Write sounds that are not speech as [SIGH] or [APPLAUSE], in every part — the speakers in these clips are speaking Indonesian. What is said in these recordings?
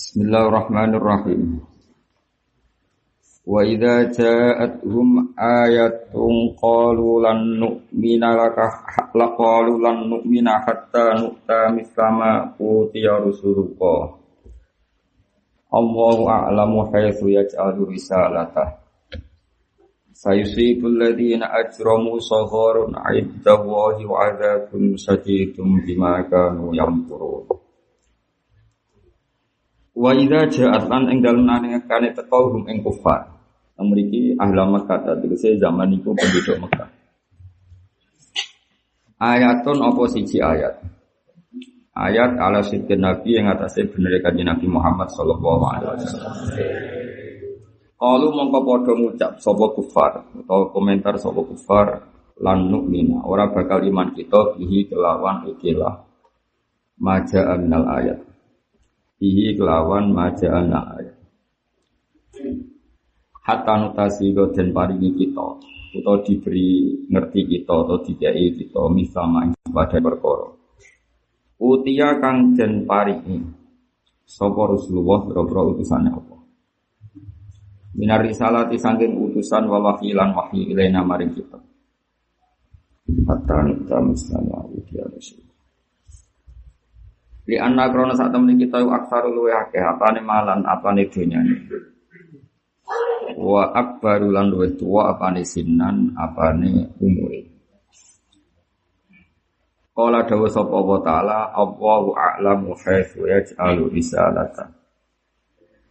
Bismillahirrahmanirrahim. Wa idza ja'atuhum ayatun qalu lan nu'mina laka la qalu lan nu'mina hatta nu'ta mislama utiya rusulullah. Allahu a'lamu haitsu yaj'alu risalatah. Sayusibul ladzina ajramu sagharun 'inda Allahi wa 'adzabun sadidun bima kanu yamkurun. Wa idza ja'at lan ing dalem nangekane teko hum ing kufar. Mriki ahli Makkah tegese zaman iku penduduk Mekah. Ayatun apa siji ayat? Ayat ala sidqin Nabi yang atasnya bener kanjeng Nabi Muhammad sallallahu alaihi wasallam. Kalau mongko padha ngucap kufar atau komentar sapa kufar lan nukmina ora bakal iman kita bihi kelawan ikilah maja minal ayat bihi kelawan maja'ana. Hatta nutasi dan paringi kita atau diberi ngerti kita atau dikai kita misama pada perkara. Utia kang den paringi sapa Rasulullah boro utusannya apa. Minar risalati sangking utusan wa wahyilan wahyi maring kita. Hatta nita misalnya utia Rasul. Li anna krona saat temen kita aksaru luwe akeh apane malan apane dunyane. Wa akbaru lan luwe tuwa apane sinan apane umure. Kala dawa sapa wa ta'ala Allahu a'lamu haitsu yaj'alu risalata.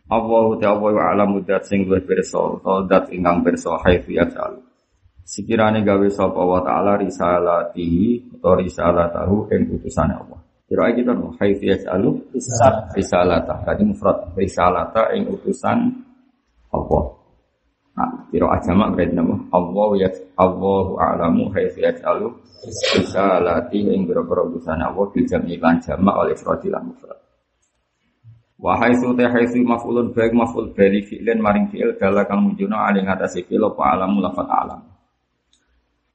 Allahu ta'ala a'lamu dat sing pirsa utawa dat ingkang pirsa haitsu yaj'alu. Sekirane gawe sapa wa ta'ala risalatihi utawa risalatahu ing utusane Allah. Kira kita no haitsu yas'alu risalata. Tadi mufrad risalata ing utusan Allah. Nah, kira ajama berarti nama Allah ya Allahu a'lamu haitsu yas'alu risalati ing boro-boro utusan Allah bil jam'i lan jama' oleh ifrad lan mufrad. Wa haitsu ta haitsu maf'ulun baik maf'ul bali fi'lan maring fi'il dala kang mujuna ali ngatasi fi'il apa alamu lafat alam.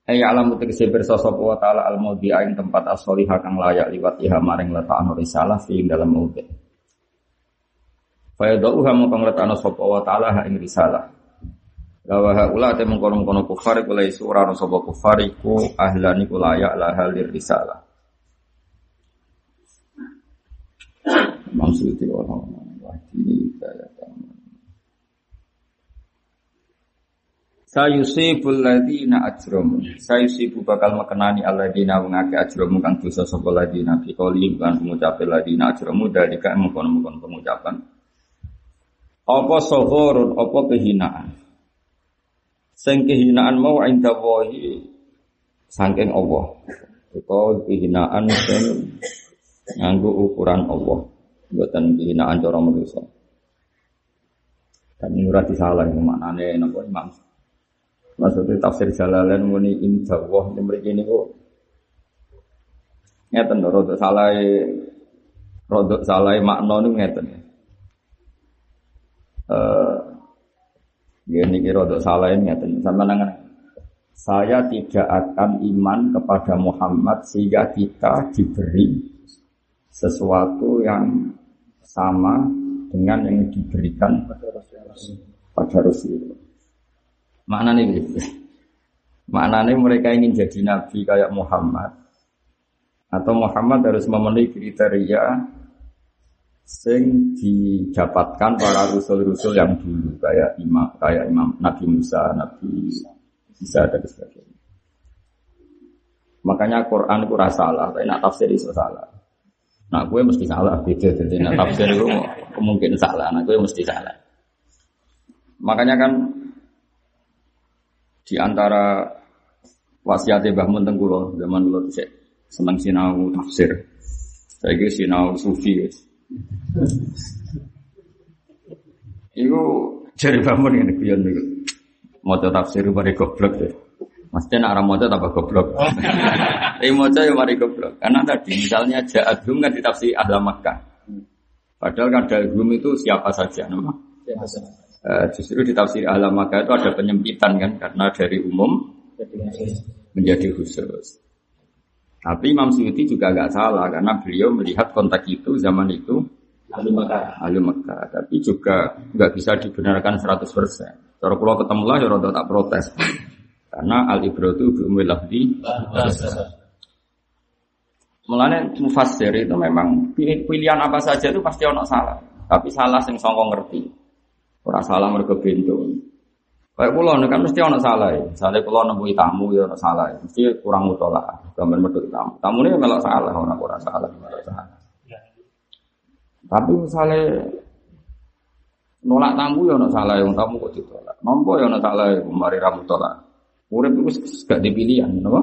Ay alam tegese pirsa sapa wa taala al maudhi'a tempat as-shalihah kang layak liwat iha maring letakno risalah fi dalam maudhi'. Fa yadauha mongko ngletakno sapa wa taala ha ing risalah. Lawa haula te mengkono-kono kufar iku lai surah sapa kufar iku ahlan iku layak la halir risalah. Maksudnya orang-orang wahdi kaya Sayusibul ladina ajramu. Sayusibu bakal mekenani alladzina wongake ajramu kang dosa sapa ladina fi qouli kan pengucapan ladina ajramu dari ka mengkon-mengkon pengucapan. Apa sohorun, apa kehinaan. Sing kehinaan mau inda wahi saking Allah. Itu kehinaan sing nganggo ukuran Allah. Buatan kehinaan cara manusia. Dan ini ora disalah maknane napa Imam Maksudnya tafsir Jalalain muni indah wah ini mereka ini kok ngeten rodok salah rodok salah makna ini ngeten eh ini kira rodok salah ini ngeten sama nangan saya tidak akan iman kepada Muhammad sehingga kita diberi sesuatu yang sama dengan yang diberikan pada Rasulullah. Maknanya gitu. Maknanya mereka ingin jadi nabi kayak Muhammad. Atau Muhammad harus memenuhi kriteria sing didapatkan para rasul-rasul yang dulu kayak imam kayak imam Nabi Musa, Nabi Isa dan sebagainya. Makanya Quran itu salah, tapi nak tafsir itu salah. Nah, gue mesti salah beda jadi nak tafsir itu mungkin salah, nah gue mesti salah. Makanya kan di antara wasiatnya Mbah Mun kula zaman kula dhisik seneng sinau tafsir. Saiki sinau sufi. Iku jari Mbah Mun ngene guyon niku. Maca tafsir mari goblok deh. Maksudnya nak orang moca tambah goblok. [LAUGHS] Tapi moca ya mari goblok. Karena tadi misalnya jahat kan ditafsir ahla Makkah. Padahal kan dalgum itu siapa saja nama. Siapa saja. Uh, justru di tafsir ahla Makkah itu ada penyempitan kan karena dari umum menjadi khusus. Tapi Imam Suyuti juga nggak salah karena beliau melihat konteks itu zaman itu ahli Mekah. ahli Mekah, tapi juga nggak bisa dibenarkan 100%. Kalau kalau ketemu lah, ya tak protes. Karena al ibratu bi umil lafzi. Mulane mufassir itu memang pilih- pilihan apa saja itu pasti ono salah. Tapi salah sing songkong ngerti. Ora salah mergo bento. Kayak kula kan mesti ono salah ya. Misalnya kula nemui tamu ya ono salah. ya. Mesti kurang mutola. Gambar medhot tamu. Tamune melok salah ora ora salah, salah. Tapi misalnya nolak tamu ya ono salah yang tamu kok ditolak. Nompo ya ono salah ya mari ra mutolak. Urip itu gak dipilihan, napa?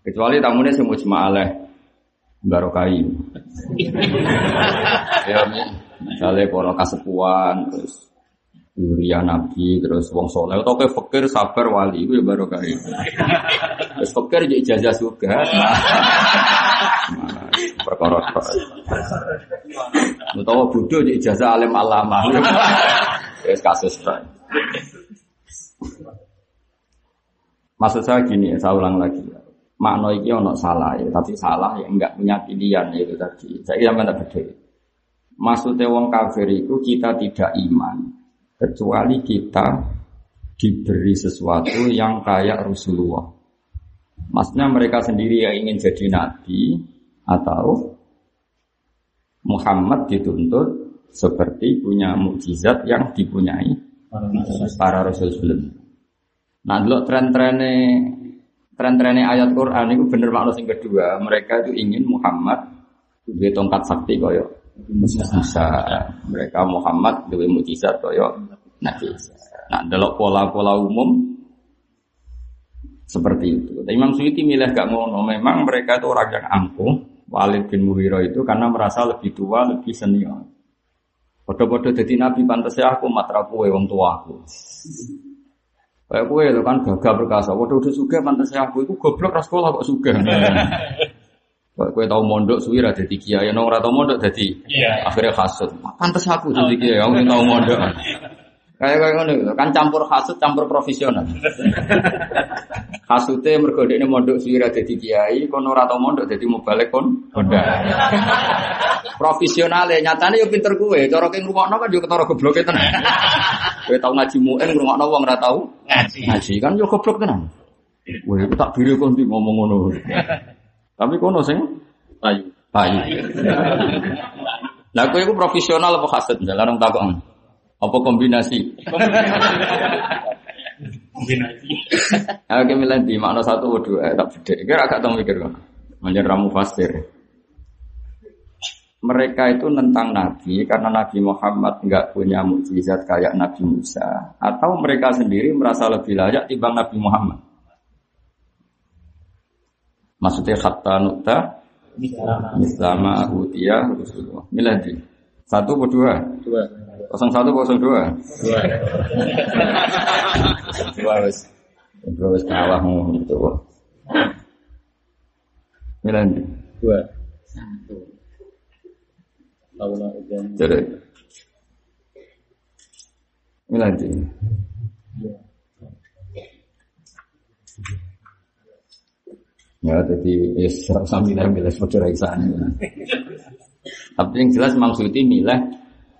Kecuali tamunya sing mujma aleh barokai. [LAUGHS] ya misalnya para kasepuan terus Yuria Nabi terus wong soleh atau kayak fakir sabar wali itu ya barokai. Terus fakir jadi ijazah juga. [LAUGHS] Perkara Utawa bodoh jadi ijazah alim alama. Wis [LAUGHS] kasus bae. Maksud saya gini ya, saya ulang lagi ya. Makna iki ono salah ya, tapi salah yang enggak punya pilihan ya itu tadi. Saya yang mana beda. Maksudnya wong kafir itu kita tidak iman kecuali kita diberi sesuatu yang kayak Rasulullah. Maksudnya mereka sendiri yang ingin jadi nabi atau Muhammad dituntut seperti punya mukjizat yang dipunyai para rasul sebelumnya. Nah, dulu tren-trennya tren-trennya ayat Quran itu bener makna yang kedua. Mereka itu ingin Muhammad duwe tongkat sakti koyo Musa. Mereka Muhammad duwe mukjizat koyo Nabi Isa. Nah, dalam pola-pola umum seperti itu. Tapi Imam Suyuti milih gak ngono. Memang mereka itu orang yang angkuh. Walid bin Mughirah itu karena merasa lebih tua, lebih senior. Podo-podo jadi nabi pantasnya aku matra kue wong tua aku. Kayak kue itu kan gagah perkasa. Waduh udah suka pantasnya aku itu goblok ras sekolah kok suka. [LAUGHS] Kayak kue tahu mondok suwi ra dadi kiai, nong ora tau mondok dadi Iya. akhirnya hasud. Pantes aku jadi kiai, aku tahu mondok. Kayak kayak ngono gitu. kan campur hasud campur profesional. Hasute mergo dekne mondok suwi ra dadi kiai, kono ora tau mondok dadi mubalik kon Honda. Profesionale nyatane yo pinter kuwe, cara ki ngrungokno kan yo ketara gobloke tenan. Kowe tau ngaji muin ngrungokno wong ora tau Ngaji. ngaji kan yo goblok tenan. Wah, tak biri kon ngomong ngono. Tapi kono sing Ayu. payu. [LAUGHS] Lah kowe iku profesional apa hasud? Jalan takon. Apa kombinasi? Kombinasi. Aku milih di makna satu atau dua, tak beda. Kira agak tahu mikir kan. Manjan ramu fasir. Mereka itu nentang Nabi karena Nabi Muhammad nggak punya mukjizat kayak Nabi Musa, atau mereka sendiri merasa lebih layak timbang Nabi Muhammad. Maksudnya kata nukta Islama Utia Rasulullah. Milih di satu atau dua? Dua. Kosong satu kosong dua. Dua. Dua wes. Dua wes kalah gitu. Milih di. Dua. Ujian. Jadi. Milih Ya, jadi ya serasa milih milih seperti Raisan. Tapi yang jelas Suyuti milih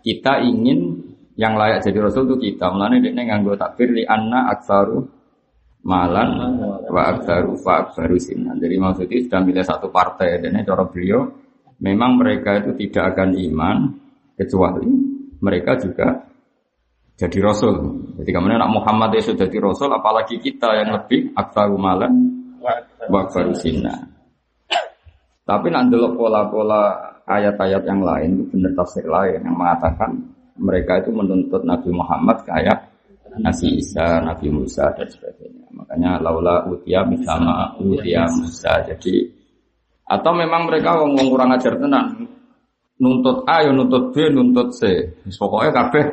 kita ingin yang layak jadi Rasul itu kita. Mulanya dia nganggo takbir li anna aksaru malan wa aksaru fa aksaru sinan. Jadi Suyuti sudah milih satu partai dan cara beliau memang mereka itu tidak akan iman kecuali mereka juga jadi Rasul. Jadi kemudian anak Muhammad itu jadi Rasul, apalagi kita yang lebih aksaru malan wa sinan. Tapi ndelok pola-pola ayat-ayat yang lain itu benar tafsir lain yang mengatakan mereka itu menuntut Nabi Muhammad kayak Nabi Isa, Nabi Musa dan sebagainya. Makanya laula utia misalnya utia Musa. Jadi atau memang mereka wong kurang ajar tenan. Nuntut A ya nuntut B, nuntut C. Pokoknya kabeh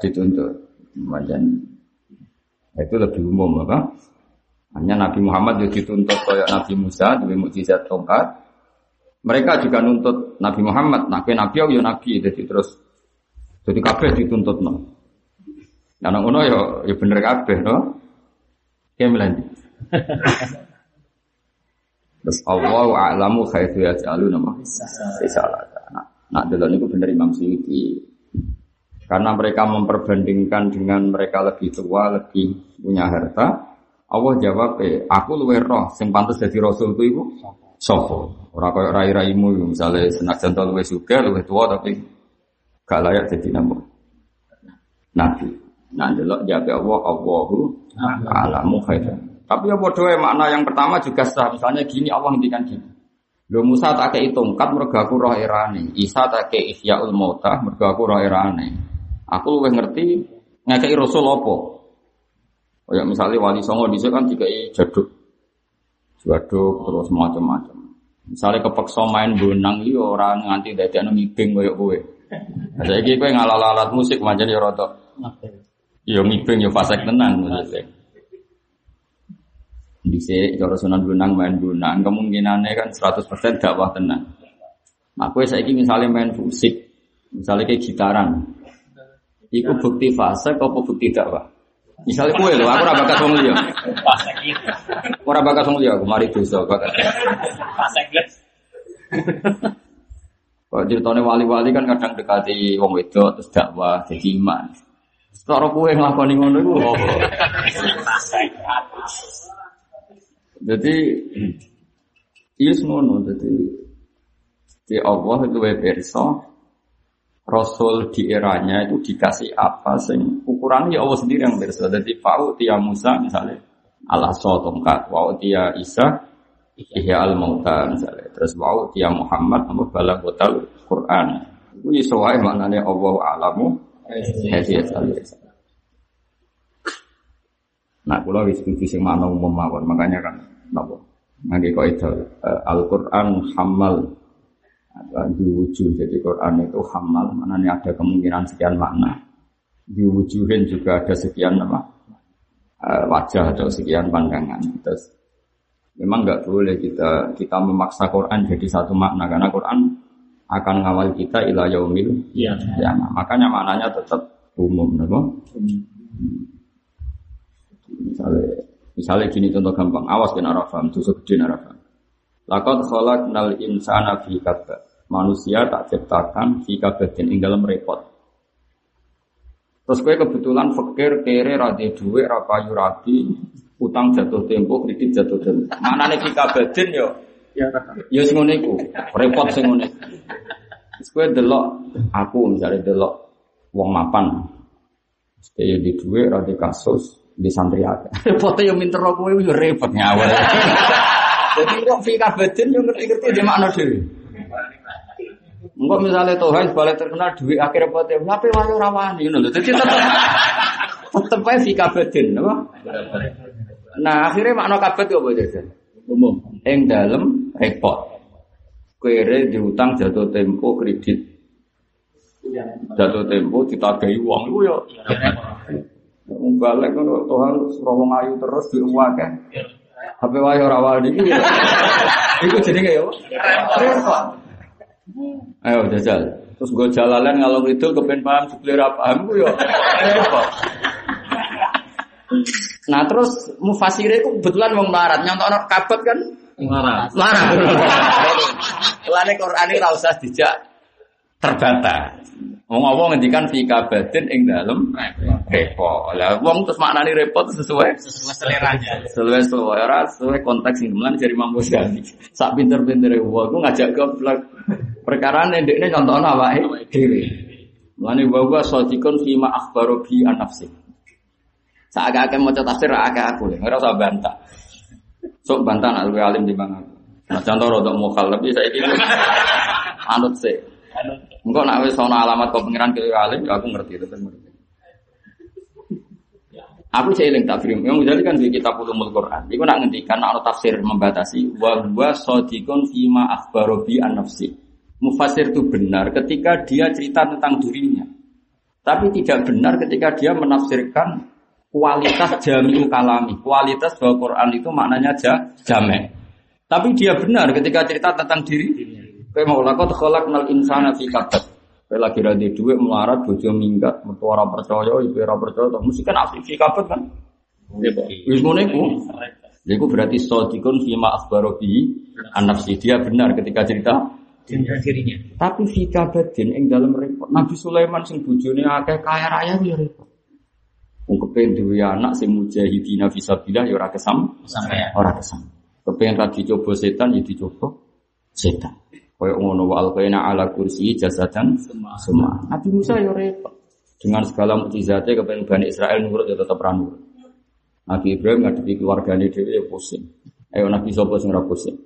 dituntut. Macam itu lebih umum apa? Hanya Nabi Muhammad juga dituntut kayak Nabi Musa dengan mukjizat tongkat. Mereka juga nuntut Nabi Muhammad, Nabi Nabi ya Nabi, jadi terus jadi kabeh dituntut no. Nah, nang ngono ya ya bener kabeh no. Kayak melanjut. [LAUGHS] Terus Allah a'lamu khaitu yaj'alu nama risalah. Nah, Nah, delok niku bener Imam Suyuti. Karena mereka memperbandingkan dengan mereka lebih tua, lebih punya harta. Allah jawab, eh, aku luwe roh, sing pantas jadi rasul itu ibu sopo. Orang kaya rai-raimu, misalnya senajan tau luwe suka, luwe tua, tapi gak layak jadi nabi. Nabi. Nah, delok jawab Allah, Allahu alamu khairan. Tapi ya bodoh makna yang pertama juga sah. Misalnya gini, Allah ngendikan gini. Lo Musa tak kei tongkat mergo aku roh irane. Isa tak kei ihyaul mauta mergo aku roh irane. Aku luwih ngerti ngekei rasul apa. Ya misalnya wali songo dhisik kan dikai jaduk. Jaduk terus macam-macam. Misalnya kepeksa main bonang iki ora nganti dadekno ngibing koyo kowe. Nah, saiki kowe ngalal-alat musik manjen ya rada. Ya ngibing ya fasek tenan maksudnya. Di sini cara sunan gunang main gunang kemungkinannya kan 100% dakwah tenang. Nah, aku saya misalnya main musik, misalnya kayak gitaran, itu bukti fase, kau bukti dakwah. Misalnya kue loh, aku rabakat wong liya. Fase gitu. Ora bakat wong liya, aku mari dosa bakat. Kalau ceritanya wali-wali kan kadang dekati wong wedok terus dakwah jadi iman. Cara kue ngelakoni ngono iku? Fase Jadi [CLEARS THROAT] iya ngono jadi di Allah itu berso Rasul di eranya itu dikasih apa sing ukurannya ya Allah sendiri yang berso. Jadi fa'u tia Musa misalnya Allah so tongkat, wa'u tia Isa ihya al mauta misalnya. Terus wa'u tia Muhammad nama bala botal Quran. Itu sesuai maknanya Allah alamu al Nah, kalau diskusi sing mana umum mawon, makanya kan napa? Ngangge kaidah uh, Al-Qur'an hamal diwujud. Jadi Quran itu hamal, maknanya ada kemungkinan sekian makna. Diwujudin juga ada sekian apa? Uh, wajah atau sekian pandangan. Terus memang nggak boleh kita kita memaksa Quran jadi satu makna karena Quran akan ngawal kita ila yaumil Iya. ya, makanya maknanya tetap umum, napa? Misalnya, misalnya gini contoh gampang, awas kena rafam, tusuk gede narafam. Lakot kholak nal insana fi kabad. Manusia tak ciptakan fi kabadin ing dalam repot. Terus gue kebetulan fakir, kere, rade duwe, rapayu rapi, utang jatuh tempo, kredit jatuh tempo. Mana nih fi kabadin yo? Ya. Ya sing iku, repot sing ngene. Terus gue delok aku misalnya delok wong mapan. Stay di duwe, rade kasus, di santri akeh. [LAUGHS] Repotnya yo minter kowe yo repot ngawur. [LAUGHS] Jadi kok fi kabadin yo ngerti-ngerti di makna dhewe. Enggak misalnya Tuhan balik terkenal duit akhir repotnya, tapi wae ora wani ngono lho. Dadi tetep [LAUGHS] tetep ae fi kabadin, apa? Nah, akhirnya makna yo apa jajan? Umum. Ing dalem repot. Kere diutang jatuh tempo kredit. Jatuh tempo ditagahi uang iku yo. Wong balik ngono Tuhan wong ayu terus diuwak kan. HP wae ora wani iki. ya. [LAUGHS] Iku jenenge ya. Repot. Ayo jajal. Terus gue jalalan ngalor itu kepen paham jebule ra paham ku yo. Nah terus mufasire ku kebetulan wong melarat nyontokno kabet kan Larat. Larang. Lane Quran ini ora usah dijak terbata. Wong apa ngendikan fi kabadin ing dalem repot. Lah wong terus maknani repot sesuai Sesuai seleranya. sesuai sesuai ora sesuai konteks sing kemudian dari Imam Ghazali. Sak pinter-pintere wong ku ngajak goblok. Perkara ndekne contohno awake dhewe. Mulane wa wa sadiqun fi ma akhbaru bi an nafsi. Sak akeh maca tafsir akeh aku, ora usah bantah. Sok bantah nak luwe alim di mana. Nah contoh rodok mukhalaf ya saiki [LAUGHS] anut sih. Engkau nak wis ana alamat kau pengiran ke alim, ya aku ngerti itu ngerti. Aku eling takfir. Yang jadi kan di kitab ulumul Quran. Iku nak ngendikan ana tafsir membatasi wa huwa shadiqun fima akhbaro bi an nafsi. Mufasir itu benar ketika dia cerita tentang dirinya. Tapi tidak benar ketika dia menafsirkan kualitas jami'u kalami. Kualitas bahwa Quran itu maknanya ja, jamek. Tapi dia benar ketika cerita tentang diri. Kayak mau lakot kolak nal insana fi kabad. Kayak lagi radi duit melarat, bojo minggat, ora percaya, ibu ora percaya, mesti kan asli fi kabad kan. Wis ngono iku. Iku berarti sodikun fima akhbaro bi an nafsi. Dia benar ketika cerita dirinya. Tapi fika badin ing dalam repot. Nabi Sulaiman sing bojone akeh kaya raya ya repot. Wong kepen duwe anak sing mujahidina fisabilillah ya ora kesam, Sampai ya. ora kesam. Kepen ra dicoba setan ya dicoba setan. Kaya ngono wa alqaina ala kursi jasadan semua. Nabi Musa ya repot. Dengan segala mukjizatnya kepen Bani Israel nurut ya tetap ra nurut. Nabi Ibrahim ngadepi keluargane dhewe ya pusing. Ayo Nabi sapa sing ora pusing?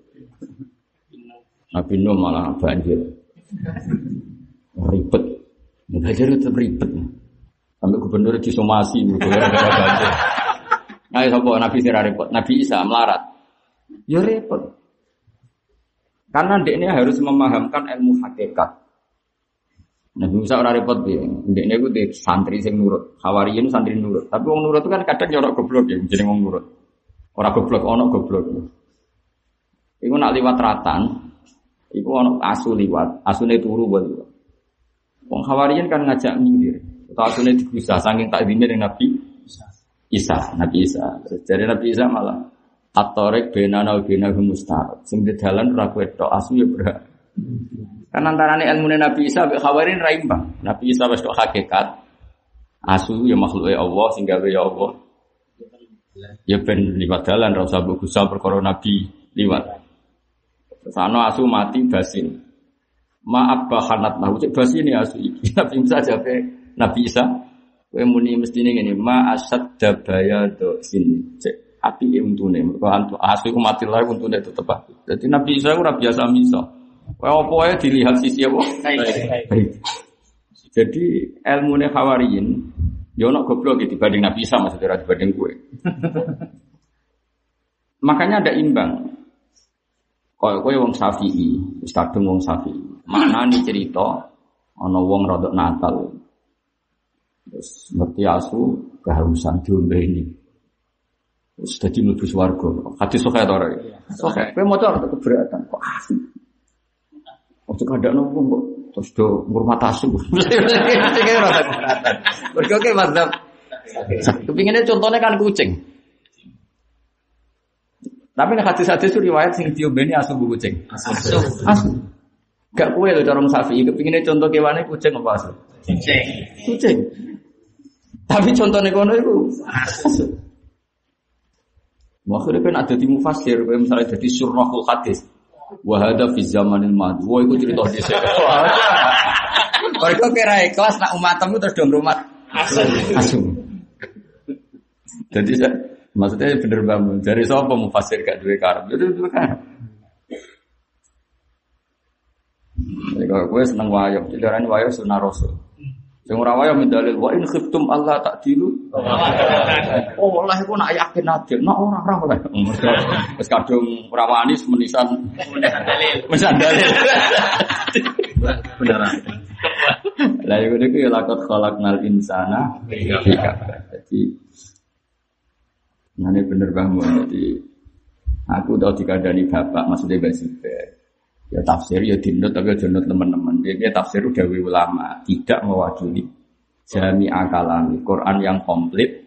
Nabi Nuh malah banjir. Ribet. Banjir itu ribet. Sampai gubernur disomasi. Nah, sapa Nabi sing ora repot? Nabi Isa melarat. Ya repot. Karena ini harus memahamkan ilmu hakikat. Nabi Musa ora repot dia. Ndekne iku di santri sing nurut. Hawariyin santri nurut. Tapi wong nurut itu kan kadang nyorok goblok ya, jeneng wong nurut. Ora goblok, ono goblok. Iku nak liwat ratan, iku ono asu liwat, asune turu buat liwat. Wong Hawariyin kan ngajak minggir. Atau asune digusah saking tak dine Nabi Isa, Nabi Isa. Jadi Nabi Isa malah Atorek benana wa benahum mustarab. Sing di dalan ora kowe tok asu ya berat. Kan antarane ilmu Nabi Isa mbek Hawarin ra. Nabi Isa wis hakikat. Asu ya makhluke Allah sing gawe ya Allah. Ya ben liwat dalan ra usah perkara Nabi liwat. Terus asu mati basin. Maaf bahanat nahu cek basin ya asu. [LAUGHS] Nabi Isa jape Nabi Isa kowe muni mestine ma asad dabaya do sini. Cek api untune. Mergo antu asu iku mati lae untune tetep api. Dadi Nabi Isa ora biasa misa. Kowe apa wae dilihat sisi apa? Jadi ilmu Hawariyin ya ono goblok gitu dibanding Nabi Isa maksudnya ora dibanding gue. [LAUGHS] Makanya ada imbang. Kaya kowe wong Syafi'i, wis kadung wong Syafi'i. Maknani cerita ana wong rodok Natal. Terus ngerti asu kehausan diombe ini. Terus dadi mlebu swarga. Hadis sahih ta ora? Sahih. Kowe maca ora keberatan kok asu. Ojo kadakno wong kok terus do ngurmat asu. [LAUGHS] Sing ora keberatan. Mergo ke mazhab Kepinginnya contohnya kan kucing. Tapi nek hadis-hadis itu riwayat sing diombeni asu bu kucing. Asu. Asu. Gak kue lho cara sapi. Kepinginnya contoh kewane kucing apa asu? Cek. Kucing. Tapi contohnya kono itu asu. Makanya kan ada di mufasir, misalnya jadi surahul hadis. Wahada fi zamanil madu. Wah, itu cerita di. Mereka kira ikhlas nak umatmu terus dong rumah Asu. asu. Jadi saya, maksudnya bener bangun. Dari siapa mufasir gak duwe karep? Itu duwe karep. Jadi kalau gue seneng wayang, jadi orang wayang sunah rasul. Yang ora wayang mendalil wa in khiftum Allah tak dilu. [LAUGHS] Oh, walah iku nak yakin adil, nak ora ora oleh. Wis kadung ora wani menisan Dalil. [LAUGHS] wis dalil. [LAUGHS] Beneran. Lah iku niku ya lakot khalaqnal insana fi kabad. Jadi Nah, ini bener bangun. Jadi aku tahu dikandani bapak, maksudnya Mbak Zubair. Ya tafsir ya dinut tapi ya dinut teman-teman. Dia tafsir udah ulama, tidak mewakili jami akalami. Quran yang komplit,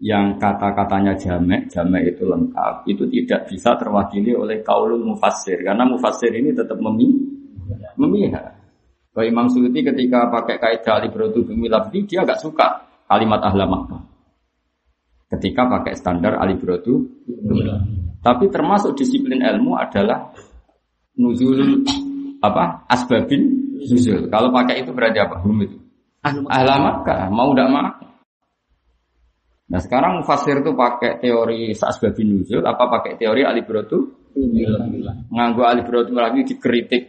yang kata-katanya jamek, jamek itu lengkap, itu tidak bisa terwakili oleh kaulul mufassir. Karena mufassir ini tetap memi memihak. Kalau Imam Suyuti ketika pakai kaidah alibrotu bumi lafzi, dia agak suka kalimat ahla Makkah. Ketika pakai standar alibrotu tapi termasuk disiplin ilmu adalah nuzul apa asbabin nuzul. Kalau pakai itu berarti apa? Hum itu. Ahla Makkah, mau tidak mau. Nah sekarang mufasir itu pakai teori asbabin nuzul apa pakai teori alibrotu? Nganggu alibrotu lagi dikritik.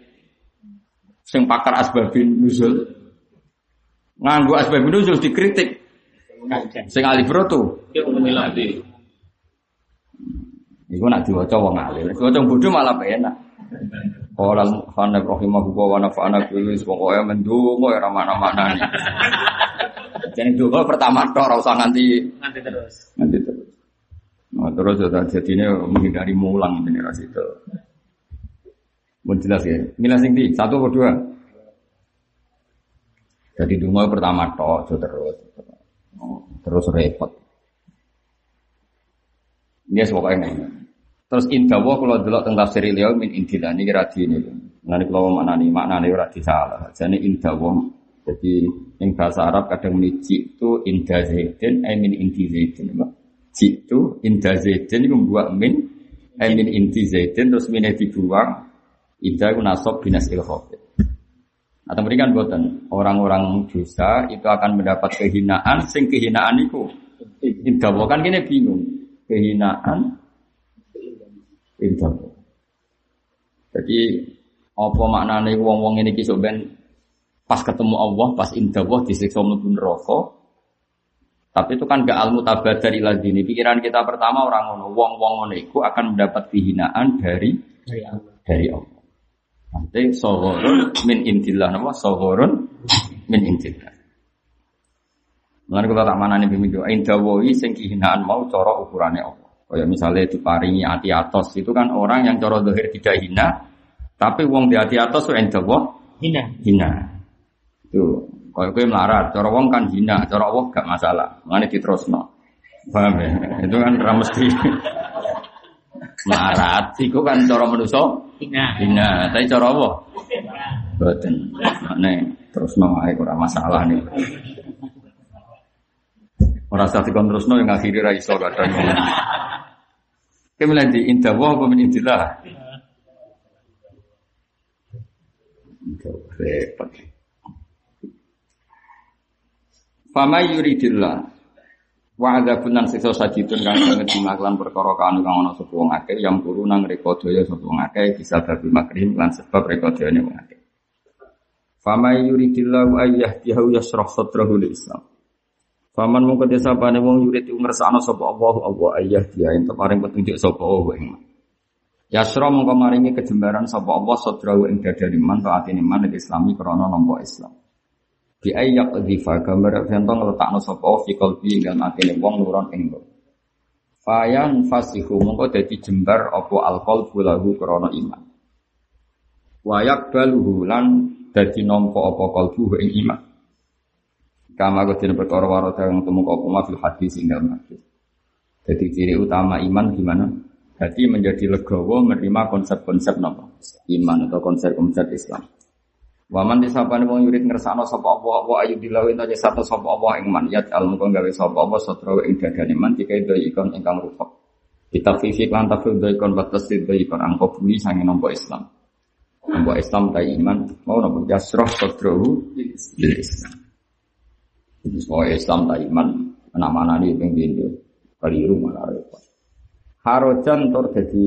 Sing pakar asbabin nuzul. Nganggu asbabin nuzul dikritik. Sing alibrotu. Iku nak diwaca wong alim. Diwaca bodho malah penak. Qala al-Muhannab rahimahullah wa nafa'ana bihi pokoke mendonga ora mana-manane. Jadi donga pertama tok ora usah nganti Nanti terus. nganti terus. Nah, terus ya jadi ini menghindari mulang ini ras itu. Mau jelas ya. Milah sing di satu atau dua. Jadi donga pertama tok terus. Terus repot. Ini yes, pokoknya Terus indah wah kalau delok tentang tafsir beliau min indillah ini kira ini. Nanti kalau maknani maknani ora disalah. Jadi indah wong. Jadi yang bahasa Arab kadang menici itu indah zaidin, I mean inti zaidin. Jitu indah zaidin itu buat min, I mean inti zaidin terus minnya dibuang. Indah itu nasab binas ilhofid. Atau mereka kan buatan orang-orang dosa itu akan mendapat kehinaan, sing kehinaan itu indah kan kini bingung kehinaan indah. Jadi apa maknanya wong-wong ini kisah ben pas ketemu Allah, pas indah Allah disiksa mlebu neraka. Tapi itu kan gak almu tabat dari ladini. Pikiran kita pertama orang ngono, wong-wong ngono itu akan mendapat kehinaan dari Dari Allah. dari Allah. Nanti sohorun min intillah nama sohorun min intillah. Mulane kalau tak mana nih pemimpin indah woi sing kehinaan mau coro ukurannya Allah. Kayak misalnya diparingi hati atos itu kan orang yang coro dohir tidak hina, tapi wong di hati atos itu indah woi Hina. hina. Itu kalau gue melarat, cara wong kan hina, cara Allah gak masalah. Mana diterusno. Paham ya? Itu kan ra mesti [LAUGHS] melarat. Iku kan cara manusia Hina. hina, tapi cara Allah boten. Nek terusno ae ora masalah nih. Ora usah dikon terusno yang akhiri ra iso kadang. Kemudian di indah wa apa min indillah. Fama yuridillah wa adzabun nan siksa sajidun kang sanget dimaklan perkara kang kang ana sapa wong akeh yang turu nang reka daya sapa wong akeh bisa babi makrim lan sebab reka dayane wong akeh. Fama yuridillah wa ayyahdihu yasrah sadrahu lil Islam. Faman mung kete sapane wong yurid iku ngersakno sapa Allah Allah ayah dia ento paring petunjuk sapa Allah ing. Yasra mongko maringi kejembaran sapa Allah sadrahu ing dadane man taatine man Islami krana nampa Islam. Bi ayyak dzifa gambar fento ngletakno sapa fi qalbi dalem atine wong nuron ing. Fayan fasihu mongko dadi jembar apa alqalbu lahu krana iman. Wa yaqbaluhu lan dadi nampa apa qalbu ing iman. Kama kudin perkara warata yang temu kau kuma fil dalam hadis. Jadi ciri utama iman gimana? Jadi menjadi legowo menerima konsep-konsep napa? Iman atau konsep-konsep Islam. Waman disapane wong yurid ngersakno sapa apa wa ayu dilawin aja satu sapa apa ing man yat al mung gawe sapa apa satra ing dadane man dika itu ikon ingkang rupa. Kita fifi lan tafsir do ikon batas do ikon angko bumi sange Islam. Nampa Islam ta iman mau nampa jasroh lil Islam. Jadi semua Islam tak iman, anak mana nih yang pintu, keliru malah repot. Harojan tor jadi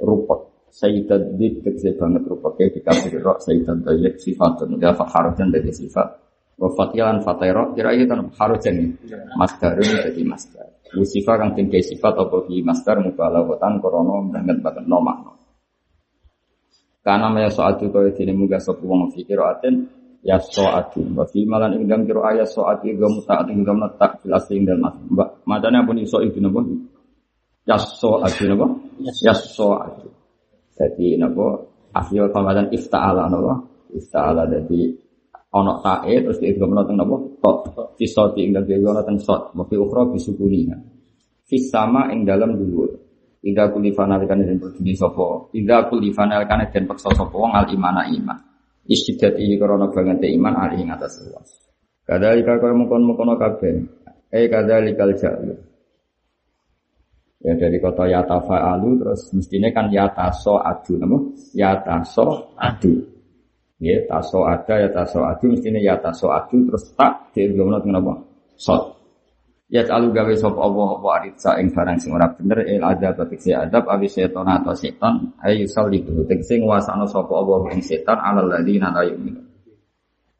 rupot, Sayyidat Did kecil banget rupotnya dikasih rok Sayyidat Dayyik sifatun, dia harojan dari sifat. Wafatilan fatairok, kira itu kan harojan nih, masdarun jadi masdar. Lucifer kang tinggi sifat apa di masdar? Mubalawatan korono banget banget no makna. Karena maya soal itu kau tidak muga sopu wong fikir aten ya soati. Wa malan ing kira ayat soati ga mutaat ing letak fil ing dalam asli mbak madane pun iso itu napa ya soati napa ya soati. Jadi napa asli pamadan ifta'ala napa ifta'ala jadi ono tae terus di idgham teng napa tok fi soti ing dalam kira teng sot wa fi ukhra bi sukuniha fi sama ing dalam dhuwur. Ida kulifana kan? Den berdiri sapa Ida kulifana kan? Den paksa sapa wong al imana iman istidati karena banget iman ali ing atas luas. Kadalika kaya mengkon-mengkon kabeh. Eh kadalikal jalu. Ya dari kota yatafa alu terus mestinya kan yataso adu nama yataso adu. Ya taso ada yataso adu mestinya yataso adu terus tak diurut kenapa? Sot. Ya alu gawe sop Allah apa aritsa ing barang sing ora bener il adab tekse adab awi setan atau setan ayu salihu tekse nguasano sapa Allah ing setan alal ladina la yu'minu.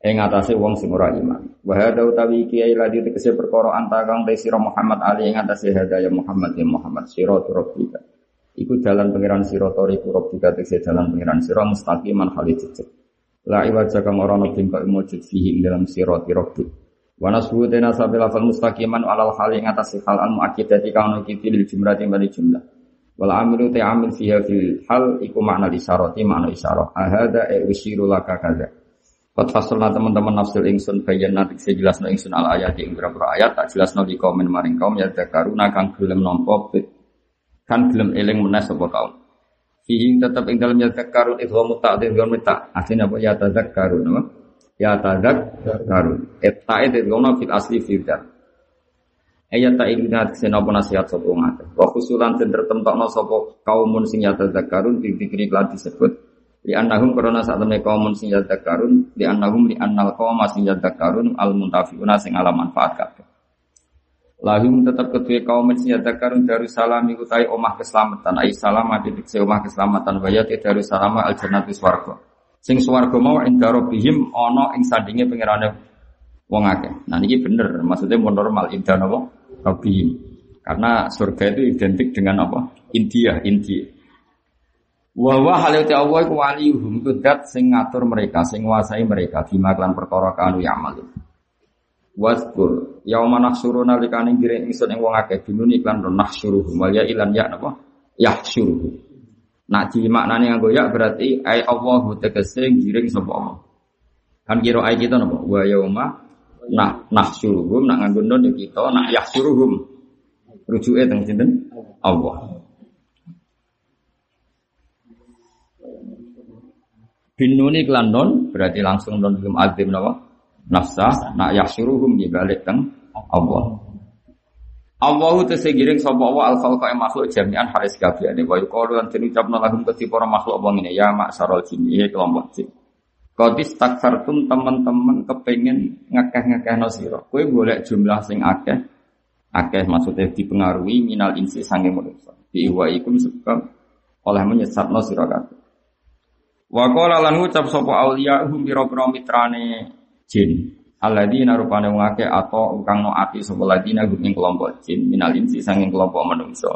Ing atase wong sing ora iman. Wa hada utawi iki ai ladi tekse perkara anta kang te sira Muhammad ali ing atase hadaya Muhammad ya Muhammad sirat rabbika. Iku jalan pangeran sira toriku rabbika tekse jalan pangeran sira mustaqiman halidit. La iwaja kang ora ono bingkok mujud fihi dalam sirat rabbika. Wa nasbu tena sabil lafal mustaqiman alal hal ing atas hal al muakkidati kang nukiti lil jumlah bali jumlah. Wal amilu ta amil fiha fil hal iku makna isyarati makna isyarah. Ahada e usiru laka kada. Qad fasalna teman-teman nafsil ingsun saya jelasno ingsun al ayat ing beberapa ayat tak jelasno di komen maring kaum ya dakaruna kang gelem nampa kan gelem eling meneh sapa kaum. Fihi tetap ing dalam yatadzakkarun itu muta'did wa mita. Asline apa yatadzakkarun apa? Yatadzakkarun. Eta itu ngono fil asli fitar. Ayat tak ingat senapa nasihat sapa ngake. Wa khusulan den tertentokno sapa kaumun sing yatadzakkarun dikri lan disebut li annahum karena saat temne kaumun sing yatadzakkarun li annahum li annal qaum sing yatadzakkarun al muntafiuna sing ala manfaat kabeh. Lahum tetap kedua kaum sing yatadzakkarun darussalam iku tai omah keselamatan ai salamat titik omah keselamatan wa yati darussalam al jannati swarga. Sing swarga mau inda rabbihim ana ing sandinge pangerane wong akeh. Nah niki bener, maksudnya mau normal inda napa? Rabbihim. Karena surga itu identik dengan apa? India, India. Wa hal itu Allah iku waliyuhum itu dat sing ngatur mereka, sing nguasai mereka bima klan perkara kanu ya'mal. Waskur yauma nahsyuruna likane ngiring ingsun ing wong akeh binun iklan nahsyuruhum wal ya ilan ya napa? Yahsyuruhum. Nak di maknane nganggo ya berarti ai Allahu tegese ngiring sapa Allah. Kan kira ai kita napa? Wa yauma Nah, nah suruhum, nak nganggo nun ya kita, nak yah suruhum. Rujuke teng sinten? Allah. Binuni klan berarti langsung non belum azim nawa nafsa nak yah suruhum di balik teng Allah. Allahu tesegiring sapa wa al khalqa makhluk jami'an haris kabehane wa yuqalu lan ucapna lahum keti para makhluk wong ini ya maksarul jin ya kelompok jin. Kodis takfartum teman-teman kepengen ngekeh-ngekeh no siro. Kue boleh jumlah sing akeh. Akeh maksudnya dipengaruhi minal insi sange manusia. Biwa ikum sebab oleh menyesat no siro kabeh. Wa qala lan ngucap sapa auliya hum pira-pira mitrane jin. Alladzina rupane wong atau kang no ati sapa ladina kelompok jin minal insi sange kelompok manusia.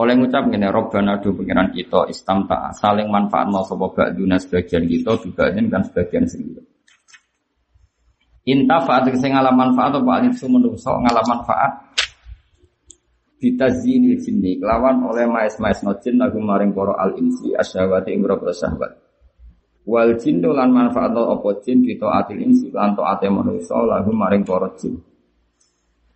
Oleh ngucap ngene Robbana do pengiran kita istamta saling manfaat mau sapa ba'duna sebagian kita juga kan sebagian sendiri. Inta faat sing ngalam manfaat apa alif menungso ngalam manfaat bitazini jinni kelawan oleh maes-maes no jin lagu maring para al insi asyawati sahabat. Wal jinnu lan manfaat apa jin kita atil insi lan taate manungsa lagu maring para jin.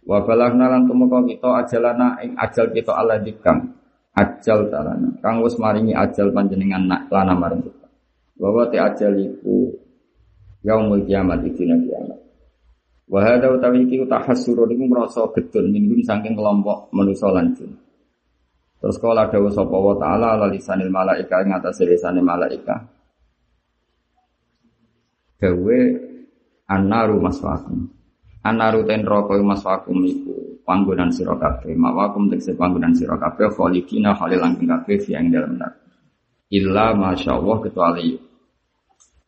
Wa balagna lan tumeka kita ajalana ing ajal kita Allah dikang ajal talana. Kang wis maringi ajal panjenengan nak lana maring kita. Bahwa te ajal iku yaumul kiamat iki dina kiamat. Wa hadza utawi iki tahassur niku merasa gedun minggum saking kelompok manusa lan jin. Terus kala dawuh sapa wa taala ala lisanil malaika ing atas lisane malaika. Dawe annaru maswakum. Anaru ten roko mas wakum iku panggonan sira kabeh. Mawakum tegese panggonan sira khalidina khalil langking kabeh yang dalam neraka. Illa masyaallah kecuali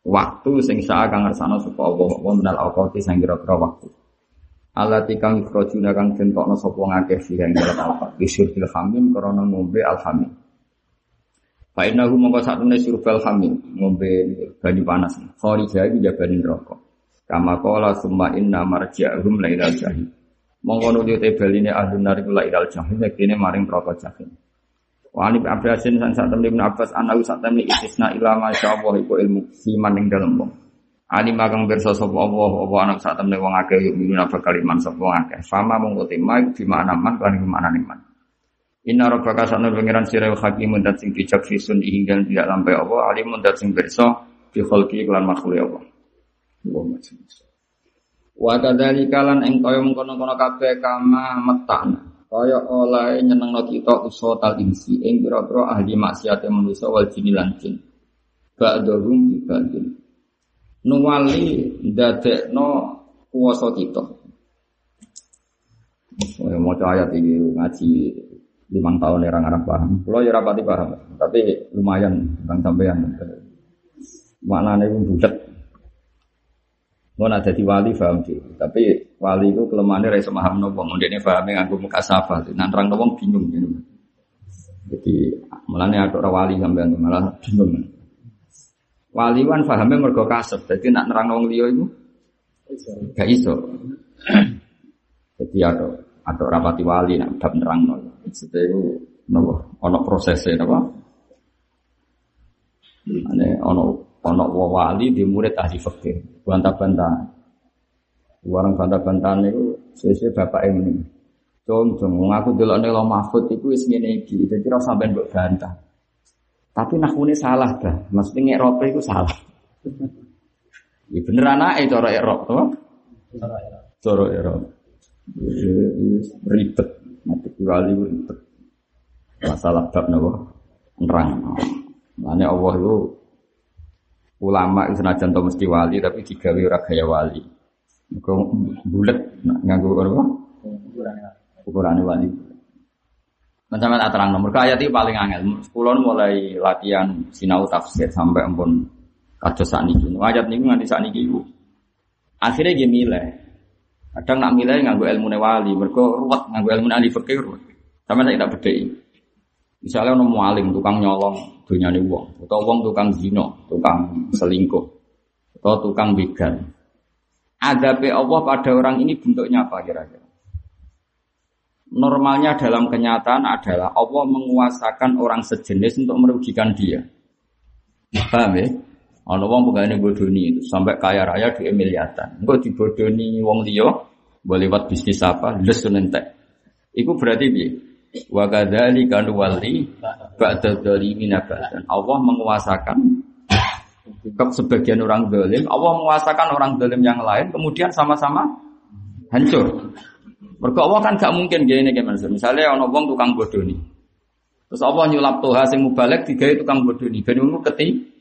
waktu sing sak kang ngersano sapa Allah wa minal awqati sing kira-kira waktu. Allah tikang ikrojuna kang tentokno sapa ngakeh sih yang dalam awqat. Bisyurbil hamim krana ngombe alhamim. Fa innahu mongko sakmene surbal hamim ngombe banyu panas. Kharija iki jabane neraka. Kama kola summa inna marji'ahum la ilal jahim. Mongko nuli te beline ahli nar la ilal yektine maring neraka jahim. Wa ani Abbasin san sak temne Ibnu Abbas ana sak temne istisna ila masyaallah iku ilmu siman ning dalem wong. Ali magang bersa sapa Allah apa anak sak temne wong akeh yuk minuna bakal iman sapa akeh. Fama mongko tema di mana man kan di mana iman. Inna rabbaka sana pengiran sira hakimun dat sing bijak fisun hingga tidak lampai Allah alimun dat sing bersa fi khalqi lan makhluk Allah. Wa kadzalika ing kaya mengkono-kono kabeh kama metana. Kaya oleh nyenengno kita usaha insi ing pira-pira ahli maksiat manusa wal jin lan jin. Ba'dhum dibanding. Nuwali ndadekno kuwasa kita. Mau ayat ini ngaji lima tahun ya orang Arab paham. Kalau ya rapati paham, tapi lumayan bang sampean. Maknanya itu bulat. Mau ada di wali paham sih, tapi wali itu kelemahannya rasa paham nopo, mungkin ini pahamnya nganggo muka safa, nanti orang nopo bingung gitu. Jadi malah ada orang wali sampai malah bingung. Wali kan pahamnya mergo kasep, jadi nak nerang wong liya itu gak iso. [CLEARS THROAT] Jadi ada ada rapati wali nak udah nerang nol. Jadi itu nopo, ono prosesnya nopo. Ane ono ono wali di murid ahli fikih bantah-bantah warang bantah-bantahan itu sesuai bapak ini cung cung ngaku dulu nih lo mahfud itu is ngene iki jadi sampai mbok bantah Tapi nahwune salah dah. Maksudnya ngerope itu salah. [LAUGHS] Ya bener anake cara erop to. Cara erop. Ya, ya, Ribet. Mati wali ribet. Masalah bab napa? Nerang. Makanya Allah itu ulama itu senajan to mesti wali tapi digawe ora gaya wali. Mergo bulet nganggo apa? Ukurane wali. Macam mana terang nomor ayat itu paling angel. Sepuluh mulai latihan sinau tafsir sampai ampun kados sakniki. Ayat niku nganti sakniki iku. Akhirnya dia milih. Kadang nak milih nganggo ilmu wali, mergo ruwet nganggo ilmu ahli fikih ruwet. Sama saya tidak bedheki. Misalnya ono mualim tukang nyolong dunyane wong, atau wong tukang zina, tukang selingkuh, atau tukang begal. Adabe Allah pada orang ini bentuknya apa kira-kira? Normalnya dalam kenyataan adalah Allah menguasakan orang sejenis untuk merugikan dia. Paham ya? Ono wong pegawai bodoni itu sampai kaya raya di miliaran. Engko dibodoni wong liya boleh lewat bisnis apa? Les nentek. Iku berarti piye? Wa kadzalika nuwalli ba'da dzalimin. Allah menguasakan sebagian orang zalim, Allah menguasakan orang zalim yang lain kemudian sama-sama hancur. Mergo Allah kan gak mungkin gini kayak mana. Misalnya ono wong tukang bodoni. Terus Allah nyulap toha sing mubalek digawe tukang bodoni. Ben ngono keti.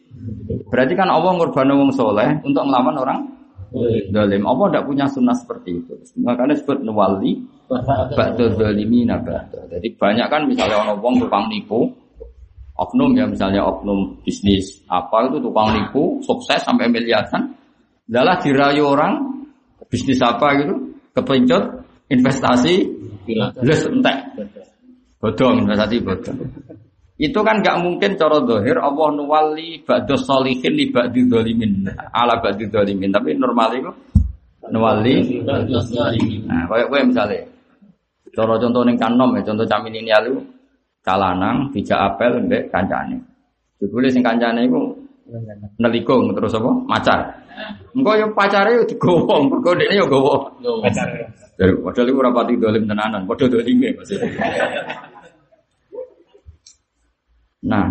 Berarti kan Allah ngurban wong soleh untuk melawan orang zalim. Allah tidak punya sunnah seperti itu. Makanya disebut nuwali ba'da zalimina ba'da. Jadi banyak kan misalnya ono wong tukang nipu, oknum ya misalnya oknum bisnis apa itu tukang nipu sukses sampai miliaran. Adalah dirayu orang bisnis apa gitu kepencet investasi les entek bodong investasi bodong itu kan gak mungkin cara dohir Allah nuwali ba'da solihin li ba'di dolimin ala ba'di dolimin tapi normal itu nuwali nah kayak gue misalnya. Cara contoh ning kanom ya contoh camin ini lalu calanang dijak apel mbek kancane. Jebule sing kancane iku nelikung terus apa? Macar. Engko yo pacare yo digowo engko dekne yo gowo. Pacar. padahal iku ora pati dolim tenanan padha dolime maksudnya Nah,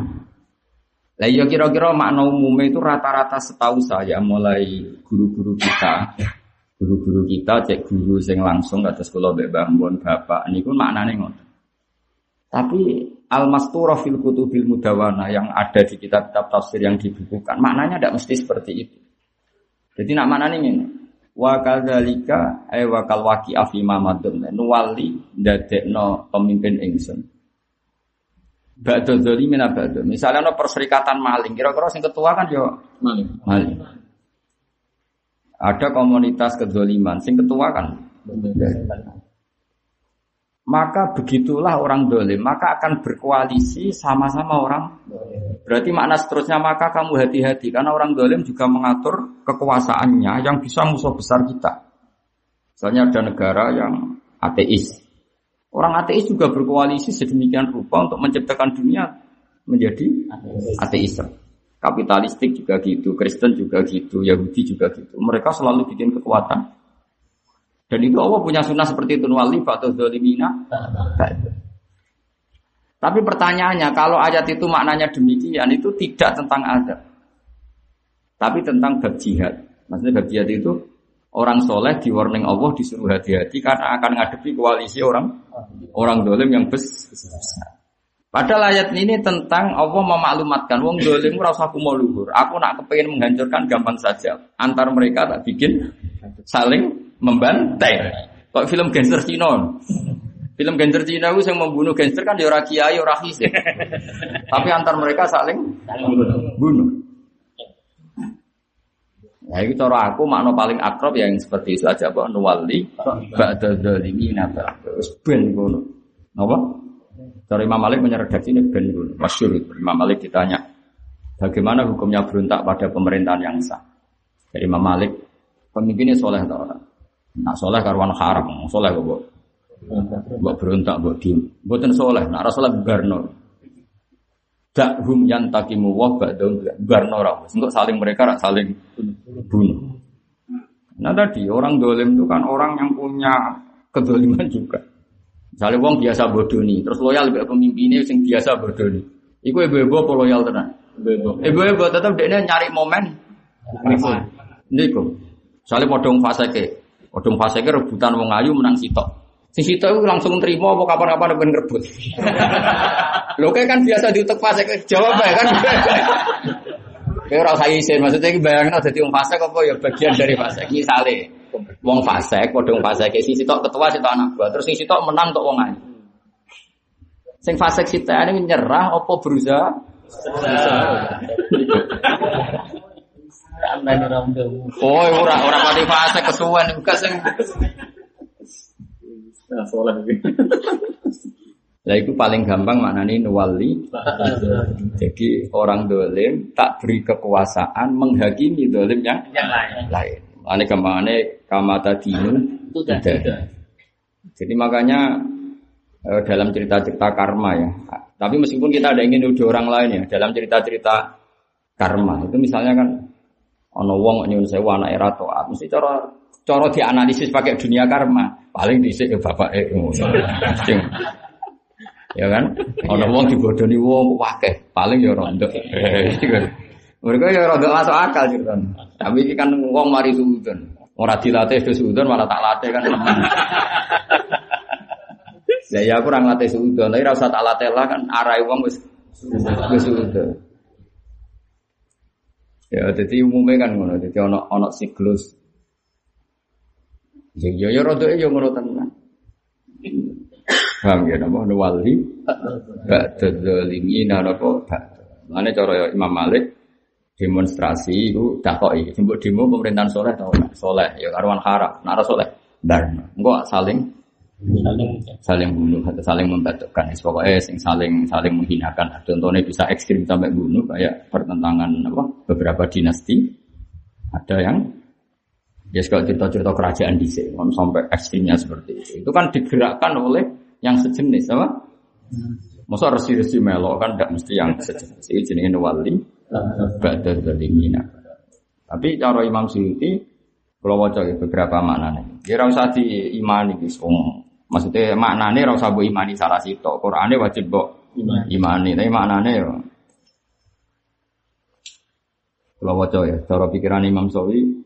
lah iya kira-kira makna umumnya itu rata-rata setahu saya mulai guru-guru kita, guru-guru kita cek guru sing langsung atas kula mbek bangun bapak niku maknane ngoten. Tapi al-masturah fil kutubil mudawana yang ada di kitab-kitab tafsir yang dibukukan, maknanya tidak mesti seperti itu. Jadi nak maknanya ini, wa kadzalika ay wa kal waqi'a fi ma nuwali ndadekno pemimpin ingsun. Ba'da dzalimin abada. Misalnya ono perserikatan maling, kira-kira sing ketua kan yo Maling. maling. Ada komunitas kedzaliman, sing ketua kan. Maka begitulah orang dolim, maka akan berkoalisi sama-sama orang. Berarti makna seterusnya maka kamu hati-hati karena orang dolim juga mengatur kekuasaannya yang bisa musuh besar kita. Misalnya ada negara yang ateis, Orang ateis juga berkoalisi sedemikian rupa untuk menciptakan dunia menjadi ateisme. Kapitalistik juga gitu, Kristen juga gitu, Yahudi juga gitu. Mereka selalu bikin kekuatan. Dan itu Allah punya sunnah seperti itu wali ba'da zalimina. Tapi pertanyaannya, kalau ayat itu maknanya demikian, itu tidak tentang azab. Tapi tentang bab jihad. Maksudnya bab jihad itu orang soleh di warning Allah disuruh hati-hati karena akan ngadepi koalisi orang orang dolim yang besar. Padahal ayat ini tentang Allah memaklumatkan wong dolim rasa aku mau luhur. Aku nak kepengen menghancurkan gampang saja. Antar mereka tak bikin saling membantai. Kok film gangster Cina? Film gangster Cina itu yang membunuh gangster kan ya ora kiai ora. Tapi antar mereka saling bunuh. Nah, itu cara aku makna paling akrab ya yang seperti itu aja Pak nuwali ba'da dzalimina terus ben ngono. Napa? Cara Imam Malik menyeredaksi ini ben ngono. Masyhur. Imam Malik ditanya, bagaimana hukumnya berontak pada pemerintahan yang sah? Dari Imam Malik, pemimpinnya soleh atau orang? Nah soleh karuan haram, soleh kok mbok. Berontak, mbok diem. Mboten soleh, nah rasulullah barno. Dak hum yang takimu wah ba'dahum barno ra. Untuk saling mereka rak saling bunuh. Nah tadi orang dolim itu kan orang yang punya kedoliman juga. Misalnya wong biasa bodoni, terus loyal ke pemimpinnya yang biasa bodoni. Iku ibu-ibu apa loyal tenan? Ibu-ibu tetap dia nyari momen. Niku. Soalnya podong fase ke, podong fase ke rebutan wong ayu menang sitok. Si sitok itu langsung terima apa kapan-kapan ben rebut. [LAUGHS] Lho kayak kan biasa diutek fase ke jawab ya kan. [LAUGHS] Kayak ora usah isin, maksudnya iki bayangno dadi wong fase apa ya bagian dari fase. Misale wong fase podong fase ke si sitok ketua sitok anak buah, terus si sitok menang tok wong ayu. Sing fase kita ini nyerah apa berusaha. Oh, ora ora pati fase kesuwen juga sing. Nah, soleh. Lah itu paling gampang maknane nuwali. Jadi orang dolim tak beri kekuasaan menghakimi dolim yang Yang lain. lain. Ane ke mana kamata dinu Itu tidak. Jadi makanya eh, dalam cerita-cerita karma ya. Tapi meskipun kita ada ingin nuduh orang lain ya, dalam cerita-cerita karma itu misalnya kan ono wong nyuwun sewu anak era taat, mesti cara cara dianalisis pakai dunia karma, paling dhisik ya bapak eh. Ya kan? Ono wong dibodoni wong akeh, paling ya rondo. Mereka ya rondo masuk akal cerita. Tapi ini kan wong mari sudon. Ora dilatih ke sudon malah tak latih kan. Ya ya aku ora nglatih sudon, tapi ora usah tak latih lah kan arai wong wis wis. Ya jadi umumnya kan ngono, jadi ono ono siklus. Ya ya ya rodo ya ngono tenan. Paham ya napa nuwali ba'da zalimina napa ba'da. Mane cara ya Imam Malik demonstrasi itu takoki. Jembuk demo pemerintahan soleh tau ora? Soleh ya karuan harap. Nek ora soleh barno. Engko saling Saling bunuh atau saling membatukkan pokoknya sing saling saling menghinakan contohnya bisa ekstrim sampai bunuh kayak pertentangan apa beberapa dinasti ada yang ya kalau cerita-cerita kerajaan di sini sampai ekstrimnya seperti itu. Itu kan digerakkan oleh yang sejenis apa? Masa resi-resi melo kan tidak mesti yang sejenis. Ini jenis wali badar zalimina. Tapi cara Imam Suyuti kalau wajah beberapa maknanya. Dia ora usah diimani guys wong maksudnya maknanya usah mbok imani salah sitok. Qur'ane wajib iman. imani. tapi maknanya ya. Kalau wajah ya cara pikiran Imam Sawi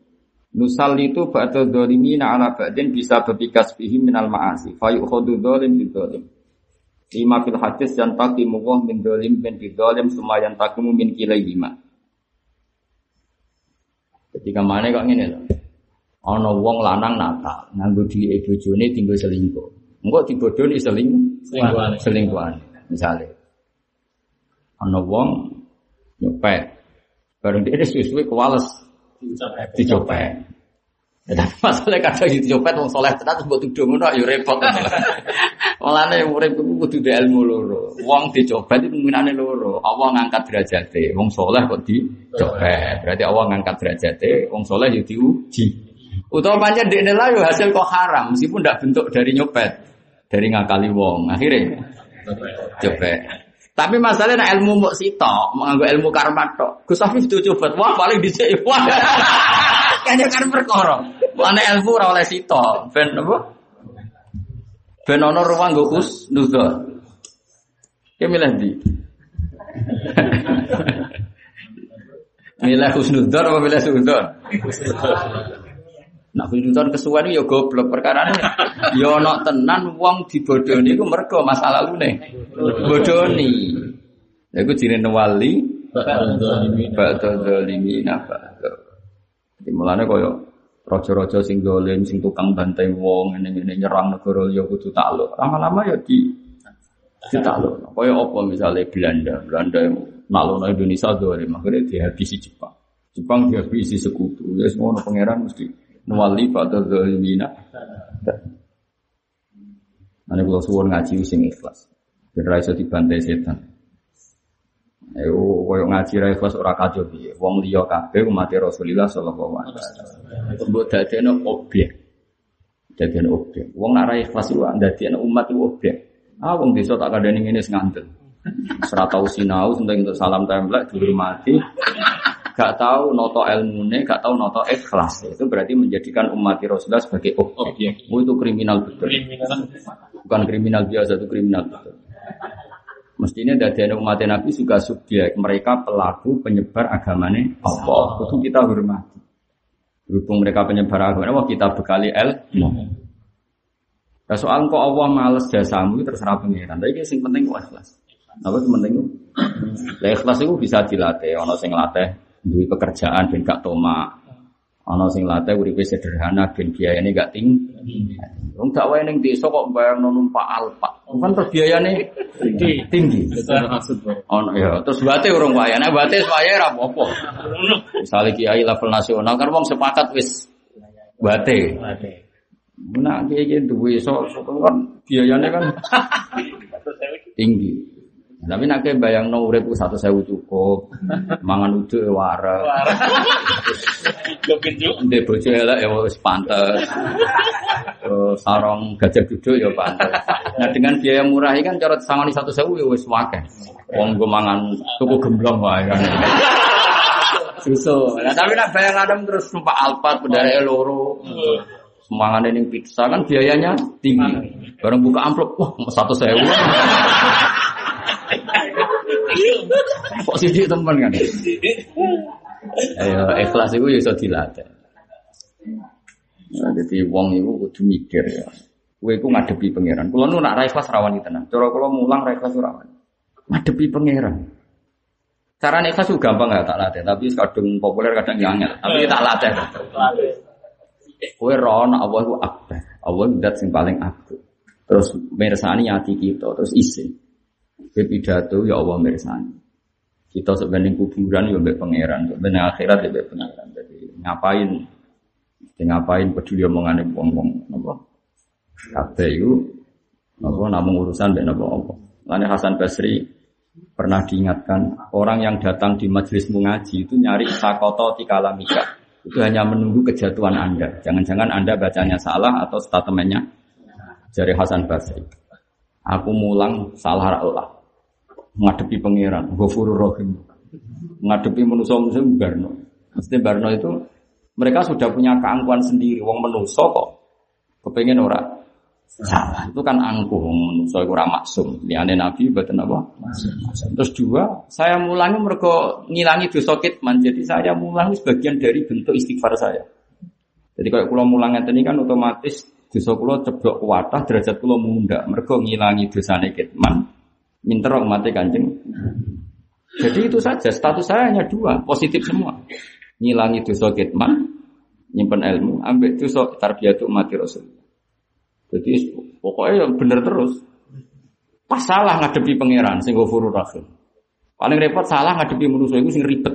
Nusal itu ba'da dhalimina ala ba'din bisa berbikas bihi minal ma'asi fayukhadu dhalim bidhalim Lima fil hadis yang takimu wah min dhalim bin bidhalim semua yang takimu min kilayhima Ketika mana kok ngene lho ana wong lanang nakal nganggo dhuwit bojone tinggal selingkuh. Engko dibodoni seling Selingkuhan. selingkuhan misale. Ana wong nyopet. Bareng dia suwe-suwe kewales dicopet. Ya, tapi masalah kadang dicopet wong soleh tenan terus mbok tuduh ngono ya repot. [LAUGHS] Mulane urip kudu kudu duwe ilmu loro. Wong dicopet itu minane loro. Allah ngangkat derajate. Wong soleh kok dicopet. Berarti Allah ngangkat derajate, wong soleh ya diuji. Utawa pancen dekne lah yo hasil kok haram meskipun ndak bentuk dari nyopet, dari ngakali wong. Akhirnya copet. Tapi masalahnya nak ilmu mbok sitok, menganggo ilmu karma tok. Gus Afif itu coba, wah paling dicek [LAUGHS] wah. Kayaknya kan perkara. Mana ilmu ora oleh sitok, ben apa? Ben ono ruang nggo Gus Nuzul. Ki ndi? [LAUGHS] milih Husnudzon apa milih Sudzon? Nak Husnudzon kesuwen ya goblok perkara ini. Ya ono tenan wong dibodoni iku mergo masa lalune. Bodoni. Ya iku jenenge wali ba'da zalimina ba'da. Jadi kaya raja-raja sing dolim, sing tukang bantai wong, ngene-ngene nyerang negara liya kudu takluk. Lama-lama ya di ditakluk. Kaya apa misalnya Belanda, Belanda yang naklukno Indonesia dolim, akhirnya dihabisi Jepang. Jepang dihabisi sekutu. Ya semua pangeran mesti nuwali pada zalimina. Nanti kalau suwon ngaji sing ikhlas. Ben ra iso dibantai setan. Ayo koyo ngaji ra ikhlas ora kacau piye. Wong liya kabeh umat Rasulullah sallallahu alaihi wasallam. Mbok dadekno objek. Dadekno objek. Wong nek ra ikhlas iku dadekno umat iku objek. Ah wong desa tak kadane ngene sing ngandel. Ora tau sinau untuk salam templek dihormati. Gak tahu noto ilmune, gak tahu noto ikhlas. Itu berarti menjadikan umat Rasulullah sebagai objek. Oh, itu kriminal betul. Kriminal. Bukan kriminal biasa, itu kriminal betul. Mestinya dari umat Nabi juga subjek mereka pelaku penyebar agamanya Allah. Itu kita hormati. Berhubung mereka penyebar agama, wah kita bekali el. Nah, soal kok Allah males jasamu itu terserah pengiran. Tapi yang penting kok ikhlas. Apa yang penting? Lah ikhlas itu bisa dilatih. Ono sing latih duit pekerjaan ben gak toma. Ono sing latih uripe sederhana ben biayane gak tinggi. Wong gak wae ning desa kok bayang numpak alpa. Kan terus biayane tinggi. tinggi. Ono ya, terus bate urung wae. Nek bate wae ra apa-apa. Misale kiai level nasional kan wong sepakat wis bate. Nah, kiai kiai duwe iso kan biayane kan tinggi. Tapi nak kayak bayang no urip satu sewu cukup, mangan uduk ya wareng, Gopin [LAUGHS] juga. ndek bojo elek ya wis pantes. Terus sarong gajah duduk ya pantes. Nah dengan biaya murah ini kan cara sangoni satu sewu ya wis wakeh. Wong gue mangan tuku gemblong wae kan. [LAUGHS] Susu. Nah tapi nak bayang adam terus numpak alpat bedare loro. Semangan ini pizza kan biayanya tinggi. Bareng buka amplop, wah satu sewu. [LAUGHS] Kok sih temen kan? Ayo ikhlas itu ya iso dilatih. Nah, jadi wong itu kudu mikir ya. Kowe iku ngadepi pangeran. Kulo nu nak ra ikhlas rawani tenan. Cara mulang ra ikhlas ora. Ngadepi pangeran. Cara ikhlas itu gampang gak tak latih, tapi kadang populer kadang yang angel. Tapi tak latih. Kowe rono Allah itu akbar. Allah dat sing paling agung. Terus mirsani hati kita, terus isin. Kowe pidato ya Allah mirsani. Kita sebenarnya kuburan ya mbek pangeran, sebenarnya akhirat ya mbek pangeran. Jadi ngapain? Jadi ngapain peduli omongane wong-wong napa? Kabeh iku napa namung urusan mbek napa apa. Lane Hasan Basri pernah diingatkan orang yang datang di majelismu ngaji itu nyari sakoto tikalamika. Itu hanya menunggu kejatuhan Anda. Jangan-jangan Anda bacanya salah atau statementnya dari Hasan Basri. Aku mulang salah Allah ngadepi pangeran, Ghafurur Rahim. Ngadepi manusia-manusia Barno. Mesti Barno itu mereka sudah punya keangkuhan sendiri. Wong manusia kok kepengen ora salah. Itu kan angkuh manusia itu ora maksum. Liane Nabi betul apa? Terus dua, saya mulangi mereka ngilangi dosa kitman. Jadi saya mulangi sebagian dari bentuk istighfar saya. Jadi kalau kulo mulang ini kan otomatis dosa kulo ceblok kuatah derajat kulo munda. Mereka ngilangi dosane kitman minter mati kanjeng. Jadi itu saja, status saya hanya dua, positif semua. Ngilangi dosa kitman, nyimpen ilmu, ambil dosa tarbiyatu mati rasul. Jadi pokoknya yang benar terus. Pas salah ngadepi pangeran, sing ghafurur rahim. Paling repot salah ngadepi manusia itu sing ribet.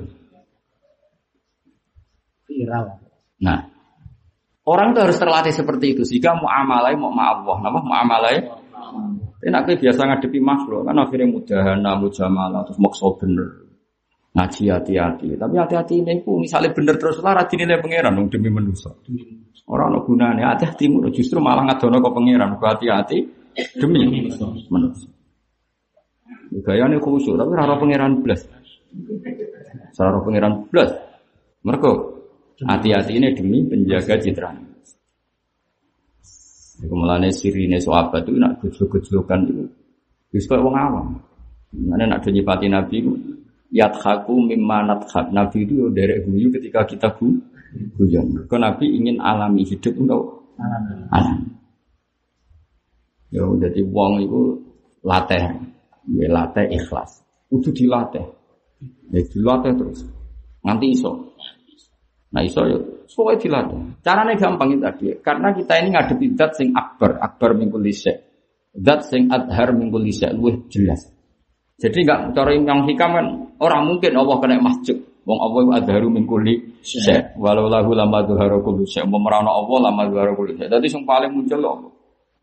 Viral. Nah, orang itu harus terlatih seperti itu sehingga muamalai mau Allah, nama muamalai Tapi kowe biasa ngadepi makhluk kan akhirnya mudahana, mujamalah terus maksa bener. Ngaji hati-hati. Tapi hati-hati ini ku misalnya bener terus lah ra dinilai pangeran dong demi manusia. Orang no gunane hati-hatimu justru malah ngadono ke pangeran. Hati-hati demi manusia. Gayane khusyuk tapi ora pangeran blas. Ora pangeran blas. Mergo hati-hati ini demi penjaga citra. Kemudian sirine sahabat itu nak gejlok-gejlokan itu. Wis koyo wong awam. Mana nak nyipati Nabi itu yadhaku mimma nadhak. Nabi itu yo derek guyu ketika kita gu guyon. Kau Nabi ingin alami hidup untuk alam. Yo jadi wong itu latih, ya latih ikhlas. Itu dilatih. Ya dilatih terus. Nanti iso. Nah iso yo pokoknya dilatih. Caranya gampang itu tadi. Karena kita ini ngadepi dat sing akbar, akbar minggu lisek. Dat sing adhar minggu lisek luwih jelas. Jadi enggak cara yang hikam kan orang mungkin Allah kena masjid. Wong Allah itu adharu minggu lisek. Walau lahu lama dhuharu kulli syek. Memerana Allah lama dhuharu kulli syek. Jadi yang paling muncul Allah.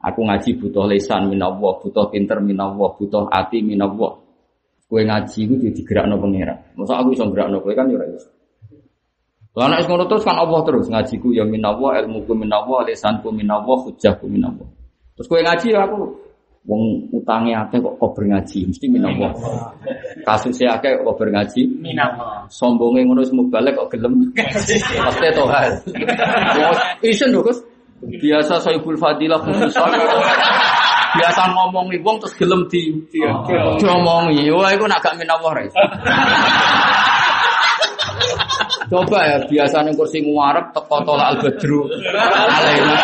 Aku ngaji butuh lesan minallah, butuh pinter minallah, butuh hati minallah. Kue ngaji itu digerakno pangeran. Masa aku bisa gerakno kue kan ya. Lah nek ngono terus kan Allah terus ngajiku ya minallah, ilmuku minallah, lisanku minallah, hujjahku minallah. Terus kowe ngaji ya aku wong utange akeh kok kober ngaji, mesti minallah. Kasusnya akeh kok kober ngaji, Minallah. sombonge ngono semua balik kok gelem. Pasti to hal. Isen lho Gus. Biasa Saibul Fadilah khusus biasa ngomongi wong terus gelem di diomongi. Wah, iku nak gak minawah ra. Coba ya biasa ning kursi nguarep teko tolak al-badru. Alaina.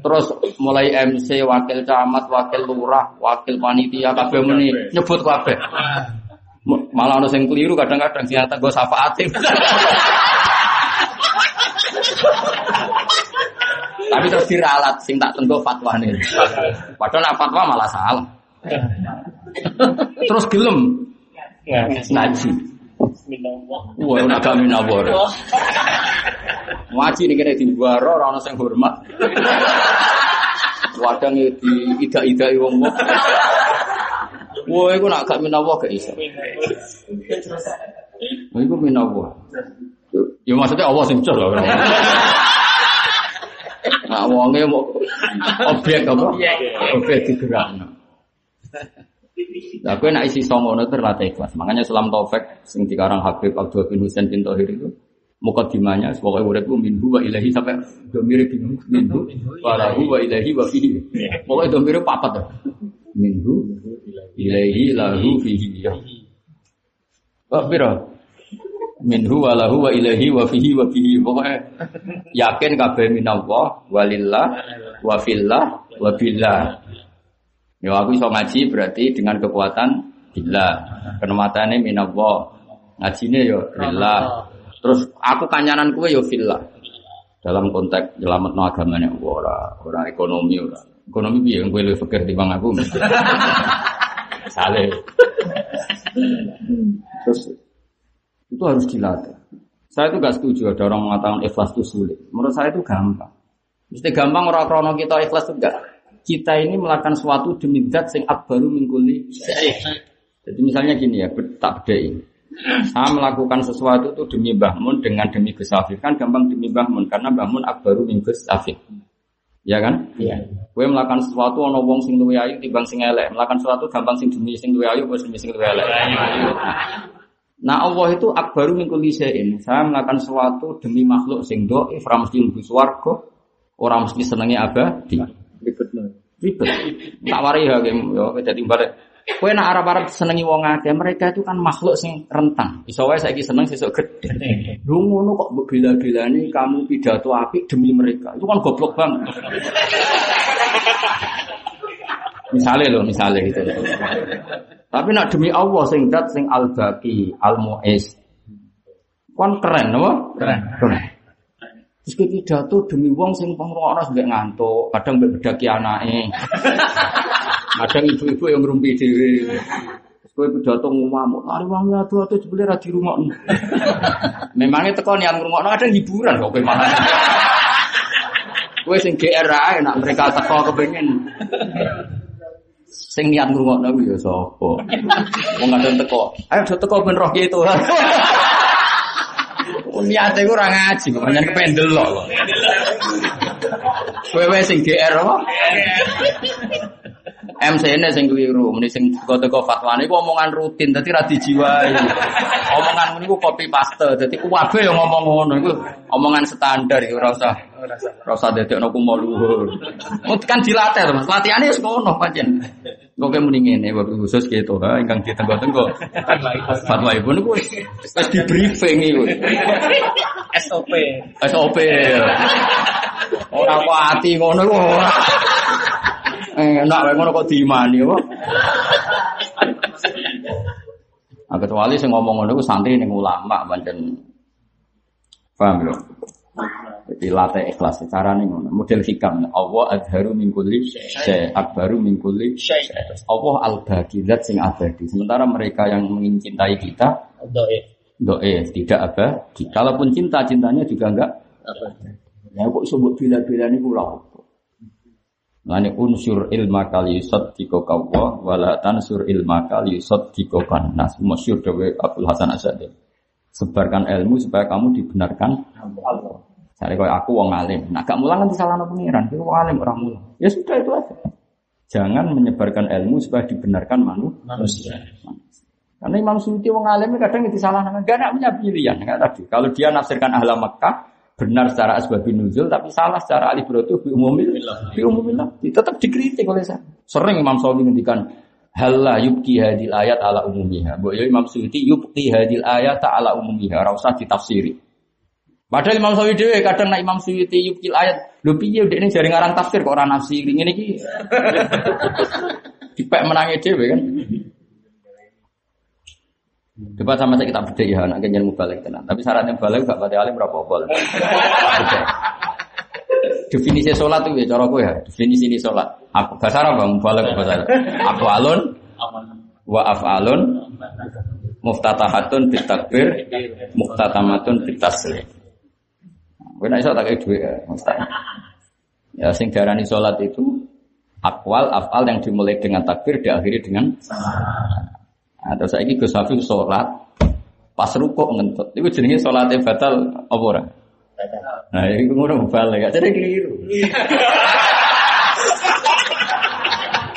Terus mulai MC, wakil camat, wakil lurah, wakil panitia kabeh muni nyebut kabeh. Malah ono sing keliru kadang-kadang sing ngata gue syafaatin. Tapi terus diralat sing tak tenggo fatwane. Padahal nak fatwa malah salah. Terus gelem ngaji. Wah, ora gak minawar. Ngaji ning kene diwaro ora ono sing hormat. Wadang di ida-idai wong wong. Wah, iku nak gak minawar gak iso. Wah, iku minawar. Ya maksudnya Allah sing jos lho. Nah, wonge objek apa? Objek digerakno. Nah, gue nak isi songono itu terlatih ikhlas. Makanya Sulam Taufik sing dikarang Habib Abdul bin Husain bin Tohir itu mukadimahnya pokoknya uripku minhu wa ilahi sampai domire bingung minhu wa lahu wa ilahi wa fihi. Pokoknya domire papat tuh. Minhu ilahi lahu fihi. Oh, biro. Minhu wa lahu wa ilahi wa fihi wa fihi. Pokoknya yakin kabeh minallah walillah wa fillah wa billah. Ya aku iso ngaji berarti dengan kekuatan billah. Kenematane minallah. Ngajine ya billah. Terus aku kanyanan kue ya fillah. Dalam konteks nyelametno agamane ora ora ekonomi ora. Ekonomi piye kowe luwih fikir timbang aku. [LAUGHS] Saleh. Terus itu harus dilatih. Saya itu gak setuju ada orang mengatakan ikhlas itu sulit. Menurut saya itu gampang. Mesti gampang orang krono kita ikhlas itu enggak. Kita ini melakukan sesuatu demi zat sing akbaru mingkuli. Jadi misalnya gini ya, tak bedain. Saya melakukan sesuatu itu demi Mbah Mun dengan demi Gus Afif. Kan gampang demi Mbah Mun karena Mbah Mun akbaru min Gus. Ya kan? Iya. Kue melakukan sesuatu ono wong sing luwe ayu timbang sing elek. Melakukan sesuatu gampang sing demi sing luwe ayu apa demi sing luwe elek. Nah Allah itu akbaru min kulli. Saya melakukan sesuatu demi makhluk sing dhaif, ora mesti mlebu swarga, ora mesti senenge abadi. Ribetno. Ribet. Tak wari ya game yo dadi balik. Kowe nak arep-arep senengi wong akeh, mereka itu kan makhluk sing rentang. Iso wae saiki seneng sesuk gede. Lu ngono kok bela-belani kamu pidato apik demi mereka. Itu kan goblok banget. misalnya loh, misalnya gitu. Tapi nak demi Allah sing dat sing al-baqi, al-mu'is. Kon keren apa? Keren. Keren. Terus kowe pidato demi wong sing pengrungokno sampe ngantuk, kadang mbek bedaki anake. [LAUGHS] Kadang ibu-ibu yang ngrumpi dhewe. Terus kowe pidato ngamuk, "Ari wong adu-adu jebule ra dirungokno." [LAUGHS] Memangnya teko niat ngrungokno kadang hiburan kok kowe malah. [LAUGHS] Kowe sing GR ae nak mereka teko kepengin. Sing niat ngrungokno ya sapa? Wong kadang teko. Ayo do teko ben roh itu. Niate ku ora ngaji, pancen kependel lho. Wewe sing GR apa? MC ini sing keliru, ini sing teko-teko fatwane iku omongan rutin, dadi ra dijiwai. Omongan niku copy paste, dadi kuwabe yang ngomong ngono iku omongan standar iku ora usah ora usah dadekno kumo luhur. Kan dilatih to, Mas. Latihane wis ngono pancen. Kok muni ngene wabil khusus gitu, ha ingkang ditenggo-tenggo. Fatwa ibu niku wis di briefing iku. SOP. SOP. Ora kok ati ngono iku ora. Enak wae ngono kok diimani apa? Nah, kecuali sing ngomong ngono iku santri ning ulama pancen paham lho. Jadi latih ikhlas carane ngono. Model hikam Allah adharu min kulli syai akbaru min kulli syai. Allah al-baqi sing abadi. Sementara mereka yang mencintai kita Doif. doe tidak abadi. Kalaupun cinta cintanya juga enggak? Ya kok sebut bila-bila ini apa? Lani unsur ilma kali yusad tiko kawwa wala tansur ilma kali yusad tiko nas masyur dawe Abdul Hasan Asyadi. Sebarkan ilmu supaya kamu dibenarkan Allah. Saya kau aku wong alim. Nah gak mulang nanti salah pengiran. Kau wong alim orang mulang. Ya sudah itu aja. Jangan menyebarkan ilmu supaya dibenarkan manusia. Manusia. Karena Imam Suyuti wong alim kadang itu salah gak nak punya pilihan tadi. Kalau dia nafsirkan ahla Mekah benar secara asbabun nuzul tapi salah secara alibratu bi umumil bi umumil tetap dikritik oleh saya. Sering Imam Syafi'i ngendikan halla yubki hadil ayat ala umumiha. Mbok ya Imam Suyuti yubki hadil ayat ala umumiha, ora usah ditafsiri. Padahal Imam Syafi'i dhewe kadang nak Imam Suyuti yubki ayat, lho piye ini jare ngarang tafsir kok ora nafsiri ngene iki. [LAUGHS] Dipek menangi dhewe kan. Coba sama saya kita beda ya, anak kenyan mubalik tenan. Tapi syaratnya balik gak pada alim berapa bol. [LAUGHS] Definisi sholat itu ya, cara gue ya. Definisi ini sholat. Apa bahasa Arab bang? Balik bahasa Arab. Apa alun? Wa af'alun muftatahatun bitakbir muftatamatun bitaslim. Gue nak iso tak kayak dua ya, Ya, sing darani sholat itu akwal, afal yang dimulai dengan takbir, diakhiri dengan Nah, terus saya Gus Hafiz sholat pas rukuk ngentut. Itu jenenge sholatnya batal apa ora? Nah, itu ngono balik. Jadi keliru.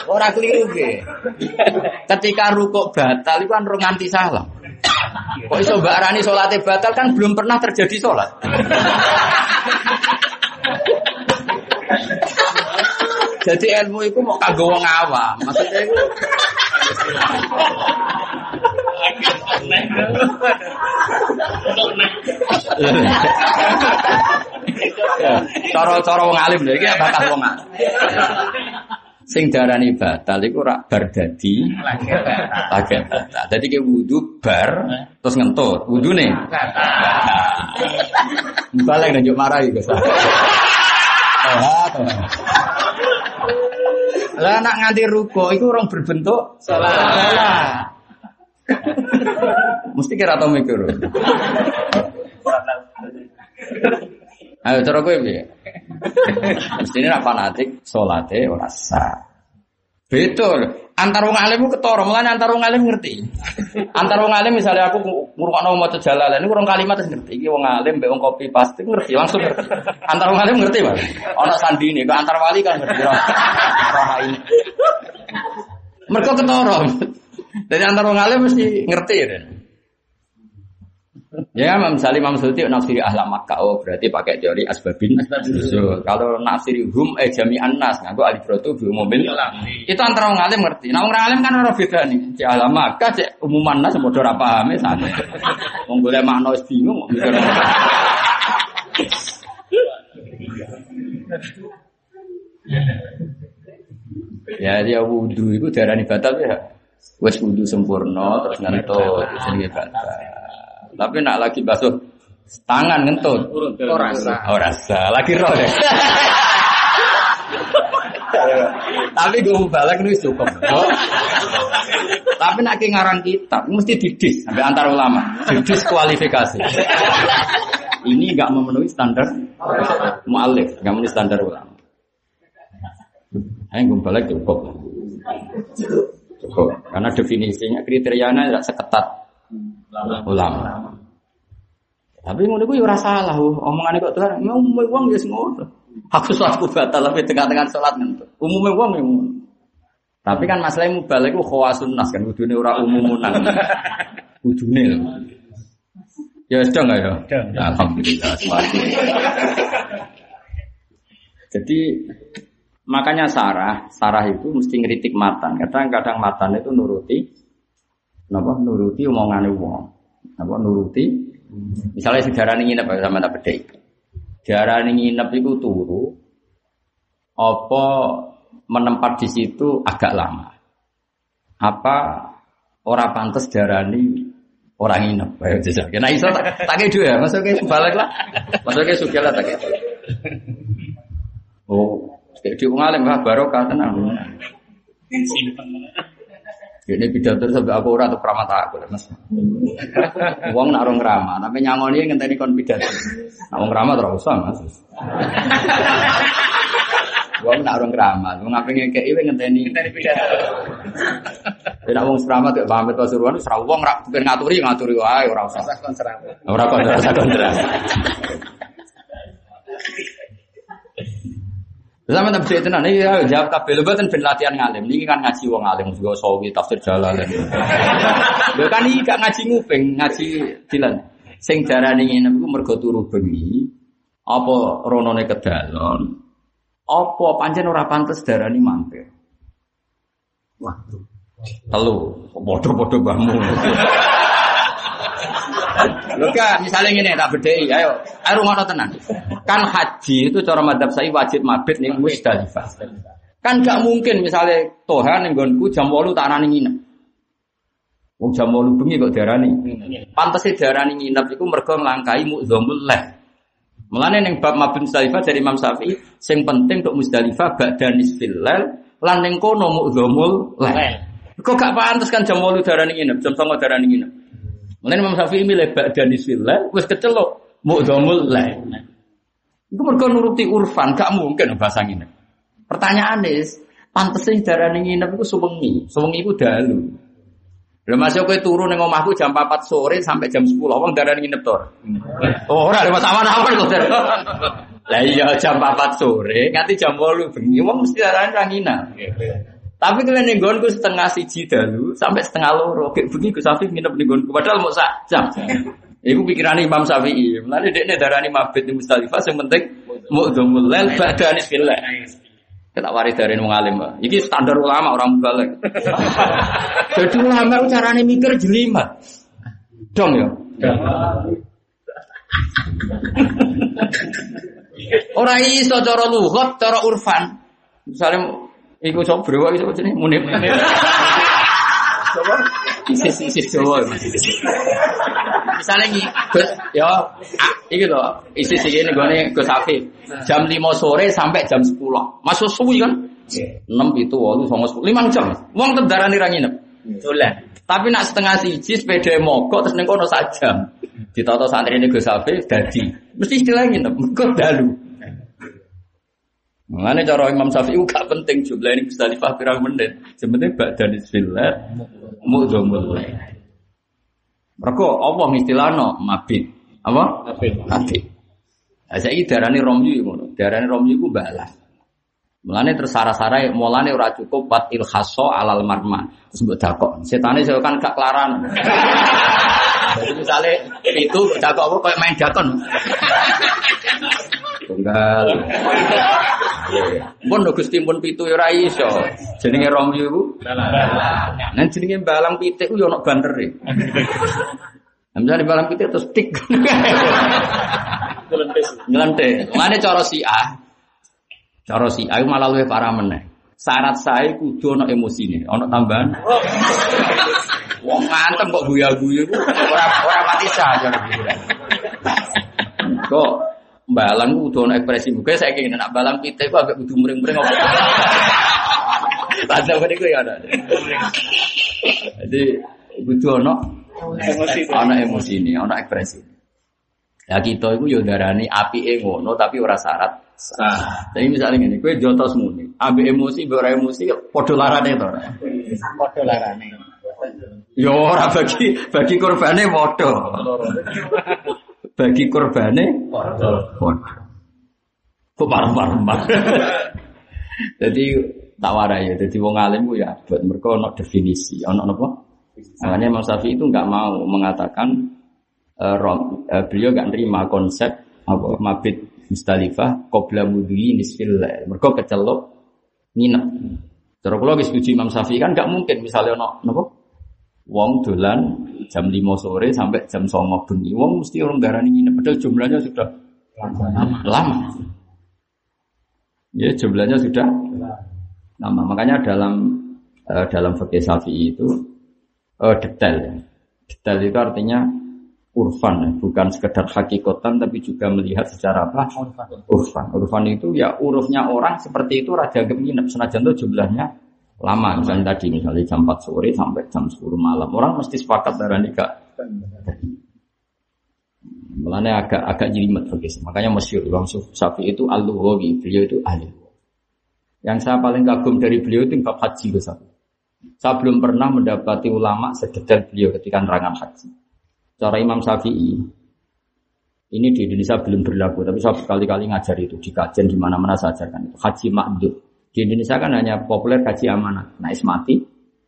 Ora keliru ge. Ketika rukuk batal itu kan nganti salam. Kok iso mbak Arani sholatnya batal kan belum pernah terjadi sholat. Jadi ilmu itu mau kagak wong awam. Maksudnya itu Cara-cara wong alim lho iki bakas wong alim. Sing darani batal iku rak bar dadi lagi batal. Dadi ke wudu bar terus ngentut. Wudune batal. Balik njuk marahi Gus. Lah nak nganti ruko itu orang berbentuk salah. [LAUGHS] Mesti kira tau mikir. [LAUGHS] Ayo cara gue piye? Mesti ini fanatik salate ora sah. Betul. Antar wong alim ketara, mulane antar wong alim ngerti. Antar wong alim misalnya aku ngurungokno maca jalalan ini kurang kalimat terus ngerti. Iki wong alim mbek wong kopi pasti ngerti, langsung ngerti. Antar wong alim ngerti, Mas. Ana sandine, kok antar wali kan ngerti. Roh ini. Mereka ketara. Jadi antar wong alim mesti ngerti ya. Ya, misalnya Imam Suyuti nafsiri ahla Makkah, oh berarti pakai teori asbabin. So, kalau nafsiri hum eh jami'an nas, ngaku alibrotu bi umumin. Itu antara orang alim ngerti. Nah orang alim kan orang beda nih. Cek ahla Makkah, cek umuman nas, bodoh ora paham sama. [LAUGHS] Wong boleh makna wis bingung. Ya dia wudhu itu darah batal ya. Wes wudhu sempurna terus ngentut jenenge batal. Tapi nak lagi basuh tangan ngentut. Ora rasa. Ora rasa. Lagi roh deh. Tapi gue mau balik nulis cukup. Oh. Tapi nak ki ngarang kitab mesti didis sampai antar ulama. Didis kualifikasi. Ini nggak memenuhi standar mualif, nggak memenuhi standar ulama. Ayo gue balik cukup. Cukup. Karena definisinya kriterianya tidak seketat ulama. Tapi ngono iku ya ora salah, omongane kok Tuhan, ya umume wong ya ngono. Aku salatku batal tapi tengah-tengah salat ngentut. Umume wong ya ngono. Tapi kan masalah mubalek ku khawasun nas kan kudune ora umumunan. Kudune. Ya sedang ya. Alhamdulillah. Jadi makanya Sarah, Sarah itu mesti ngeritik matan. Kadang-kadang matan itu nuruti Napa nuruti omongane wong. Napa nuruti misalnya sejarah ini nginep sama tak bedai. Sejarah ini nginep itu turu apa menempat di situ agak lama. Apa orang pantas darani orang nginep. Ayo jajal. Kena iso tak tak dua ya. Ke balik lah. Ke sugih lah tak Oh, kayak di ngalim lah barokah tenang. Ini pidato sampai aku ora tuh pramata aku mas. Uang nak orang ramah, tapi nyangoni yang ngenteni kon pidato. Nak orang ramah terus usah mas. Uang nak orang ramah, uang apa yang kayak ini ngenteni ngenteni pidato. Tidak uang serama tuh pamit pasuruan, serah uang rak bukan ngaturi ngaturi wae ora usah. Ora kok ora usah kontra. Sama tak bisa tenan ini ya jawab kabel mboten ben latihan ngalim. Niki kan ngaji wong alim juga sawi tafsir jalan. [LAUGHS] Lho kan iki gak ngaji nguping, ngaji dilan. Sing darane ngene iku mergo turu bengi. Apa ronone kedalon? Apa pancen ora pantes darani mampir? Wah, Telu, bodoh-bodoh bangun. Kan, misalnya ngene tak bedheki, ayo. Ayo ngono tenan. Kan haji itu cara madhab saya wajib mabit ning Musdalifah. Kan gak mungkin misalnya Tuhan ning nggonku jam 8 tak arani nginep. Wong jam 8 bengi kok diarani. Pantese diarani nginep iku mergo nglangkai mudzamul leh. Mulane ning bab mabit Musdalifah dari Imam Syafi'i sing penting untuk Musdalifah ba'da nisfil lail lan ning kono mudzamul leh. Kok gak pantes kan jam 8 darani nginep, jam 9 darani nginep. Mulane Imam Syafi'i milih ba'da nisfil lail wis kecelok mudzamul lail. Iku mergo nuruti urfan, gak mungkin bahasa nginep. Pertanyaan is, pantesin darah nginep itu suwengi, suwengi itu dalu. Lha masuk kowe turu ning omahku jam 4 sore sampai jam 10. Wong darah nginep to. Oh, ora lewat awan-awan kok. Lah iya jam 4 sore nganti jam 8 bengi wong mesti darah ra nginep. Tapi kalau ning nggonku setengah siji dalu sampai setengah loro, kayak bengi Gus Safi nginep ning nggonku padahal mau sak jam. [LAUGHS] Iku pikiran Imam Syafi'i. Mulane dekne darani mabit di Mustalifah sing penting mu'dzamul lail ba'da nisfillah. Kita waris dari wong alim. Iki standar ulama orang balik. [LAUGHS] Jadi ulama itu caranya mikir jelimet. Dong ya. Orang iso cara luhut, cara urfan. Misalnya iku sok brewa iso jenenge munib. Coba isis-isis Jawa. Misalnya iki, Gus, ya ah, iki lho, isis iki nggone Gus Afif. Jam 5 sore sampai jam 10. Masuk suwi kan? 6 itu 8 9 10 5 jam. Wong tendarani ra nginep. Dolan. Tapi nak setengah siji sepeda mogok terus ning kono sak jam. Ditata santri ini Gus Afif dadi. Mesti istilah nginep, mergo dalu. Mengenai cara Imam Syafi'i gak penting jumlah ini bisa pirang menit. Sebenarnya badan istillah mu'dzamul Mereka Allah istilahno mabit. Apa? Mabit. Mabit. Nah, saya ini darani romyu ngono. Darani romyu ku balas. Mulane tersara-sara mulane ora cukup pat ilhaso alal marma. Terus mbok dakok. Setane saya kan gak kelaran. [LAUGHS] Jadi misalnya itu dakok apa kayak main dakon. [LAUGHS] Tunggal. Pun Gusti pun pitu ya ora iso. Jenenge romyu iku Nah jenenge balang pitik ku yo ono bandere. Nah, Misalnya balang pitik terus tik. Nyelentik. Mana cara si A? Cara si A malah luwih parah meneh. Syarat saya kudu ono emosine, ono tambahan. Wong ngantem kok guya-guyu ku ora ora mati saja. Kok balang kudu ono ekspresi muka saya ingin nak balang pitik ku agak kudu muring-muring apa. [LAUGHS] Tanda beriku ya ada. Jadi kudu ono ana emosi ini, ana ekspresi. Ya kita itu yo darani api ngono tapi ora syarat. Jadi misalnya gini, kue jotos muni, api emosi, ora emosi, podo larane ora? Padha larane. Yo ora bagi bagi korbane podo. [LAUGHS] Bagi korbane podo. Kok. [LAUGHS] Jadi tak warai ya. Jadi wong alim ku ya buat mereka ono definisi, ono apa? Makanya Imam Syafi'i itu nggak mau mengatakan eh, rom- eh, beliau nggak nerima konsep apa mabit Mustalifah qabla mudhi nisfil. Mergo kecelok nginep. Kula wis setuju Imam Syafi'i kan nggak mungkin misalnya ono napa? Wong dolan jam 5 sore sampai jam 09 bengi. Wong mesti orang darani nginep padahal jumlahnya sudah lama. Ya jumlahnya sudah lama. Makanya dalam eh, dalam fikih Syafi'i itu eh, detail. Detail itu artinya urfan, bukan sekedar hakikotan tapi juga melihat secara apa? Urfan. Urfan itu ya urufnya orang seperti itu raja nginep senajan itu jumlahnya lama. Misalnya tadi misalnya jam 4 sore sampai jam 10 malam. Orang mesti sepakat darah nikah. Agak agak jelimet begitu. Makanya masyhur Imam Syafi'i itu al-Lughawi, beliau itu ahli. Yang saya paling kagum dari beliau itu bab haji Syafi'i. Saya belum pernah mendapati ulama sedetail beliau ketika nerangan haji. Cara Imam Syafi'i, ini di Indonesia belum berlaku, tapi saya berkali-kali ngajar itu di kajian di mana-mana saya ajarkan itu. Haji makdud. Di Indonesia kan hanya populer haji amanah. Nah, mati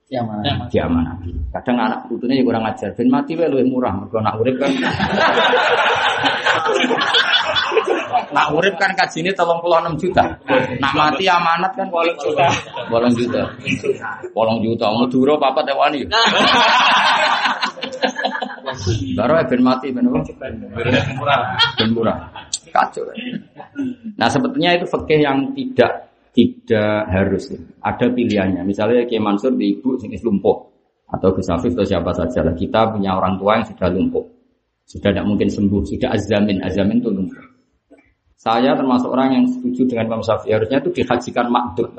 Yang mana? di amanah. Kadang anak putune yang kurang ajar, ben mati wae luwih murah, mergo anak urip kan. [LAUGHS] Nak urip kan kajine 36 juta. Nak mati amanat kan 8 juta. 8 juta. 8 juta. Madura papat ewani. [LAUGHS] Baru ben mati ben apa? Ben murah. Kacau. Nah sebetulnya itu fikih yang tidak tidak harus. Ada pilihannya. Misalnya Kiai Mansur di ibu sing lumpuh atau Gus Afif atau siapa saja lah. Kita punya orang tua yang sudah lumpuh. Sudah tidak mungkin sembuh, sudah azamin, azamin itu lumpuh. Saya termasuk orang yang setuju dengan Imam Syafi'i harusnya itu dihajikan makdub.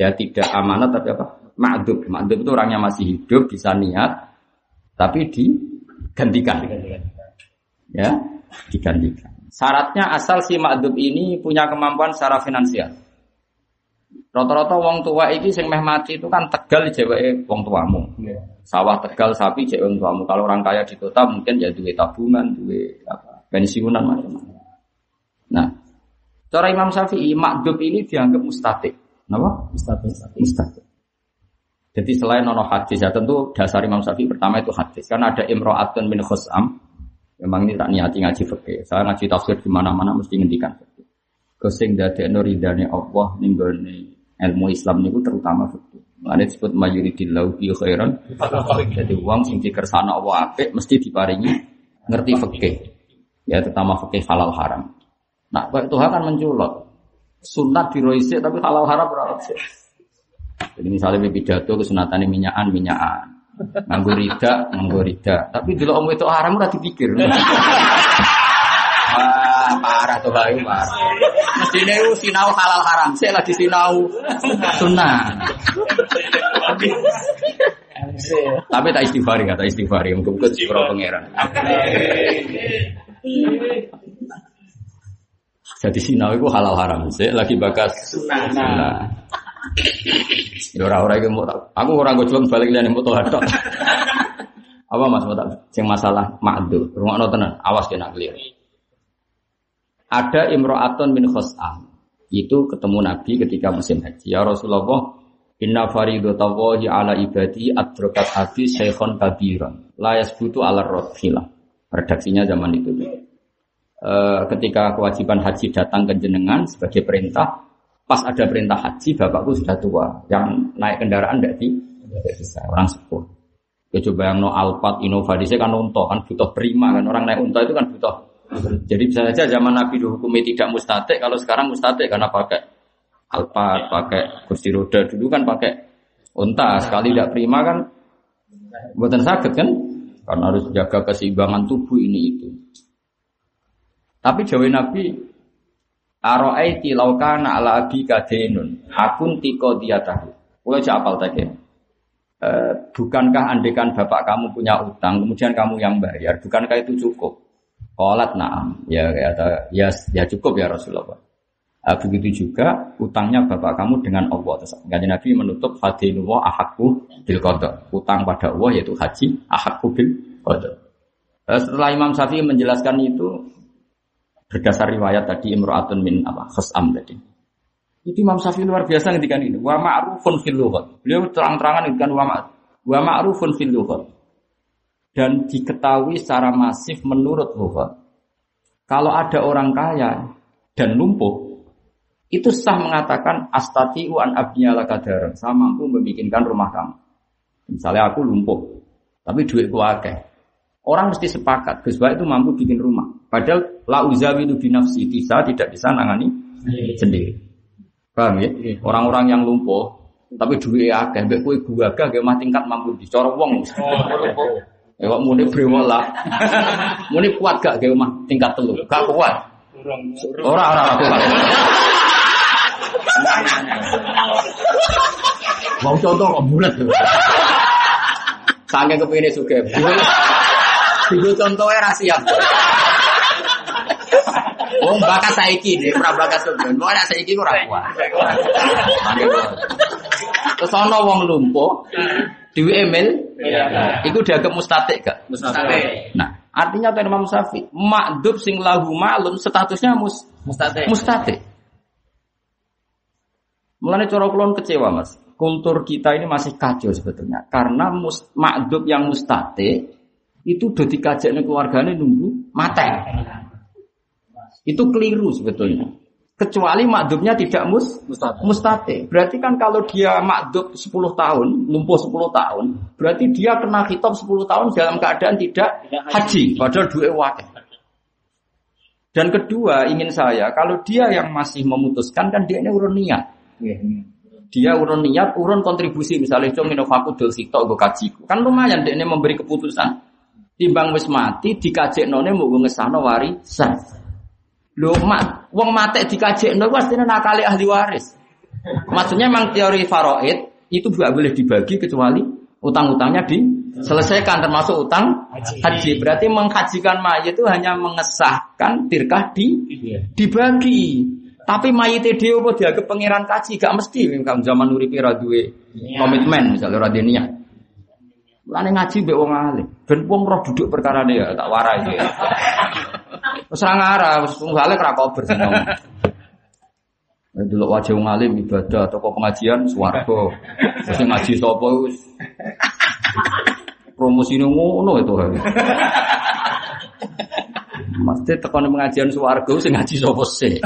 Ya tidak amanat tapi apa? Makdub. Makdub itu orangnya masih hidup, bisa niat, tapi digantikan. Ya, digantikan. Syaratnya asal si makdub ini punya kemampuan secara finansial. Rata-rata wong tua iki sing meh mati itu kan tegal jeweke wong tuamu. Sawah tegal sapi cewek wong tuamu. Kalau orang kaya di kota mungkin ya duit tabungan, duit apa, pensiunan macam-macam. Nah, cara Imam Syafi'i makdub ini dianggap mustatik. Kenapa? Mustatik. Mustatik. Jadi selain nono hadis ya tentu dasar Imam Syafi'i pertama itu hadis. Karena ada imro'atun min khusam. Memang ini tak niati ngaji fikih. Saya ngaji tafsir di mana-mana mesti ngendikan fikih. Kesing dadekno ridane Allah ning ilmu Islam niku terutama fikih. Mane disebut majuridillahu bi khairan. Jadi uang sing dikersana Allah apik mesti diparingi ngerti fikih. Ya terutama fikih halal haram. Nah, Pak Tuhan kan menculot. Sunat diroise tapi halal haram sih? Jadi misalnya pidato kesunatan minyakan minyakan. Nganggo rida, nganggo rida. Tapi dulu om itu haram udah dipikir. Parah tuh bayu parah. Mestinya itu sinau halal haram. Saya lagi sinau sunnah. Tapi tak istighfar kata istighfar. Mungkin ke pro pangeran. Jadi sinau itu halal haram. Saya lagi bakas sunnah. Ya ora-ora iki mau aku ora gojlong balik liyane mau tok. [LAUGHS] Apa Mas mau tak sing masalah makdur. Rungokno tenan, awas kena clear. Ada imro'atun min khos'am. Itu ketemu Nabi ketika musim haji. Ya Rasulullah, inna faridatallahi ala ibadi adrokat abi syekhon kabiran. La yasbutu ala rodhilah. Redaksinya zaman itu. E, ketika kewajiban haji datang ke jenengan sebagai perintah, pas ada perintah haji, bapakku sudah tua. Yang naik kendaraan tidak di. Orang sepuh. Ya coba yang no Alphard, inovasi kan unta, kan butuh prima kan. Orang naik unta itu kan butuh jadi bisa saja zaman Nabi dihukumi tidak mustatik, kalau sekarang mustatik karena pakai alpat, pakai kursi roda dulu kan pakai unta. Sekali tidak prima kan buatan sakit kan? Karena harus jaga keseimbangan tubuh ini itu. Tapi jawab Nabi, Aro'aiti laukana ala abi kadenun, akun tiko diatahu. Boleh apal tadi. E, bukankah andekan bapak kamu punya utang, kemudian kamu yang bayar, bukankah itu cukup? Kolat naam, ya kata ya ya cukup ya Rasulullah. Nah, begitu juga utangnya bapak kamu dengan Allah. Terus Nabi menutup hadinullah ahakku bil qada. Utang pada Allah yaitu haji ahakku bil qada. Setelah Imam Syafi'i menjelaskan itu berdasar riwayat tadi imro'atun min apa khasam tadi. Itu Imam Syafi'i luar biasa ketika ini. Wa ma'rufun fil lughat. Beliau terang-terangan ngendikan wa ma'ruf. Wa ma'rufun fil dan diketahui secara masif menurut lughat. Kalau ada orang kaya dan lumpuh, itu sah mengatakan astati an abniyala kadar. Saya mampu membikinkan rumah kamu. Misalnya aku lumpuh, tapi duitku akeh. Orang mesti sepakat, Gus itu mampu bikin rumah. Padahal la uzawilu binafsi bisa tidak bisa nangani sendiri. Paham ya? Iya. Orang-orang yang lumpuh tapi duit akeh, mbek kowe gua agak mah tingkat mampu dicorong wong. Oh, Ya kok muni brewol lah. [LAUGHS] muni kuat gak ge omah tingkat telu? Gak kuat. Ora ora ora kuat. [LAUGHS] Mau contoh kok bulat. Sange kepingin suge. Dulu contohnya rahasia. Oh, bakat saiki deh, ora bakat. Mau ada saiki ora kuat. Terus ana wong lumpuh, Dewi Emil, iya. itu dianggap mustatik gak? Mustatik. Nah, artinya apa Imam Syafi'i? Makdub sing lahu ma'lum statusnya mus mustatik. Mustatik. Mulanya cara kulon kecewa mas. Kultur kita ini masih kacau sebetulnya. Karena mus, makdub yang mustatik itu udah dikajaknya keluarganya nunggu mati. Itu keliru sebetulnya. Kecuali makdubnya tidak mus mustate. Berarti kan kalau dia makdub 10 tahun, lumpuh 10 tahun, berarti dia kena kitab 10 tahun dalam keadaan tidak Tidak haji, padahal dua wakil. Dan kedua, ingin saya, kalau dia yang masih memutuskan kan dia ini urun niat. Iya, iya. Dia urun niat, urun kontribusi misalnya cung inovaku dul sitok gue kajiku. Kan lumayan dia ini memberi keputusan. Timbang wis mati dikajek none mau ngesano warisan. Lho mak wong mati dikajek none pastinya nakali ahli waris. Maksudnya memang teori faraid itu juga boleh dibagi kecuali utang-utangnya diselesaikan termasuk utang haji. Berarti menghajikan mayit itu hanya mengesahkan tirkah di Iya. dibagi. Tapi mayit dhewe apa dianggap pangeran kaji gak mesti kan zaman uripe ra duwe komitmen misalnya ra niat. Mulane ngaji mbek wong alim. Ben wong roh duduk perkara ya tak warai ya. Wis ra ngarah, wis wong alim ra kober. Dulu wajah wong alim ibadah toko pengajian swarga. Sing ngaji sapa wis promosine ngono itu. Mesti tekan pengajian swarga sing ngaji sapa sih.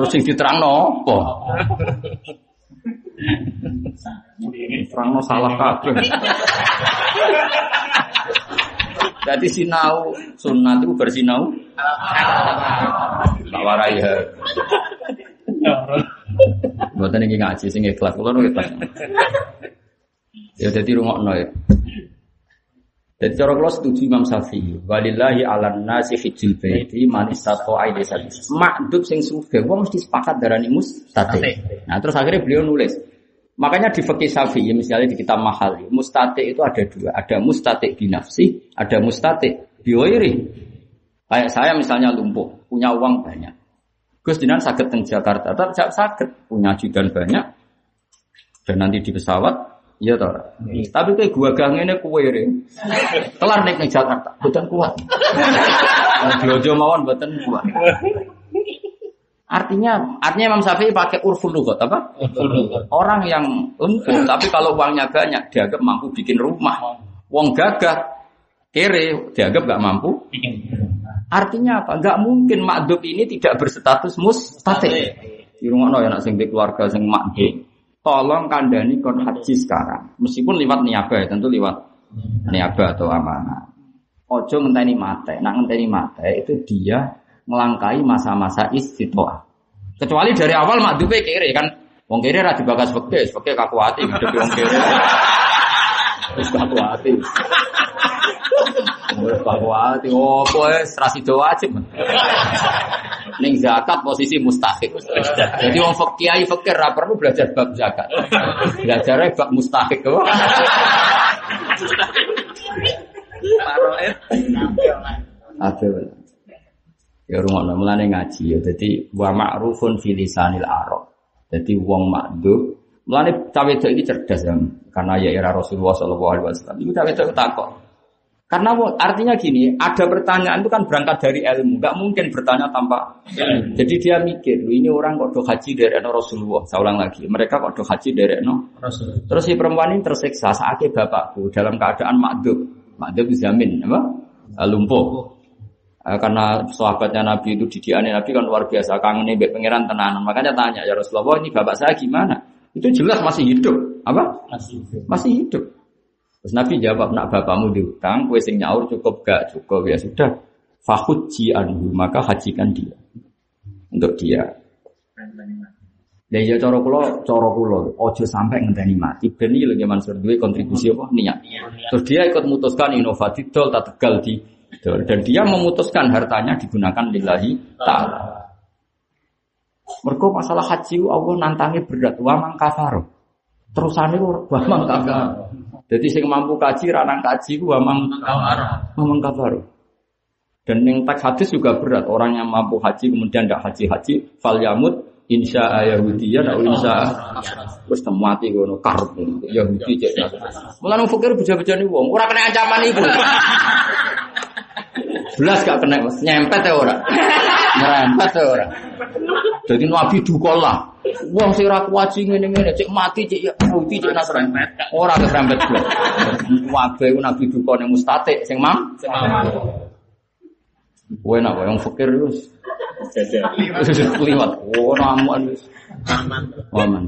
Terus sing diterangno apa? Terangno salah kabeh. Jadi sinau sunat itu bersinau tak warai ya. Buatan ini ngaji sing ikhlas, kalau ikhlas. Ya jadi rungokno ya. Jadi cara kalau setuju Imam Syafi'i, walillahi ala nasi hijjul baiti man istata'a ilaihi sabila. Makdub sing sugih wong mesti sepakat darani mustati. Nah, terus akhirnya beliau nulis. Makanya di fikih Syafi'i misalnya di kitab Mahali, mustati itu ada dua, ada mustati binafsi, ada mustati biwairi. Kayak saya misalnya lumpuh, punya uang banyak. Gus Dinan sakit teng Jakarta, tetap sakit, punya ajudan banyak, dan nanti di pesawat, iya toh. Tapi kayak gua gang ini kue kelar naik ning Jakarta, bukan kuat. Jojo mawon buatan kuat. Artinya, artinya Imam Syafi'i pakai urful lugat apa? Orang yang lumpuh, tapi kalau uangnya banyak, dianggap mampu bikin rumah. Wong gagah, kere, dianggap gak mampu. Artinya apa? Gak mungkin makdub ini tidak berstatus mustati. Di rumah ya nak sing di keluarga sing makdub. Tolong kandani kon haji sekarang. Meskipun lewat niaga ya, tentu lewat niaga atau amanah. Ojo ngenteni mate. Nak ngenteni mate itu dia melangkai masa-masa istitoah. Kecuali dari awal makdube kere kan. Wong kere ra dibakas fikih, fikih kakuati hidup wong. Wis kakuati. Wis kakuati. Oh, kowe rasido wajib. Ning zakat posisi mustahik. Jadi wong fikih kiai fikih ra perlu belajar bab zakat. Belajarnya bab mustahik. Paroet. Ada. Ya rumah mulane ngaji ya. Jadi wa ma'rufun fi lisanil arab. Jadi wong makdub. Mulane cawe ini cerdas ya. Karena ya era Rasulullah Shallallahu Alaihi Wasallam. Itu cawe itu takut. Karena artinya gini, ada pertanyaan itu kan berangkat dari ilmu, nggak mungkin bertanya tanpa ilmu. Jadi dia mikir, "Loh, ini orang kok do haji dari no Rasulullah. Saya ulang lagi, mereka kok do haji dari no. Terus si perempuan ini tersiksa saat bapakku dalam keadaan makdub, makdub dijamin, apa? Eh, lumpuh. Eh, karena sahabatnya Nabi itu didiane Nabi kan luar biasa kangen nih pangeran tenanan. Makanya tanya ya Rasulullah ini bapak saya gimana? Itu jelas masih hidup, apa? Masih hidup. Terus Nabi jawab, nak bapakmu diutang, kue sing nyaur cukup gak cukup ya sudah. Fahuji anhu, maka hajikan dia untuk dia. Ya ya cara kula, cara kula ojo sampai ngenteni mati. Ben iki lho Ki Mansur duwe kontribusi apa niat. Terus dia ikut memutuskan inovatif dol tak tegal di dol. dan dia memutuskan hartanya digunakan lillahi taala. Mergo masalah haji Allah nantangi berat wa mang kafaro. Terusane wa mang kafaro. Jadi sing mampu kaji ranang kaji ku wa mang Memang kafaru. Dan yang teks hadis juga berat. Orang yang mampu haji kemudian tidak haji-haji. Fal yamut insya Yahudiyah atau insya Terus mati kono karep Yahudi cek. Mulane fakir beja-beja nih wong. Ora kena ancaman iku. [LAUGHS] Belas gak kena Mas. nyempet ya ora. Nyerempet ya ora. Jadi Nabi duka lah. Wong sing ora kuwaji ngene-ngene cek mati cek Yahudi cek Nasrani. Ora kesrempet blas. Wabe ku Nabi duka ning mustatik sing mam. Kowe nak yang fakir wis kliwat. [LAUGHS] Oh, aman wis. Aman. Aman.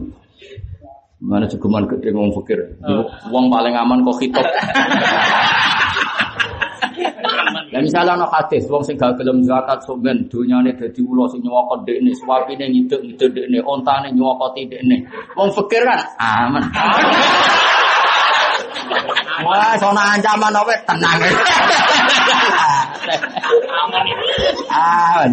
Mana cukuman gede ngomong fakir. Uang paling aman kok hitop. [LAUGHS] Dan misalnya ana hadis wong sing gak gelem zakat sampean donyane dadi ula sing nyewokot dekne, suapine ngiduk-ngiduk dekne, ontane nyewokoti dekne. Wong fakir kan aman. Wah, sono ancaman apa tenang. [LAUGHS] Aman.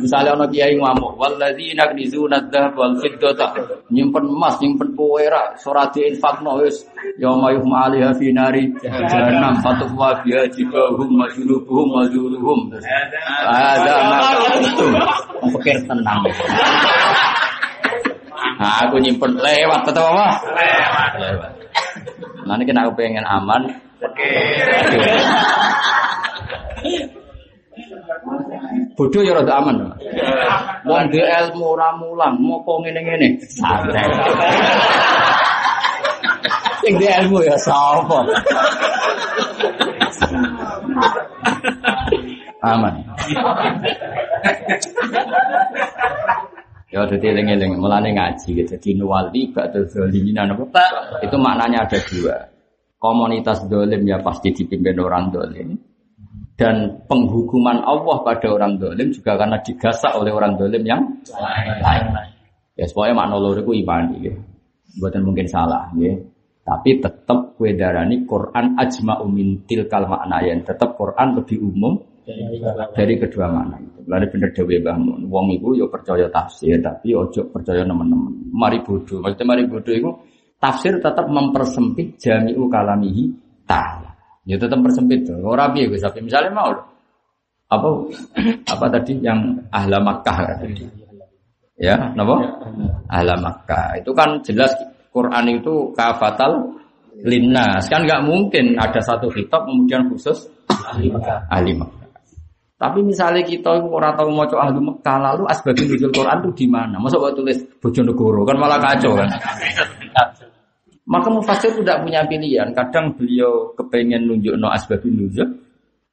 Misalnya ono kiai ngamuk, walladzina yaknizuna dzahab wal fiddata, nyimpen emas, nyimpen perak, ora diinfakno wis yauma yuhma 'alaiha fi nari jahannam fatwa biha jibahum majlubuhum majluhum. Ada itu. Pikir tenang. Nah, aku nyimpen lewat tetap apa? Lewat. Lewat. Nanti kena aku pengen aman. Bodoh ya rada aman. Wong dhe ilmu ora mulang, mopo ngene-ngene. Santai. Sing dhe ilmu ya sapa? Aman. Ya jadi eling-eling, mulane ngaji gitu. Jadi nuwali ba'dal zalimin apa? Itu maknanya ada dua. Komunitas dolim ya pasti dipimpin orang dolim. Dan penghukuman Allah pada orang dolim juga karena digasak oleh orang dolim yang lain. Ya semuanya makna loro itu iman ya. Buatan mungkin salah ya. Tapi tetap kue darani Quran ajma'u min tilkal makna tetap Quran lebih umum dari kedua makna itu. Lalu bener dewe bangun. Wong iku yo percaya tafsir tapi ojo percaya teman-teman. Mari bodoh. Maksudnya mari bodoh itu tafsir tetap mempersempit jami'u kalamihi ta'ala. Ya tetap persempit. Ora piye Gus Tapi misalnya mau apa apa tadi yang ahla Makkah tadi. Ya, napa? Ahla Makkah. Itu kan jelas Quran itu kafatal linnas. Kan nggak mungkin ada satu kitab kemudian khusus ahli Makkah. Tapi misalnya kita orang tahu mau ahli Mekah lalu asbabun nuzul Quran itu di mana? Masa buat tulis Bojonegoro kan malah kacau kan? [LAUGHS] Maka mufasir tidak punya pilihan. Kadang beliau kepengen nunjuk no asbabun nuzul,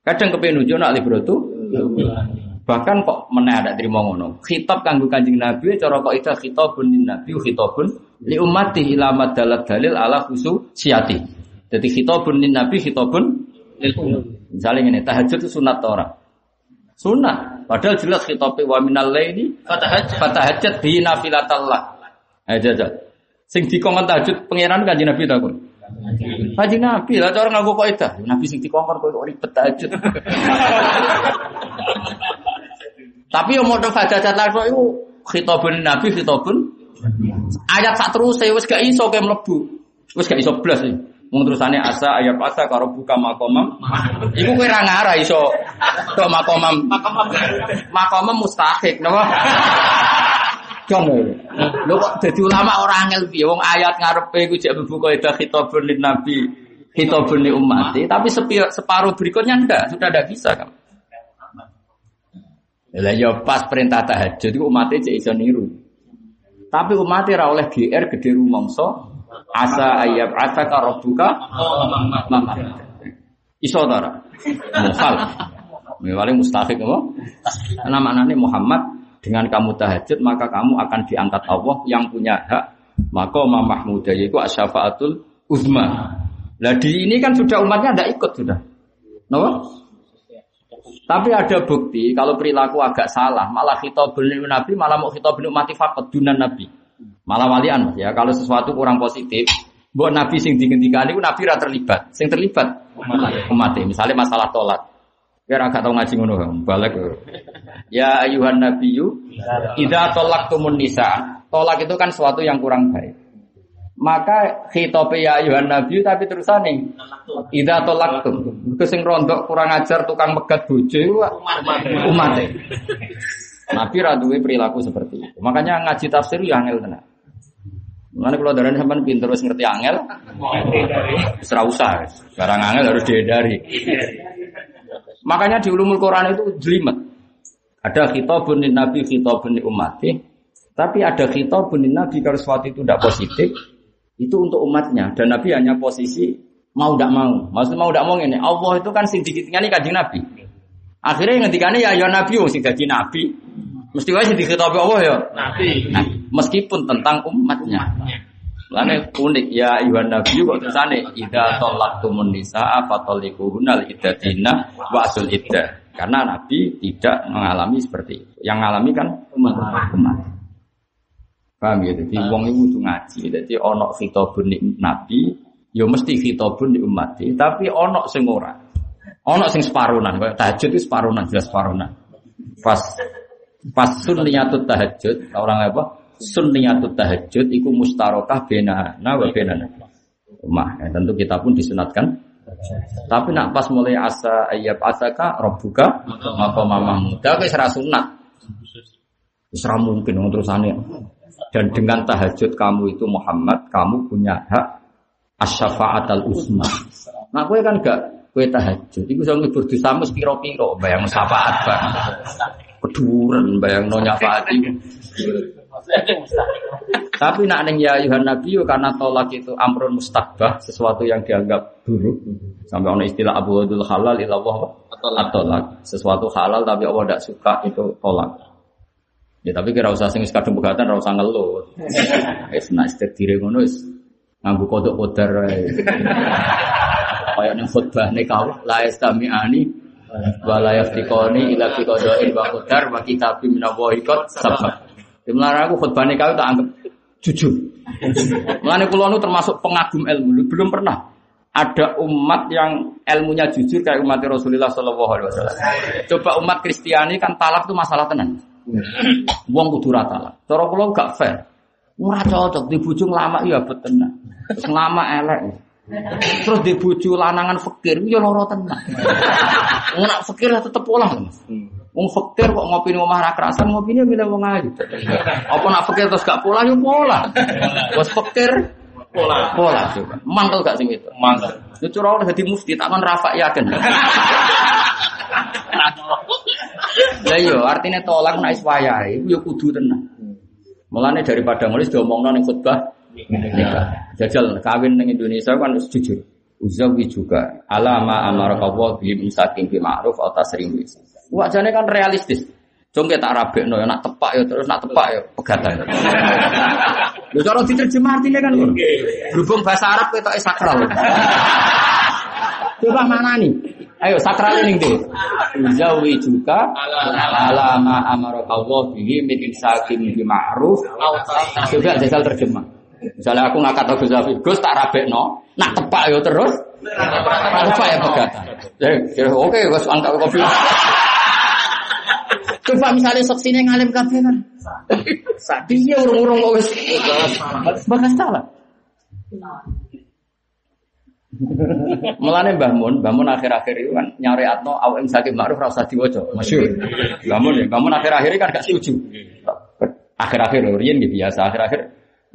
kadang kepengen nunjuk no alibrotu. Bahkan kok mana ada terima ngono. Kanggo kanjeng Nabi cara kok itu khitabun lin Nabi khitabun li ummati ila madalat dalil ala khusu siati. Jadi khitabun lin Nabi khitabun lil Misalnya ini tahajud itu sunat orang. Sunnah. Padahal jelas khitabnya wa minal laili fatahajjat bi nafilatallah. Aja aja. Sing dikongkon tahajud pangeran kanjeng Nabi takon. Kanjeng Nabi lah cara nganggo kaidah. Nabi sing dikongkon kok ribet tahajud. [LAUGHS] Tapi yang mau fatahajat langsung itu khitabun Nabi khitabun ayat sak terus wis gak iso kayak mlebu. Wis gak iso blas sih. Mung terusane asa ayat asa karo buka makomam. Iku kowe ra ngarah iso to makomam. Makomam mustahik napa? [LAUGHS] Dong. Lho kok dadi ulama ora angel piye wong ayat ngarepe iku jek mlebu kaidah khitabun lin nabi khitabun li ummati tapi separuh berikutnya enggak, sudah enggak bisa kan. Lah ya pas perintah tahajud itu umatnya cek iso niru. Tapi umatnya ra oleh GR gede rumangsa asa ayab asa karobuka mama. Iso ta ora? Mukhal. Mewale mustahik apa? Karena maknanya Muhammad dengan kamu tahajud maka kamu akan diangkat Allah yang punya hak maka Mahmudah yaitu asyafaatul uzma. Lah di ini kan sudah umatnya tidak ikut sudah. Kenapa? Tapi ada bukti kalau perilaku agak salah, malah khitabul nabi malah mau khitabul mati fakot dunan nabi. Malah walian ya kalau sesuatu kurang positif, buat nabi sing digendikani itu nabi ra terlibat. Sing terlibat umat Misalnya masalah tolak. Biar agak tahu ngaji ngono balik. Ya ayuhan nabiyyu idza talaqtumun nisa. Tolak itu kan sesuatu yang kurang baik. Maka khitope ya ayuhan nabi tapi terusane idza talaqtum. Iku sing rondok kurang ajar tukang megat bojo iku umat. Nabi ra duwe perilaku seperti itu. Makanya ngaji tafsir ya angel tenan. Mana kalau darah sampean pinter wis ngerti angel, usah. Barang angel harus dihindari. Makanya di ulumul Quran itu jelimet. Ada khitabun lin nabi, khitabun li ummati. Tapi ada khitabun lin nabi kalau sesuatu itu tidak positif, itu untuk umatnya. Dan nabi hanya posisi mau tidak mau. Maksudnya mau tidak mau ini. Allah itu kan sing dikitingani kanjeng nabi. Akhirnya ngendikane ya ya nabi wong sing dadi nabi. Mesti wae sing dikhitabi Allah ya. Nabi. Nah, meskipun tentang umatnya. Lane unik ya Iwan Nabi kok tersane idza talaqtumun nisaa fatalliquhunal iddatina wa asul iddah. Karena Nabi tidak mengalami seperti itu. Yang mengalami kan umat. Paham ya? Jadi wong itu kudu ngaji. Jadi ono khitabun Nabi, ya mesti khitabun di umat. Tapi ono sing ora. Ono sing separunan, kayak tahajud itu separunan, jelas separunan. Pas pas sunniyatut tahajud, orang apa? Sunniyatut tahajud iku mustarokah benana wa benana. Umah, ya, tentu kita pun disunatkan. Tapi nak pas mulai asa ayat asaka robuka maka mama muda wis ra sunat. Ra mungkin terusane. Dan dengan tahajud kamu itu Muhammad, kamu punya hak asyafaat al usma. Nah, gue kan gak gue tahajud. Iku iso ngibur dosamu piro-piro, bayang syafaat bang. Keduren bayang no nyafaat. Tapi nak neng ya Yuhan Nabi yo karena tolak itu amrun mustakbah, sesuatu yang dianggap buruk. Sampai ono istilah Abu Wadul halal ilallah atolak. Sesuatu halal tapi Allah tidak suka itu tolak. Ya tapi kira usah sing kadung pegatan ora usah ngeluh. [LAUGHS] Wis nak istek dire ngono wis nganggo kodok kodar ae. Kaya ning khutbah nikah la yastami'ani wa la yaftiqani ila fi qada'in wa qadar wa kitabim minallahi qad sabaq. Di mana aku khutbah nikah tak anggap jujur. Mulane kula nu termasuk pengagum ilmu, belum pernah ada umat yang ilmunya jujur kayak umat Rasulullah Shallallahu Alaihi Wasallam. Coba umat Kristiani kan talak itu masalah tenan. Wong kudu ra talak. Cara kula gak fair. Ora cocok di bojo lama ya betenan. Terus lama elek. Terus di bojo lanangan fakir ya loro tenan. Nek fakir ya tetep pola. Wong fakir kok ngopi di omah ra kerasan ngopine milih wong ayu. Apa nak fakir terus gak pola yo pola. Bos fakir pola. Pola coba. Mangkel gak sing itu? Mangkel. Itu curang udah jadi mufti tak kan rafa yakin. Lah yo artinya tolak nek wis wayahe yo kudu tenan. Mulane daripada nulis diomongno ning khutbah nikah. Jajal kawin ning Indonesia kan harus jujur. Uzawi juga alama amar Allah bi misakin bi ma'ruf atau tasrim Wajane kan realistis. Jong tak rabekno ya nak tepak ya terus nak tepak ya pegatan. Lho cara diterjemah artinya kan ngono. Berhubung bahasa Arab ketoke sakral. Coba mana nih? Ayo sakral ini deh. Uzawi juga alama amar Allah bihi min insakin bi ma'ruf. Coba jajal terjemah. Misalnya aku ngangkat Abu Zafi, Gus tak rabekno, nak tepak yo terus. Tepak ya pegatan. Ya oke, Gus angkat kopi. Coba misalnya saksinya ngalim kabeh kan. Dia urung-urung kok wis bakas salah. Mulane Mbah Mun, Mbah Mun akhir-akhir itu kan nyari atno awak ing sakit ma'ruf ra usah diwaca. Masyhur. Mbah Mun ya, Mbah Mun akhir-akhir kan gak setuju. Akhir-akhir lho riyen nggih biasa akhir-akhir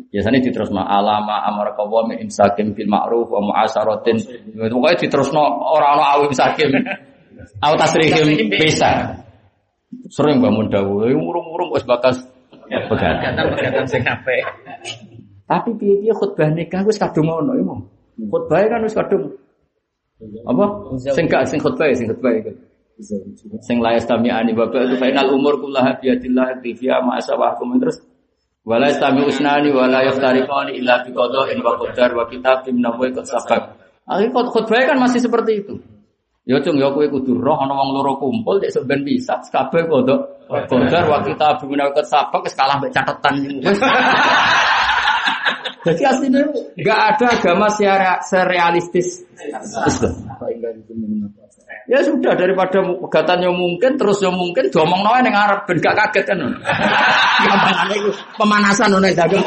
biasanya diterusno alama amar qawa min imsakim bil ma'ruf wa mu'asaratin. Pokoke diterusno ora ana awim sakim. Au tasrihim bisa. Sering bangun dawuh, urung-urung wis bakas pegatan. Pegatan sing apik. Tapi piye-piye khutbah nikah wis kadung ngono ya, Mong. Khutbah kan wis kadung apa? Sing gak sing khutbah sing khutbah iku. Sing la yastami'ani wa ba'du fainal umur kullaha bi yadillah tifiya ma asawahkum terus wala yastami usnani wala yaftariqani illa bi qada'in wa qadar wa kitabim nabwi qad sabaq. Akhirnya khutbah kan masih seperti itu. Ya cung ya kowe kudu roh ana wong loro kumpul nek sampean bisa kabeh kodok kodar wa kita bimina ket sabak wis kalah mek catetan wis. [LAUGHS] Jadi aslinya nggak ada agama secara serealistis. Ya sudah daripada pegatan yang mungkin terus yang mungkin diomong nawa yang Arab ben gak kaget kan. Gampangane [LAUGHS] iku pemanasan ngono dagang.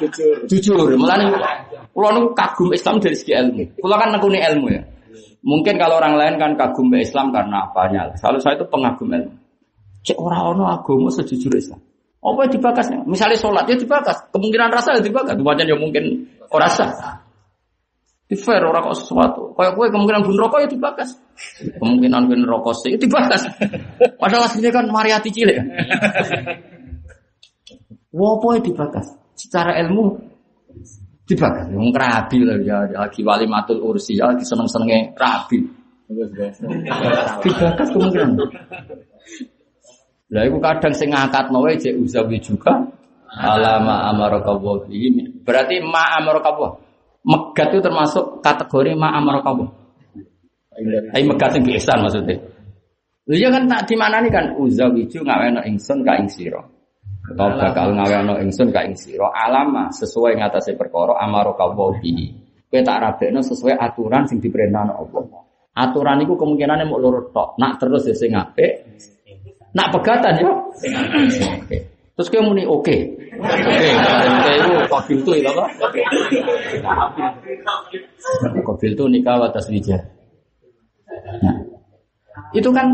Jujur. Jujur, mulane kula niku kagum Islam dari segi ilmu. Kula kan nekuni ilmu ya. Mungkin kalau orang lain kan kagum ke Islam karena apanya. Kalau saya itu pengagum ilmu. Cek orang ono agama sejujur Islam. Apa yang dibakasnya? Misalnya sholat ya dibakas. Kemungkinan rasa ya dibakas. Wajan ya mungkin rasa. Di fair orang kok sesuatu. Kayak gue kemungkinan bun rokok ya dibakas. Kemungkinan bun rokok sih ya dibakas. Padahal aslinya kan mariati cilik. Apa yang dibakas? Secara ilmu dibakas. Yang kerabi lah ya lagi wali matul ursi ya lagi seneng senengnya kerabi. Dibakas kemungkinan. Lah iku kadang sing ngangkat wae jek uzawi juga alama amaraka wa bihi. Berarti ma amaraka wa. Megat itu termasuk kategori ma amaraka wa. Megat sing ihsan maksudnya. Lha iya kan tak dimanani kan uzawiju ngaweno ingsun ka ing. Atau bakal ngaweno ingsun ka ing sira alama sesuai ngatasé perkara amaraka wa bihi. Kowe tak rabekno sesuai aturan sing diperintahno Allah. Aturan itu kemungkinannya mau lurut tok. Nak terus ya sing apik. Nak pegatan ya. Oke. Terus kayak muni oke. Oke, itu tuh itu apa? Kafil tuh nikah atas wija. Nah, itu kan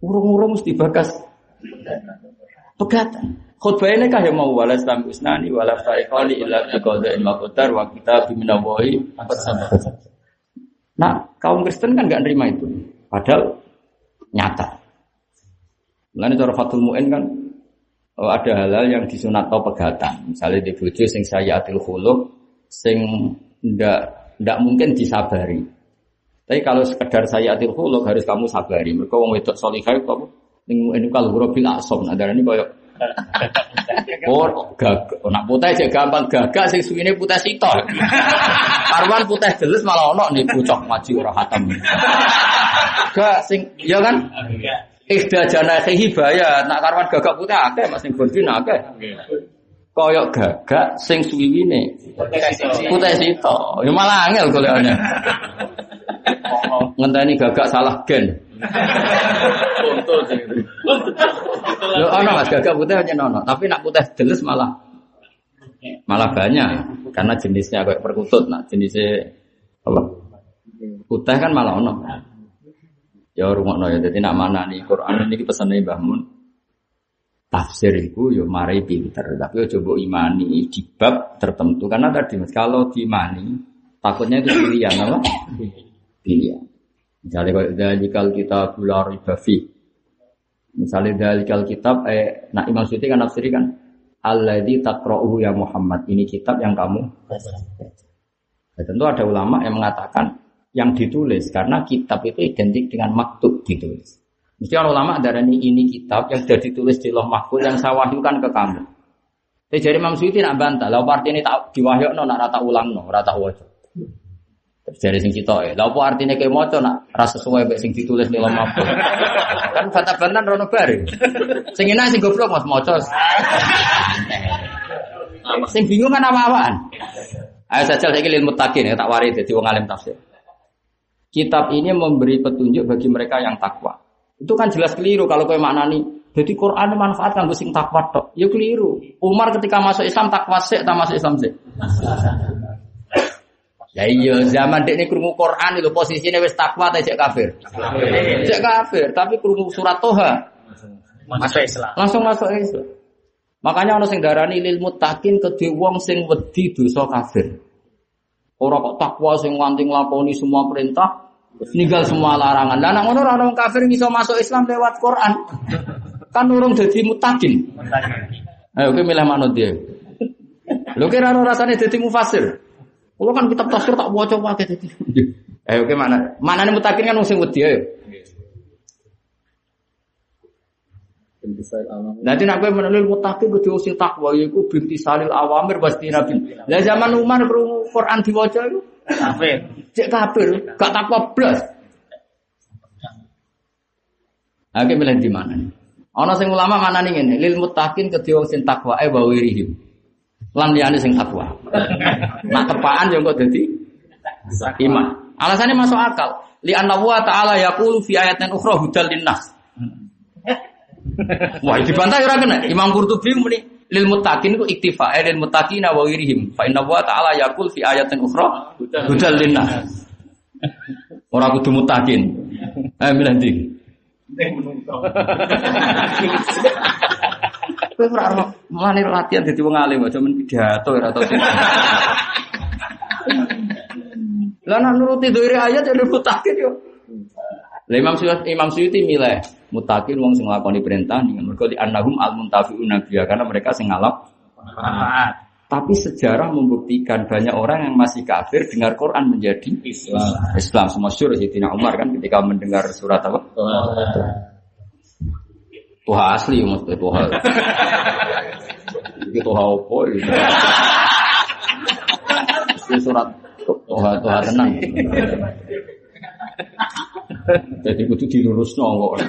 urung-urung mesti bakas pegatan. Khutbah ini kah yang mau walas tam usnani walas taikali illa biqada ilma qadar wa kita biminawahi Nah, kaum Kristen kan nggak nerima itu. Padahal nyata. Lain cara Fatul Mu'in kan oh, ada hal-hal yang disunat atau pegatan. Misalnya di bojo sing saya atil khuluk, sing ndak ndak mungkin disabari. Tapi kalau sekedar saya atil khuluk harus kamu sabari. Mereka wong wedok solihah kamu ning kalau bil asom. Nah, darah ini kayak [LAUGHS] Oh, gag, nak putih aja gampang gagak sing suwine putih sitok. [LAUGHS] Karwan putih jelas malah ono nih pucok maju ora hatam. Gak sing ya kan? Ikhda jana hibaya, nak karwan gagak putih akeh Mas ning bondin akeh. Koyok gagak sing suwiwine putih sitok. Ya malah angel golekane. [LAUGHS] Ngenteni gagak salah gen. Yo ono Mas gagak putih hanya nono, tapi nak putih jelas malah malah banyak karena jenisnya kayak perkutut, nah jenisnya apa? Putih kan malah ono. Ya rumah ya, jadi nak mana nih Quran ini pesannya Mbah Mun. Tafsir itu yo mari pinter, tapi yo coba imani di bab tertentu karena tadi mas kalau diimani takutnya itu pilihan apa? Pilihan. Misalnya kalau dalikal kita gula ribafi. Misalnya dalikal kitab, eh, nah Imam Suyuti kan nafsiri kan, Alladhi takro'uhu ya Muhammad. Ini kitab yang kamu tentu ada ulama yang mengatakan yang ditulis karena kitab itu identik dengan maktub ditulis. Mesti orang ulama darah ini, ini kitab yang sudah ditulis di loh mahfud yang saya wahyukan ke kamu. Tapi jadi Imam Suyuti nak bantah, lalu arti ini tak diwahyuk no, nak rata ulang no, rata wajah. Dari sing kita ya. Lalu artinya kayak mau nak rasa sesuai baik sing ditulis nih lama Kan kata bantan rono bari. Sing ini sing goblok mas mau Sing bingung kan apa-apaan. Ayo saja saya ilmu takin ya tak waris jadi wong alim tafsir. Kitab ini memberi petunjuk bagi mereka yang takwa. Itu kan jelas keliru kalau kau maknani. Jadi Quran manfaat kanggo sing takwa tok. Ya keliru. Umar ketika masuk Islam takwa tak masuk Islam sih. Ya iya zaman dek ini krungu Quran itu posisinya wis takwa ta cek kafir. Cek kafir, tapi krungu surat Toha Masuk Islam. langsung masuk Islam. Makanya orang sing darani lil muttaqin kedhe wong sing wedi dosa kafir. Ora kok takwa sing nganti nglakoni semua perintah, ninggal semua larangan. Lah nek ngono ora orang kafir iso masuk Islam lewat Quran. Kan urung dadi muttaqin. Ayo kowe milih manut dia. Lho kira ora rasane dadi mufasir. Kalau kan kitab tafsir tak baca wae dadi. Ayo oke mana? Mana nih mutakin kan wong sing wedi ayo. Nanti nak kowe menelil mutakin kudu sing takwa yaiku binti salil awamir pasti nabi. Lah zaman Umar krungu Quran diwaca iku Kafir. cek kafir, gak takwa blas. Oke milih di mana nih? Ana sing ulama mana nih ngene, lil muttaqin kedhe wong sing takwa e wa wirihim. Lan liyane sing takwa. Nak tepaan yo kok dadi iman. Alasannya masuk akal. Li anna wa ta'ala yaqulu fi ayatin ukhra hudal linnas. Wah, dibantah ora kena. Imam Qurtubi muni lil muttaqin ku iktifa eh, lil muttaqina wa wirihim. Fa inna wa ta'ala yaqul fi ayatin ukhra hudal linnas. Ora kudu muttaqin. Eh milih ndi? [LAUGHS] Kowe ora ora mulane latihan dadi wong alim aja men pidato ora tau. Lah nek nuruti dhewe ayat ya mutakin yo. Lah Imam Suyuti Imam Suyuti milih mutakin wong sing nglakoni perintah dengan mergo di annahum al muntafiun nabiya karena mereka sing ngalap. Tapi sejarah membuktikan banyak orang yang masih kafir dengar Quran menjadi Islam. Islam. Semua syur Sayyidina Umar kan ketika mendengar surat apa? Tuha asli maksudnya Tuha. [LAUGHS] Itu Tuha apa gitu. Itu surat Tuha Tuha tenang. Jadi kudu dilurus kok.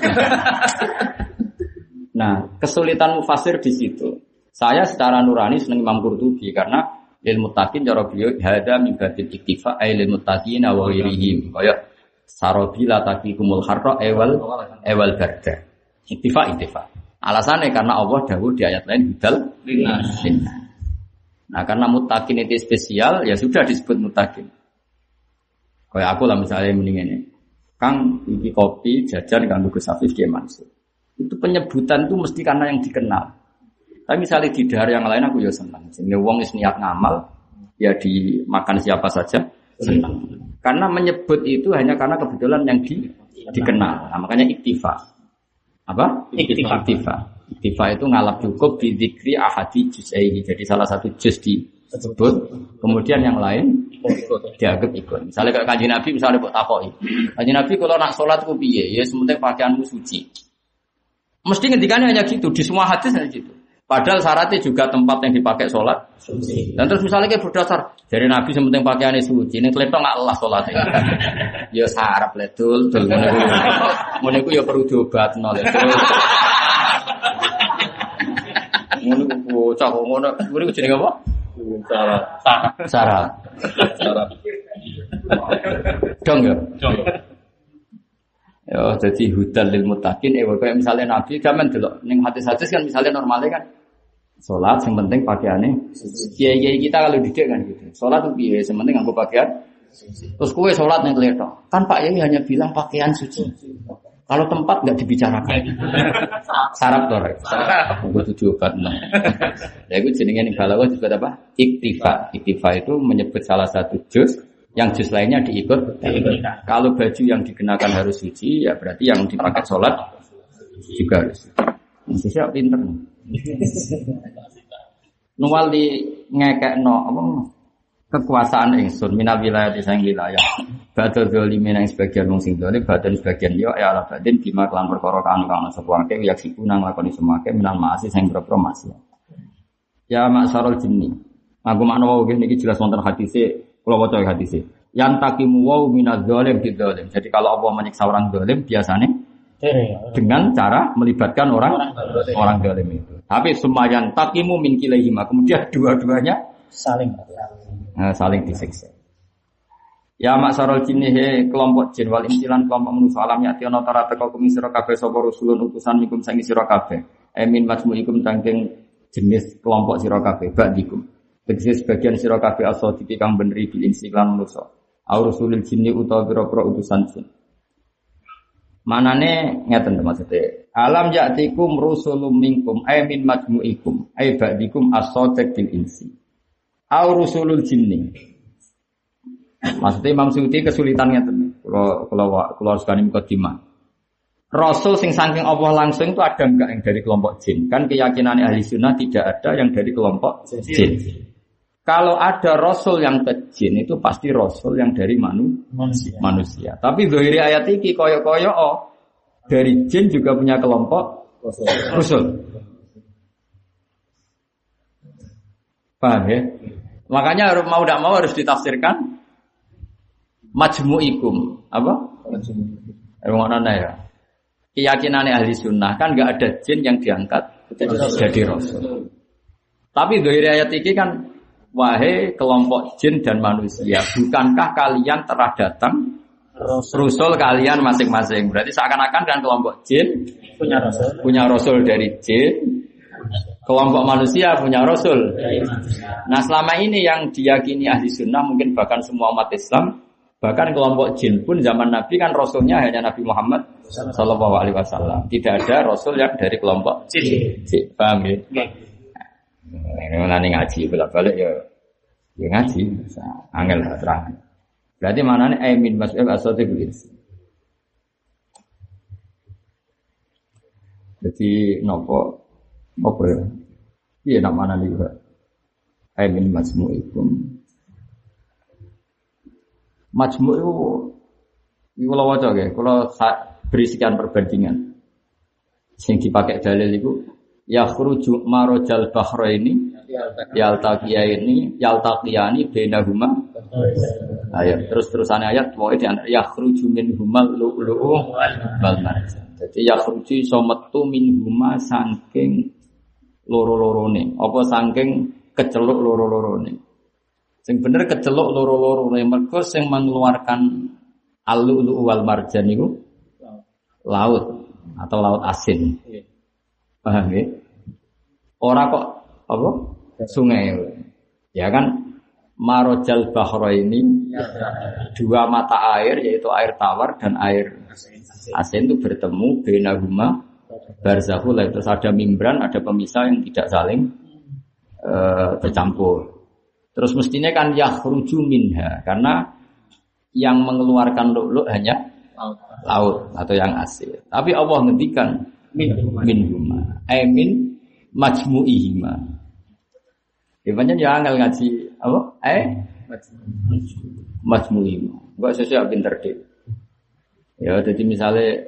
Nah, kesulitan mufasir di situ. Saya secara nurani seneng Imam Qurtubi karena ilmu takin cara beliau hada min batil iktifa ay lil muttaqin wa ghairihim. Kaya sarabila taqikumul harra ewal ewal barda. Iktifa iktifa. Alasannya karena Allah dawuh di ayat lain hudal linnas. Nah, karena mutakin itu spesial, ya sudah disebut mutakin. Kayak aku lah misalnya mending ini. Kang iki kopi jajan kanggo Gus Afif Mansur. Itu penyebutan itu mesti karena yang dikenal. Tapi misalnya di daerah yang lain aku ya senang. Sehingga wong is niat ngamal, ya dimakan siapa saja senang. Karena menyebut itu hanya karena kebetulan yang di, dikenal. Nah, makanya iktifa. Apa? Iktifa. Iktifa. Iktifa itu ngalap cukup di dikri ahadi juz'aihi. Jadi salah satu juz disebut. Kemudian yang lain dianggap ikut. Misalnya kayak kanji Nabi, misalnya buat takoi. Kanji Nabi kalau nak sholat ku piye? Ya sementing pakaianmu suci. Mesti ngendikannya hanya gitu. Di semua hadis hanya gitu. Padahal syaratnya juga tempat yang dipakai sholat. Dan terus misalnya kayak berdasar dari Nabi sementing pakaiannya suci, ini kletok nggak Allah sholatnya. [LAUGHS] ya sarap ledul, dul ngono ya perlu diobat nol Ngono ku bocah kok ngono. Ngono ku jenenge apa? Syarat. Sarap. Syarat. Dong ya. Dong. Ya, jadi hudal lil mutakin, eh, kayak misalnya Nabi zaman dulu, neng hadis-hadis kan misalnya normalnya kan, sholat yang penting pakaiannya, kiai kiai kita kalau didik kan gitu, sholat tuh kiai, yang penting aku pakaian, terus kue sholat yang kelihatan, kan Pak Yai hanya bilang pakaian suci, kalau tempat nggak dibicarakan, [LAUGHS] sarap tuh, aku tujuh obat nah. Ya itu jenenge nih kalau juga apa? Iktifa, iktifa itu menyebut salah satu juz. Yang juz lainnya diikut. Kalau baju yang dikenakan harus suci, ya berarti yang dipakai sholat juga harus. Masih siap pinter. Nuwal di ngekek no apa kekuasaan ingsun minal wilayah di sang wilayah. Badal dolimin yang sebagian wong sing dolim, badan sebagian yo ya ala badin bima kelan perkara kang kang sapa akeh yak siku nang lakoni semua akeh minal maasi sing berpro masih. Ya maksarul jinni. Aku makna wau niki jelas wonten hadise kalau baca hadis yang takimu wow minaz zalim di zalim. Jadi kalau Allah menyiksa orang zalim biasanya dengan cara melibatkan orang orang zalim itu. Tapi semua yang takimu min kilaihima. Kemudian dua-duanya Saling. nah, saling disiksa. Ya maksarul jinni he kelompok jin wal intilan kelompok manusia alam ya tiana tara teka kumi sira kabeh sapa rusulun utusan mikum sangi sira kabeh. Emin majmu'ikum tangking jenis kelompok sira kabeh ba'dikum. Tegese sebagian sira kabeh asodiki kang beneri bil insi lan manusa. Au rusulil jinni utawa pira-pira utusan jin. Manane ngeten to maksudnya. Alam ya'tikum rusulum minkum ay min majmu'ikum ay ba'dikum asodiq bil insi. Au rusulul jinni. Maksudnya Imam Suyuti kesulitan ngeten. Kalau kalau kalau sekali mukadimah. Rasul sing saking Allah langsung itu ada enggak yang dari kelompok jin? Kan keyakinan ahli sunnah tidak ada yang dari kelompok jin. Kalau ada rasul yang ke jin itu pasti rasul yang dari manu, Manusia. manusia. Tapi dari ayat ini koyo-koyo oh, dari jin juga punya kelompok rasul. Paham ya? Makanya harus mau tidak mau harus ditafsirkan majmu'ikum. Apa? Emang mana ya? Keyakinan ahli sunnah kan nggak ada jin yang diangkat jadi rasul. Tapi dari ayat ini kan wahai kelompok jin dan manusia, bukankah kalian telah datang rasul kalian masing-masing? Berarti seakan-akan kan kelompok jin Punya rasul. punya rasul dari jin, kelompok manusia punya rasul. Nah selama ini yang diyakini ahli sunnah mungkin bahkan semua umat Islam bahkan kelompok jin pun zaman Nabi kan rasulnya hanya Nabi Muhammad Sallallahu Alaihi Wasallam. Tidak ada rasul yang dari kelompok Jin. Paham ya? Oke. Ini ngaji bolak balik ya, ya ngaji. Angel terang. Berarti mana nih? Amin masuk asal Jadi nopo apa ya? Iya nak mana nih? Ai min majmu'ikum. Majmu' itu Iku kalau waca ya, kalau beri sekian perbandingan. Sing dipakai dalil itu ya khruju marojal bahro ini yaltaqiya ini yaltaqiyani bainahuma ayat terus terusan ayat pokoknya di ya khruju min humal lu'lu'u wal marjan. Jadi ya khruju iso metu min huma saking loro-lorone apa saking keceluk loro-lorone. Sing bener keceluk loro-lorone mergo sing mengeluarkan Al-lu'lu wal marjan itu laut atau laut asin. Paham ya? Orang kok apa? Sungai. Ya kan? Marojal bahro ini dua mata air yaitu air tawar dan air asin itu bertemu benahuma barzahul terus ada membran ada pemisah yang tidak saling uh, bercampur terus mestinya kan yakhruju minha karena yang mengeluarkan lu'lu' hanya laut. atau yang asin. Tapi Allah ngendikan min huma. Eh min majmu'ihima. Ya ya angel ngaji apa? Eh majmu'ihima. Enggak sesuai pinter deh. Ya jadi misalnya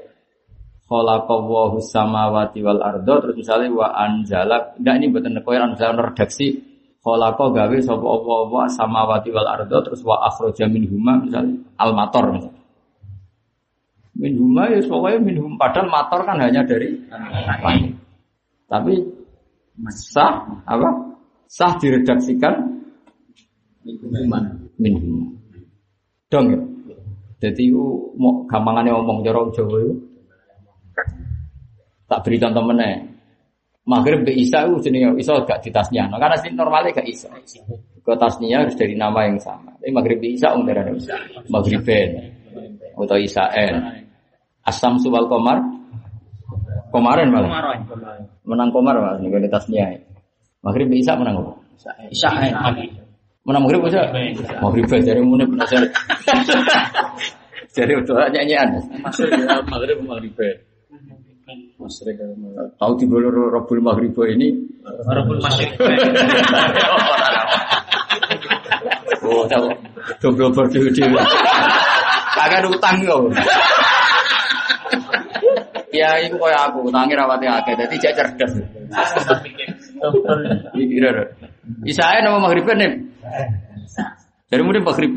khalaqallahu samawati wal ardo terus misalnya wa anzala enggak ini buatan koyo anzala redaksi Khalaqa gawe sapa apa wa samawati wal ardo terus wa akhraja minhuma misalnya al mator misalnya. Minhuma ya pokoknya minhum padahal mator kan hanya dari. Tapi sah apa? Sah diredaksikan minhuma. Minhuma. Dong ya. Jadi itu mau gampangannya ngomong jorong Jawa itu. Tak beri contoh meneh. Maghrib be Isa itu jenis Isa gak di tasnya. Nah, karena sih normalnya gak Isa. Ke tasnya harus dari nama yang sama. Tapi Maghrib be Isa umur ada Maghrib ben atau Isaen. Asam subal komar. Komarin malah. Menang komar mas nih di tasnya. Maghrib be Isa menang apa? Isaen. Menang Maghrib bisa? Maghrib ben jadi mulai penasaran. [LAUGHS] Jadi untuk nyanyian. Maghrib Maghrib. Tahu di bulu Robul Maghrib ini? Robul Maghrib. [LAUGHS] Oh, tahu. Dobro berdiri. [LAUGHS] Kagak utang kau. Ya, itu kayak aku, utangnya rawati akeh, jadi cek cerdas. Kira Isa nama maghrib nih. Jadi mungkin maghrib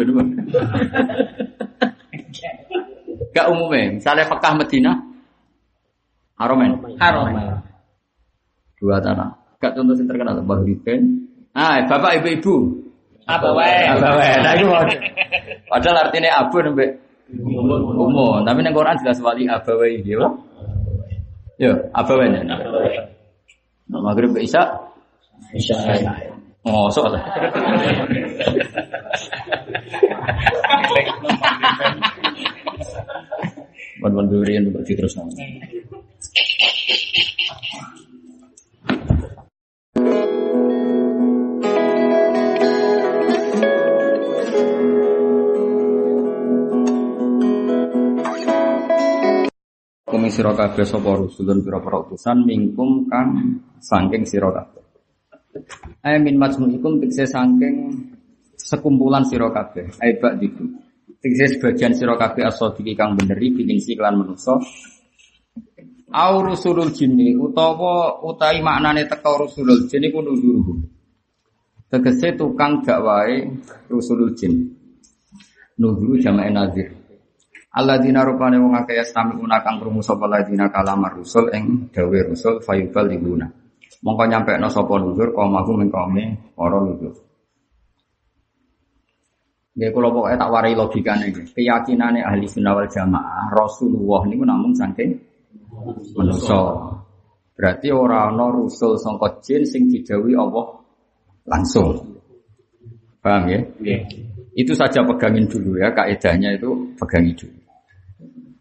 Gak umumnya, misalnya Mekah Medina, Haromen. Haromen. Dua tanah. Gak contoh yang terkenal Bahriben. Ah, bapak ibu-ibu. Apa wae? Apa wae? Nah, itu Padahal artinya abu nembe umum. Tapi neng Quran jelas wali abawae iki, ya. Yo, abawae. Nah, maghrib ke Isya. Isya. Oh, soal. Buat-buat durian untuk terus nanti. Kumi sira kabeh sapa rusulun pira-pira utusan mingkum kang saking sira kabeh. Ay min majmu'ikum tikse saking sekumpulan sira kabeh. Ay bak diku. Tikse sebagian sira kabeh asodiki kang beneri bikin si kelan manusa au rusulul jinni utawa utai maknane teka rusulul jin iku nuzuru. Tegese tukang dakwae rusulul jin. Nuzuru jamae nazir. Alladzina rupane wong akeh yastami'una kang krungu sapa ladina kalamar rusul ing dawe rusul fayubal libuna. Mongko nyampekno sapa nuzur kaumahu ming kaume para nuzur. Nggih kula pokoke tak warai logikane iki. Keyakinane ahli sunnah wal jamaah Rasulullah niku namung saking manusa. Berarti ora ana rusul sangka jin sing didhawuhi Allah langsung. Paham ya? Itu saja pegangin dulu ya, kaidahnya itu pegangi dulu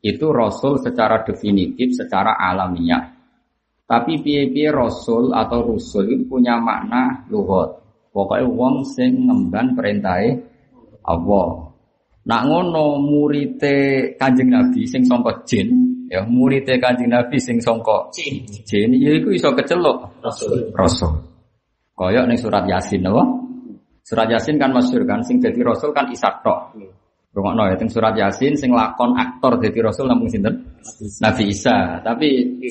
itu rasul secara definitif, secara alamiah. Tapi piye-piye rasul atau rusul itu punya makna luhut. Pokoknya wong sing ngemban perintahe Allah. Nak ngono murite Kanjeng Nabi sing sangka jin, ya murite Kanjeng Nabi sing sangka jin, ya iku iso kecelok rasul. Rasul. Kaya ning surat Yasin apa? Surat Yasin kan masyhur kan sing dadi rasul kan Isa tok. Rungokno ya surat Yasin sing lakon aktor dadi rasul namung sinten? Nabi Isa. Tapi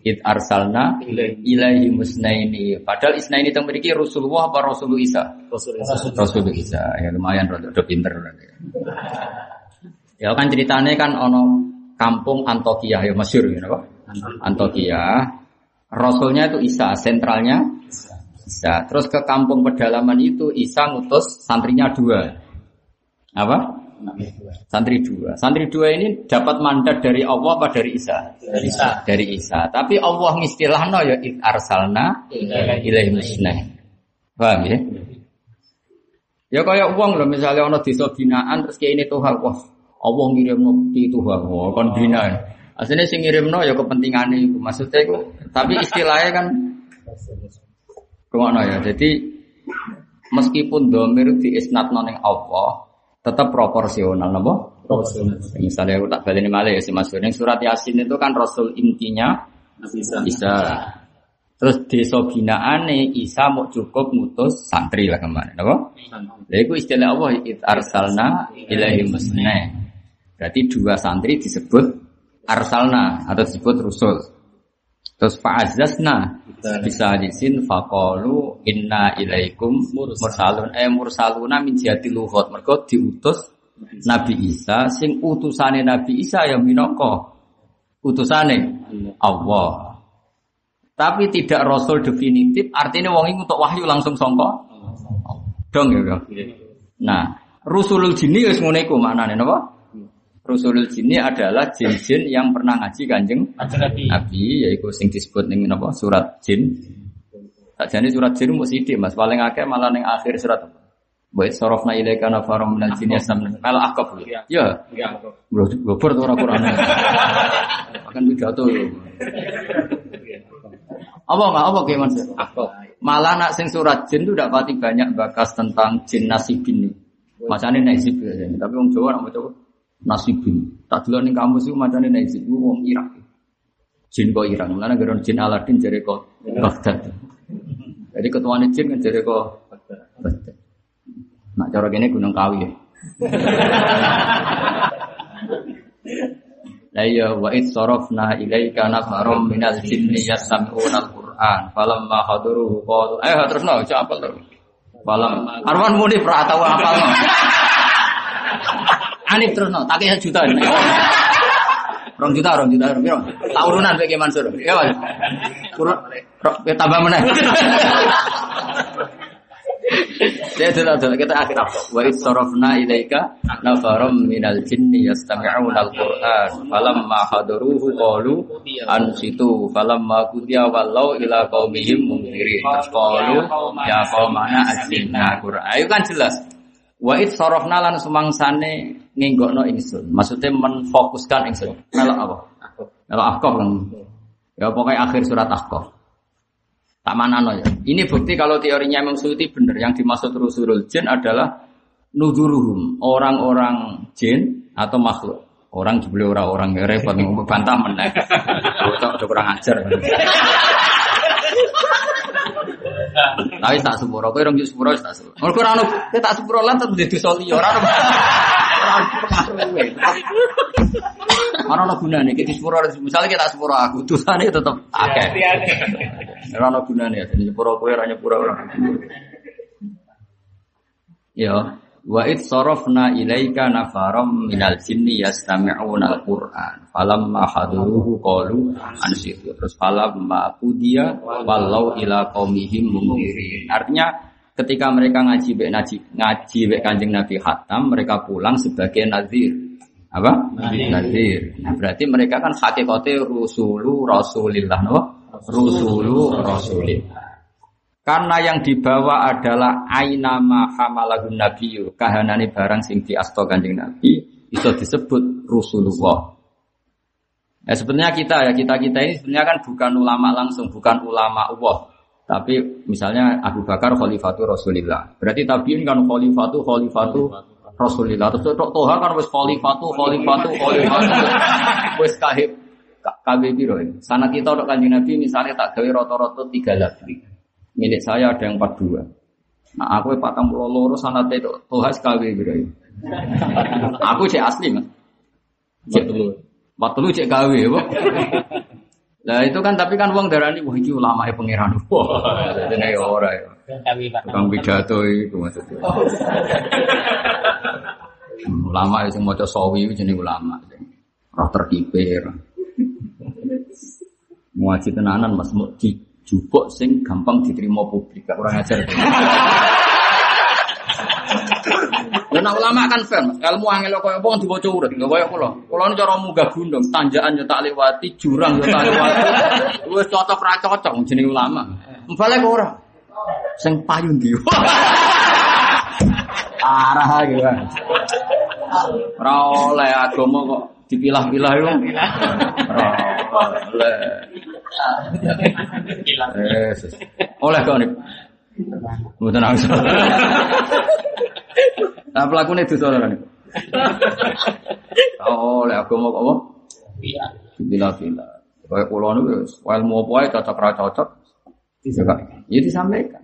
it arsalna ilaihi musnaini. Padahal isnaini teng mriki Rasulullah apa Rasul Isa? Rasul Isa. Ya lumayan rada pinter. Ya kan ceritanya kan ono kampung Antokia ya masyhur ya napa? Antokia. Rasulnya itu Isa, sentralnya Isa. Terus ke kampung pedalaman itu Isa ngutus santrinya dua. Apa? Santri dua. Santri dua ini dapat mandat dari Allah apa dari Isa? Dari Isa. Dari Isa. Tapi Allah ngistilahno ya id arsalna ilaihi musnah. Paham ya? Ya kayak uang loh misalnya ono desa binaan terus kayak ini Tuhan wah Allah ngirim di Tuhan wah kon binaan. Aslinya sing ngirimno ya kepentingannya itu maksudnya itu. Tapi istilahnya kan Ke mana ya? Jadi meskipun domir di isnat noning Allah tetap proporsional, napa? Misalnya aku tak balik malah ya si Mas Yang surat Yasin itu kan Rasul intinya bisa. Terus desa binaane Isa mau cukup mutus santri lah kemarin, apa? Lha iku istilah Allah it arsalna ilahi musna. Berarti dua santri disebut arsalna atau disebut rusul. Terus fa'azzasna bisa disin faqalu inna ilaikum mursalun eh mursaluna min jihati luhut. Mergo diutus Nabi Isa sing utusane Nabi Isa yang minangka utusane Allah. Tapi tidak rasul definitif, artinya wong ini untuk wahyu langsung songko. Dong ya. Bro. Nah, rusulul jinni wis ngene iku maknane napa? Rusulul jinni adalah jin-jin yang pernah ngaji Kanjeng Nabi. Yaitu sing disebut ning napa surat jin. Sakjane surat jin mung sithik Mas, paling akeh malah ning akhir surat. Wa sarafna ilaika nafarum minal jinni yastamna. Mal akaf. Ya. Bro, gober tuh ora Quran. Akan pidato. Apa enggak apa kayak Mas? Malah nak sing surat jin itu pati banyak bakas tentang jin nasibin nih. Macane nasib biasanya. Tapi wong Jawa nak maca nasibin. Tak dulu ning kampus itu macane nasib itu wong Irak. Jin kok Irak. Mulane gara jin Aladin jare kok Baghdad. Jadi ketuane jin kan jare kok Baghdad. Nak cara kene Gunung Kawi. La ya [LAUGHS] wa id sarafna ilaika nafarum minal jinni yasma'una al-Qur'an falamma hadaruhu qalu eh terus no cak apal terus. Falam Arwan muni pra tau [LAUGHS] Anif terus no tak juta. [LAUGHS] Rong juta, rong juta, rong juta. Tak urunan bagi Mansur. Ya, Mas. Kurang, ya tambah mana? [LAUGHS] Saya sudah sudah kita akhir apa? Wa sarafna ilaika nafaram minal jinni yastami'una al-Qur'an falamma hadaruhu qalu ansitu falamma qudiya wallau ila qaumihim munzirin qalu ya qaumana ajinna Qur'an ayo kan jelas Wa id sarafna lan sumangsane ngenggokno ingsun maksudnya menfokuskan ingsun melok apa? Melok ahqaf kan ya pokoknya akhir surat ahqaf Tak mana ya. Ini bukti kalau teorinya Imam Suyuti benar. Yang dimaksud rusulul jin adalah nuduruhum orang-orang jin atau makhluk. Orang jebule orang-orang ya repot bantah meneh. Cocok kurang ajar. [LAUGHS] Tapi tak sepuro, kowe rong sepuro tak sepuro. Mergo ora ono kowe tak sepuro lan tetep dadi soli ora ono. [LAUGHS] Ora pengaruhe. Ora ono gunane iki sepuro misalnya kita sepuro aku dosane tetep akeh. Ora ono gunane ya dadi sepuro kowe ora nyepuro ora. Ya, wa id sarafna ilaika nafaram minal jinni yastami'una al-Qur'an. Falamma haduruhu qalu ansitu. Terus falamma qudiya wallau ila qaumihim mundirin. Artinya ketika mereka ngaji bek ngaji ngaji bek Kanjeng Nabi Khatam, mereka pulang sebagai nazir. Apa? Nazir. Nah, berarti mereka kan hakikate rusulu rasulillah, no? Rusulu rasulillah. Karena yang dibawa adalah ainama hamalahun nabiyyu, kahanane barang sing diasto Kanjeng Nabi bisa disebut Rasulullah. Ya sebenarnya kita ya kita kita ini sebenarnya kan bukan ulama langsung, bukan ulama Allah. Tapi misalnya Abu Bakar khalifatu Rasulillah. Berarti tabiin kan khalifatu khalifatu Rasulillah. Terus tok toha kan wis khalifatu khalifatu khalifatu wis kahib kabeh piro. Sana kita tok Kanjeng Nabi misalnya tak gawe rata-rata tiga lafzi. Milik saya ada yang 42. Nah, aku patang pulau loro sanat itu Tuhan sekali gitu. Aku cek asli mas. Cek dulu. Waktu lu cek gawe, apa? Nah itu kan tapi kan uang darah ini wah ini ulama ya pangeran. [LAUGHS] Wah, jadi ora ya. Tukang pidato itu maksudnya. [LAUGHS] Ulama itu mau sawi itu jenis ulama. Roh terkipir. Muaji tenanan mas mau dijupuk sing gampang diterima publik. Gak kurang ajar. [LAUGHS] Dan ulama kan fair, mas. Ilmu angel kaya apa dibaca urut, nggak kaya kula. Kula ini cara munggah gunung, tanjakan yo tak lewati, jurang yo tak lewati. Wis cocok ra cocok jeneng ulama. Mbale kok ora. Sing payu ndi? [LAUGHS] Arah gitu. Ora oleh agama kok dipilah-pilah yo. Ora oleh. Oleh kok nih. Mboten nangis. Nah pelakunya itu saudara nih. Oh, oleh agama kok apa? Iya. Bila-bila. Kayak pulau itu, ilmu apa aja cocok ra cocok. Ya disampaikan.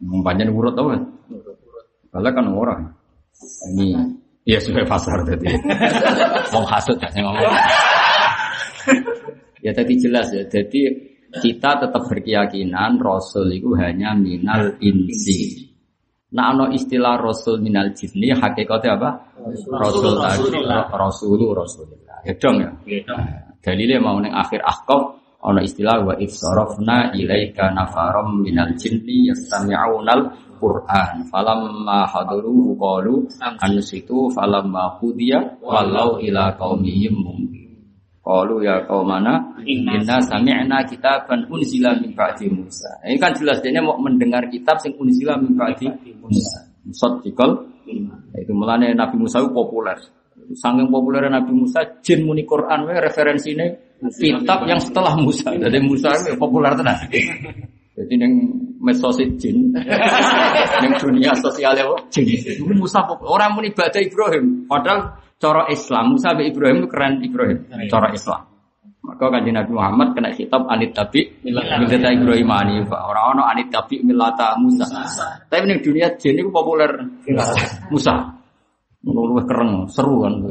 Mempanjang urut tau kan? Kalau kan orang. Ini ya sudah pasar tadi. Mau hasut ya saya ngomong. ya tadi jelas ya. Jadi kita tetap berkeyakinan Rasul itu hanya minal insi. Nah, ano istilah Rasul minal jinni hakikatnya apa? Rasul tadi, Rasulu Rasulullah. Ya dong ya. Dalilnya mau neng akhir ahkam ono istilah wa ifsarafna ilaika nafaram minal jinni yastami'unal Qur'an falamma hadaruhu qalu ansitu falamma qudiya walau ila qaumihim mundir qalu ya qaumana inna sami'na kitaban unzila min ba'di Musa. Ini kan jelas dia mau mendengar kitab sing unzila min ba'di Musa. Musaddiqal itu melane Nabi Musa itu populer. Sangking populer Nabi Musa, jin muni Quran, we referensinya kitab yang setelah Musa. Jadi Musa itu populer tenan. [LAUGHS] Jadi neng mesos jin, [LAUGHS] neng dunia sosial ya, jin. Musa. Orang muni ibadah Ibrahim, padahal cara Islam Musa be Ibrahim itu keren Ibrahim, cara Islam. Maka kanjeng Nabi Muhammad kena kitab anit tabi milata Ibrahim Hanifa. Orang ono anit tabi milata Musa. Tapi neng dunia jin itu populer Musa. Luwih keren, seru kan. [LAUGHS]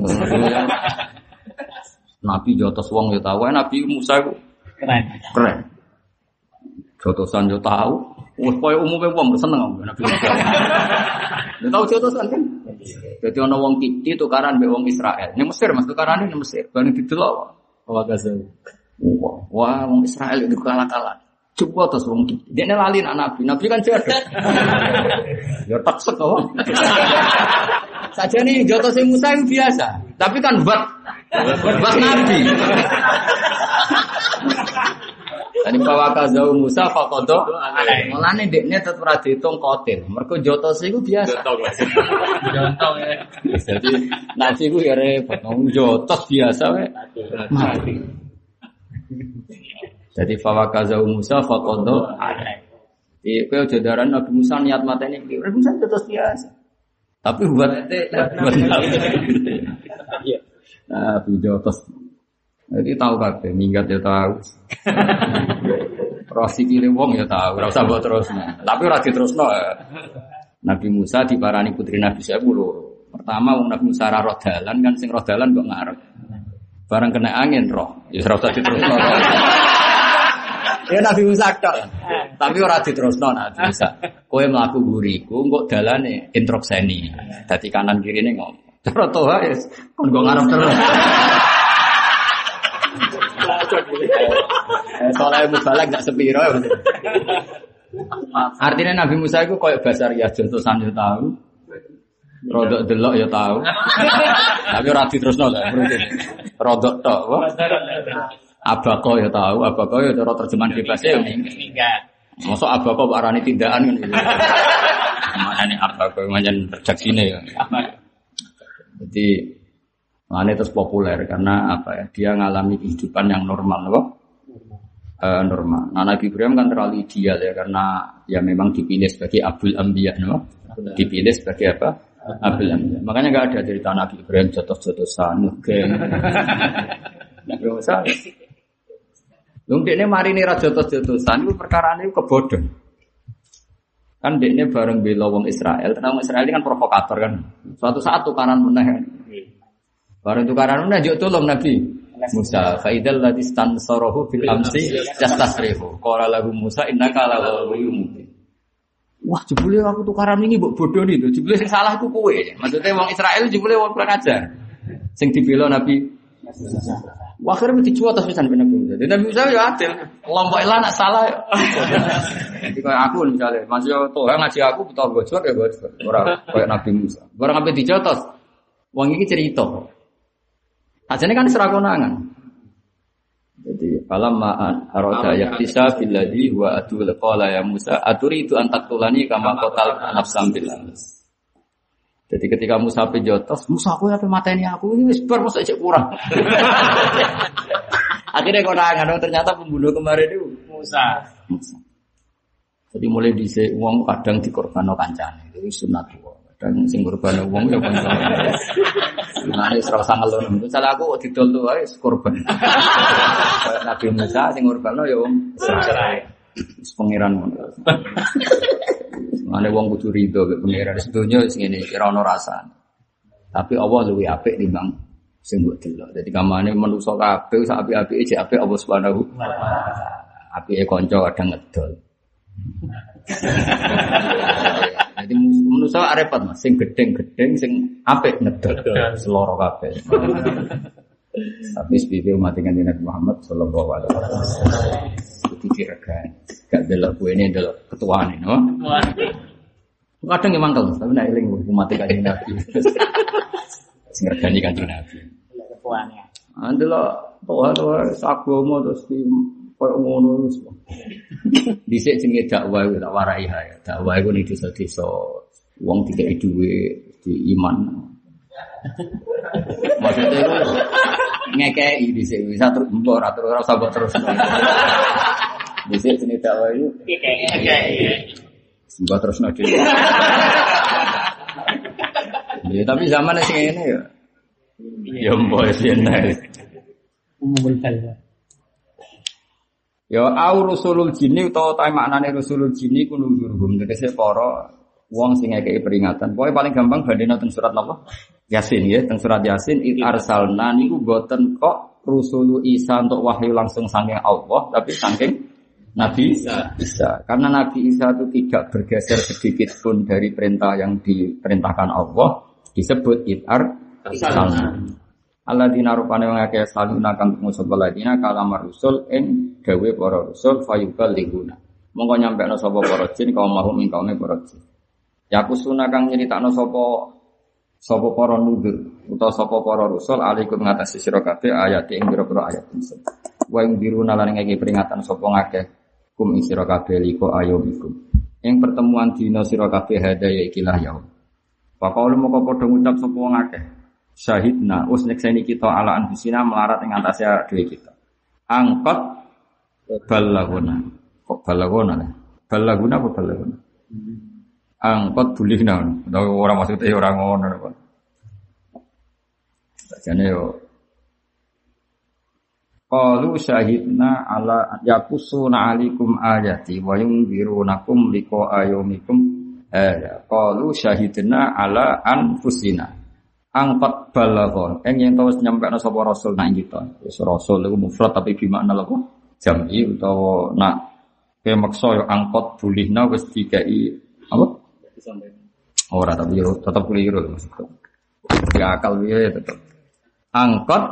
Nabi jotos wong ya tahu, Nabi Musa itu Keren. keren. Jotosan yo tahu. Wes koyo umume wong seneng Nabi. Ya tahu jotosan kan. Jadi ana wong Kipti tukaran mbek wong Israel. Ning Mesir Mas tukarane ning Mesir. Bani didelok. Awak gaza. Wah, wong Israel itu kalah-kalah. Coba terus wong Kipti. Dia lali anak Nabi. Nabi kan jago. [LAUGHS] ya tak kok. Saja nih jotos sing Musa itu biasa. Tapi kan buat buat Nabi. Tadi bawa kazau Musa fakodo. Mulane dekne tetep ora diitung kotil. Mergo jotos iku biasa. Contoh [LAUGHS] ya. Jadi nasi ku ya repot. Wong jotos biasa we. Mati. Jadi fawa kazau Musa fakodo. Iya, kau jodaran Nabi Musa niat matanya Nabi Musa jotos biasa. Tapi buat buat Nabi jotos. Jadi tahu kabeh, minggat ya tahu. [LAUGHS] Roh sikile wong ya tahu, ora usah mbok terusno. Tapi ora diterusno. ya. Nabi Musa diparani putri Nabi saya loro. Pertama wong Nabi Musa ra roh dalan kan sing roh dalan kok ngarep. Barang kena angin roh, ya ora usah diterusno. Ya Nabi Musa tok. Tapi ora diterusno Nabi Musa. Kowe mlaku guriku engko dalane introkseni. Dadi kanan kirine ngomong. Cara toha ya kon go ngarep terus. Eh, Soalnya mubalak gak sepiro ya. Artinya Nabi Musa itu kayak basar ya jontosan ya tahu. Rodok delok ya tahu. Tapi ora lah berarti. Rodok tok. Abako ya tahu, abako ya cara terjemahan bebasnya ya minggat. Masuk abako arani tindakan kan gitu. Mana nih abako macam redaksine ya. Jadi Makanya terus populer karena apa ya? Dia ngalami kehidupan yang normal, kok? Eh, normal. Nah, Nabi Ibrahim kan terlalu ideal ya karena ya memang dipilih sebagai Abdul Ambiya, no? Dipilih sebagai apa? Abdul Ambiya. Makanya nggak ada cerita Nabi Ibrahim jotos-jotosan, mungkin. Nggak usah. Lung ini mari nih jotos-jotosan perkara ini kebodohan. Kan dekne bareng bela wong Israel, karena wong Israel ini kan provokator kan. Suatu saat tukaran meneh kan. Bareng tukaran meneh juk tolong Nabi Musa. Fa idzal ladzi stansarahu fil amsi yastasrihu. Qala lahu Musa innaka la mubin. Wah, jebule aku tukaran ini mbok bodoh nih tuh. Jebule sing salah iku kowe. Maksudnya wong Israel jebule wong kurang ajar. Sing dibela Nabi Wah, akhirnya mesti cuat terus pisan Nabi Musa. Dan Nabi Musa ya adil. Kelompok ilah nak salah. Jadi kayak aku misalnya, masih tuh ngaji aku betul gojok ya gojok. Orang kayak Nabi Musa. Orang sampai dijotos. Wong ini cerita. Asalnya kan serakonangan. Jadi falam ma'an arada yaktisa billadhi wa adul qala ya Musa aturi itu antak tulani kama kotal nafsam billah. Jadi ketika Musa pejotos, Musa aku apa mata ini aku ini sebar masa cek kurang. [LAUGHS] Akhirnya konangan, oh, ternyata pembunuh kemarin itu Musa. Musa. Jadi mulai di uang kadang dikorban kancane itu sunat Kadang sing korban uang ya kancane. Nah, ini serau sangat loh. Misalnya aku didol tuh aja korban. Kayak Nabi Musa sing korban ya om. Cerai. Pengiran. Mana wong kudu rido ke pengiran sedunia sing ini kira ono rasa. Tapi Allah lebih apik timbang sing mbok delok. Dadi kamane manusa kabeh sak apik-apike jek apik Allah Subhanahu wa taala. Apike kanca kadang ngedol. [LAUGHS] Jadi manusa repot Mas, sing gedeng-gedeng sing apik ngedol. Seloro kabeh. Tapi sepiye umat dengan Nabi Muhammad sallallahu alaihi wasallam. Itu diregan. Gak delok kue ini delok ketua nih, no? Kadang emang kalau tapi nak eling umat kanjeng Nabi. Sing regani kanjeng Nabi. Ketuanya. Andelok toha toha sagomo terus di koyo ngono wis. [LAUGHS] Dhisik jenenge dakwah tak warai ya. Dakwah iku ning desa-desa wong dikeki dhuwit di iman. Maksudnya itu ngekei di sini bisa terus mbok ora terus ora mbok terus. Di sini itu mbok terus nanti. Ya tapi zaman sing ini ya. Ya mbok sing Umumul kalwa. Ya au rusulul jinni utawa ta maknane rusulul jinni ku nuzurhum tegese para wong sing ngekeki peringatan. Pokoke paling gampang bandina teng surat napa? Yasin ya, teng surat Yasin it arsalna niku boten kok rusulu Isa untuk wahyu langsung saking Allah, tapi saking Nabi Isa. Isa. Karena Nabi Isa itu tidak bergeser sedikit pun dari perintah yang diperintahkan Allah, disebut it arsalna. Alladzina rupane wong akeh saluna kang ngusul alladzina kalamar rusul ing dawe para rusul fayubal liguna. Monggo nyampekno sapa para jin kaum mahum ing kaume para jin. Yakusuna kang nyeritakno sapa sapa para nudur utawa sapa para rusul alaikum ngatasi sira kabeh ayat ing pira-pira ayat insun. Wa ing diruna lan ngeki peringatan sapa ngakeh kum ing sira kabeh liko ayomikum. Ing pertemuan dina sira kabeh hadaya ikilah yaum. Pakau moko padha ngucap sapa wong akeh. Syahidna us nyekseni kita ala anfusina melarat ing atase dhewe kita. Angkot balaguna. Kok balaguna? Balaguna apa balaguna? Angkot bulihna utawa ora maksudnya ora ngono kok Sajane yo. Qalu syahidna ala yakusuna alikum ayati wa yunzirunakum liqa ayumikum eh qalu syahidna ala anfusina. Angkat balaghon eng yen tau nyampekno sapa rasul nang kita. Wis rasul iku mufrad tapi gimana lho jam'i utawa nak ke maksa yo angkot bulihna wis dikai apa Ora tapi yo tetap keliru maksudku. Ya akal piye tetap. Angkot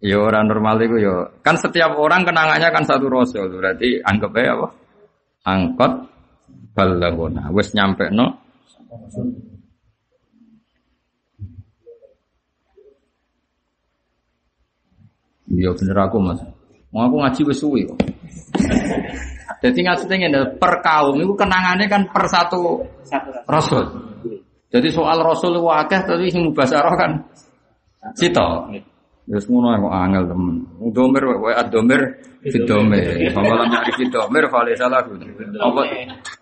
Ya orang normal itu ya. Kan setiap orang kenangannya kan satu rasul. Berarti anggap aja apa? Angkot balagona. Wes nyampe no. Iya bener aku mas. Mau aku ngaji wes suwi. Jadi ngaji ngene per kaum itu kenangannya kan per satu rasul. Jadi soal rasul akeh tapi sing mubasarah kan cita. Terus ngono kok angel temen. Domir wa adomir fidomir. Pamalan nyari fidomir fale salah. Apa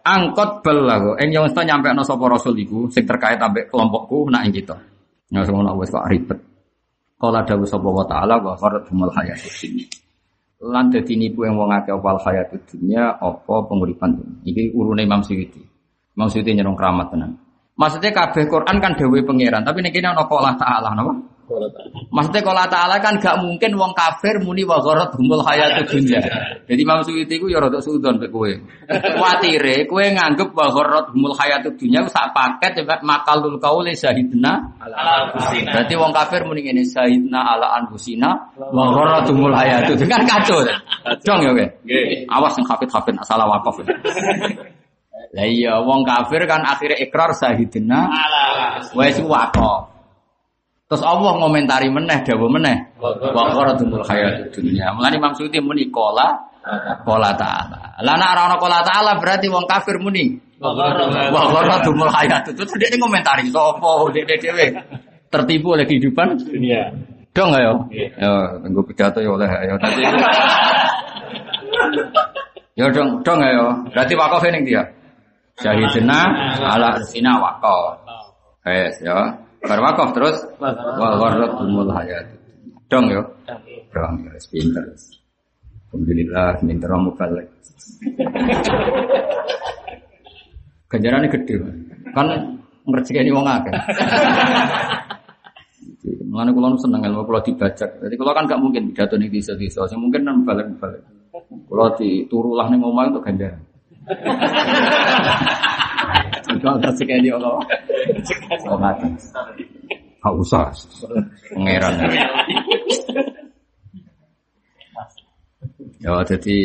angkot bel kok. Eng yang nyampe no sapa rasul iku sing terkait ambek kelompokku nak ing kita. Nggak ngono wis kok ribet. Kala dawuh sapa wa ta'ala wa faradhumul hayatid dunya. Lan dadi nipu yang wong akeh opal hayat dunya apa penguripan dunya. Iki urune Imam Suyuti. Imam Suyuti nyerong keramat tenan. Maksudnya kabeh Quran kan dewe pangeran, tapi nek kene ana Allah taala napa? Maksudnya kalau Ta'ala kan gak mungkin wong kafir muni wa gharat humul hayatu dunya. Jadi Imam Suyuti ku ya rada sudon mek kowe. Kuatire kowe nganggep wa gharat humul hayatu dunya sak paket ya makalul qauli syahidna Ala kusina. Berarti wong kafir muni ngene syahidna ala anfusina wa gharat humul hayatu dunya kan kacau. Dong ya kowe. Nggih. Awas yang hafid-hafid salah wakaf. ya. Lah iya wong kafir kan akhirnya ikrar syahidna Ala wis wakaf. Terus Allah ngomentari meneh, dawa meneh. Wa qaratul hayatud dunya. Mulane Imam Suyuti muni qala qala ta'ala. Lah nek ora ana qala ta'ala berarti wong kafir muni wa qaratul hayatud. Terus dia ngomentari sapa dhewe dhewe tertipu oleh kehidupan Dunia. dong ayo. Ya, nggo pidato ya oleh ayo. Nanti Ya dong, dong ayo. Berarti wakaf ning dia. Syahidina ala sina wakaf. Wes ya. Bar wakaf terus wa gharratumul hayat. Dong yo. Dong wis pinter. Alhamdulillah pinter mubalik. Ganjarannya gede. Kan ngerjekeni wong akeh. Mengenai kulo nu seneng ilmu kulo dibajak. Jadi kulo kan gak mungkin pidato nih bisa bisa. Yang mungkin kan balik balik. Kulo diturulah nih ngomong untuk ganjaran. Kalau dia Allah. Mati. Gak usah. Pangeran. Ya jadi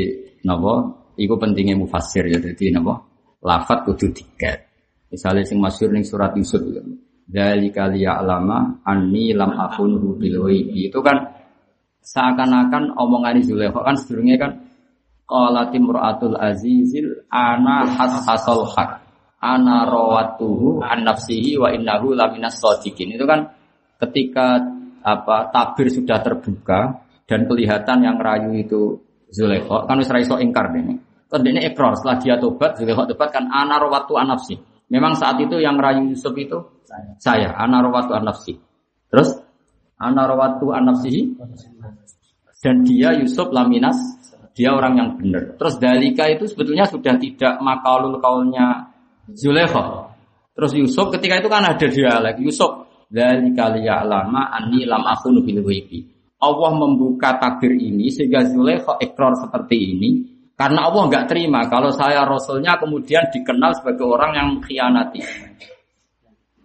napa? Iku pentingnya mufasir ya. Jadi napa? Lafat kudu tiket. Misalnya sing masyhur ning surat Yusuf ya. Dzalika liya'lama anni lam akhunhu bil ghaibi. Itu kan seakan-akan omongan Zulaikha kan sedurunge kan qalat imra'atul azizil ana hasasal haq. Ana rawatuhu an nafsihi wa innahu laminas shadiqin. Itu kan ketika apa tabir sudah terbuka dan kelihatan yang rayu itu Zulaikha kan wis ra iso ingkar dene. Terus dene ikrar setelah dia tobat Zulaikha tobat kan ana rawatu an nafsi. Memang saat itu yang rayu Yusuf itu saya, ana rawatu an nafsi. Terus ana rawatu an nafsihi dan dia Yusuf laminas dia orang yang benar. Terus dalika itu sebetulnya sudah tidak makalul kaulnya Zulaikha. Terus Yusuf ketika itu kan ada dialek Yusuf dalika liya'lama anni lam akhunu bil ghaibi. Allah membuka tabir ini sehingga Zulaikha ikrar seperti ini karena Allah nggak terima kalau saya rasulnya kemudian dikenal sebagai orang yang khianati.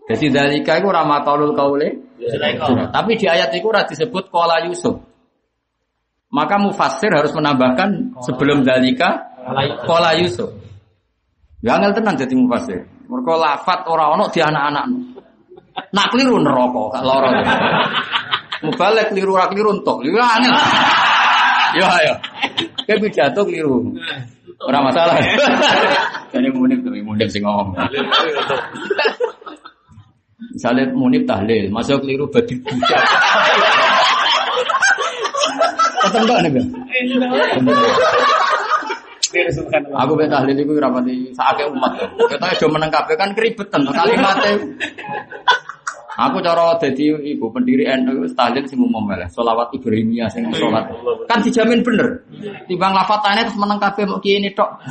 Jadi dalika itu ramakalul kaule tapi di ayat itu disebut kola Yusuf. Maka mufasir harus menambahkan sebelum dalika kola Yusuf. Ya angel tenan jadi mufasir. Mereka lafat ora ono di anak-anak. Nak keliru neraka gak loro. Mubalek keliru ora keliru entuk. Ya angel. Ya ya. Kayak pidato keliru. Ora masalah. Jadi munib demi munib sing ngomong. Misalnya munib tahlil, masuk keliru badi budak. Ketemu nih bang. Aku ben tahlil iku ora pati sakake umat. Kita aja meneng kabeh kan keribetan kalimatnya. Aku cara dadi ibu pendiri NU wis tahlil sing umum wae. Selawat Ibrahimiyah sing salat. Kan dijamin bener. Timbang lafatane terus meneng kabeh mau kiye ini tok.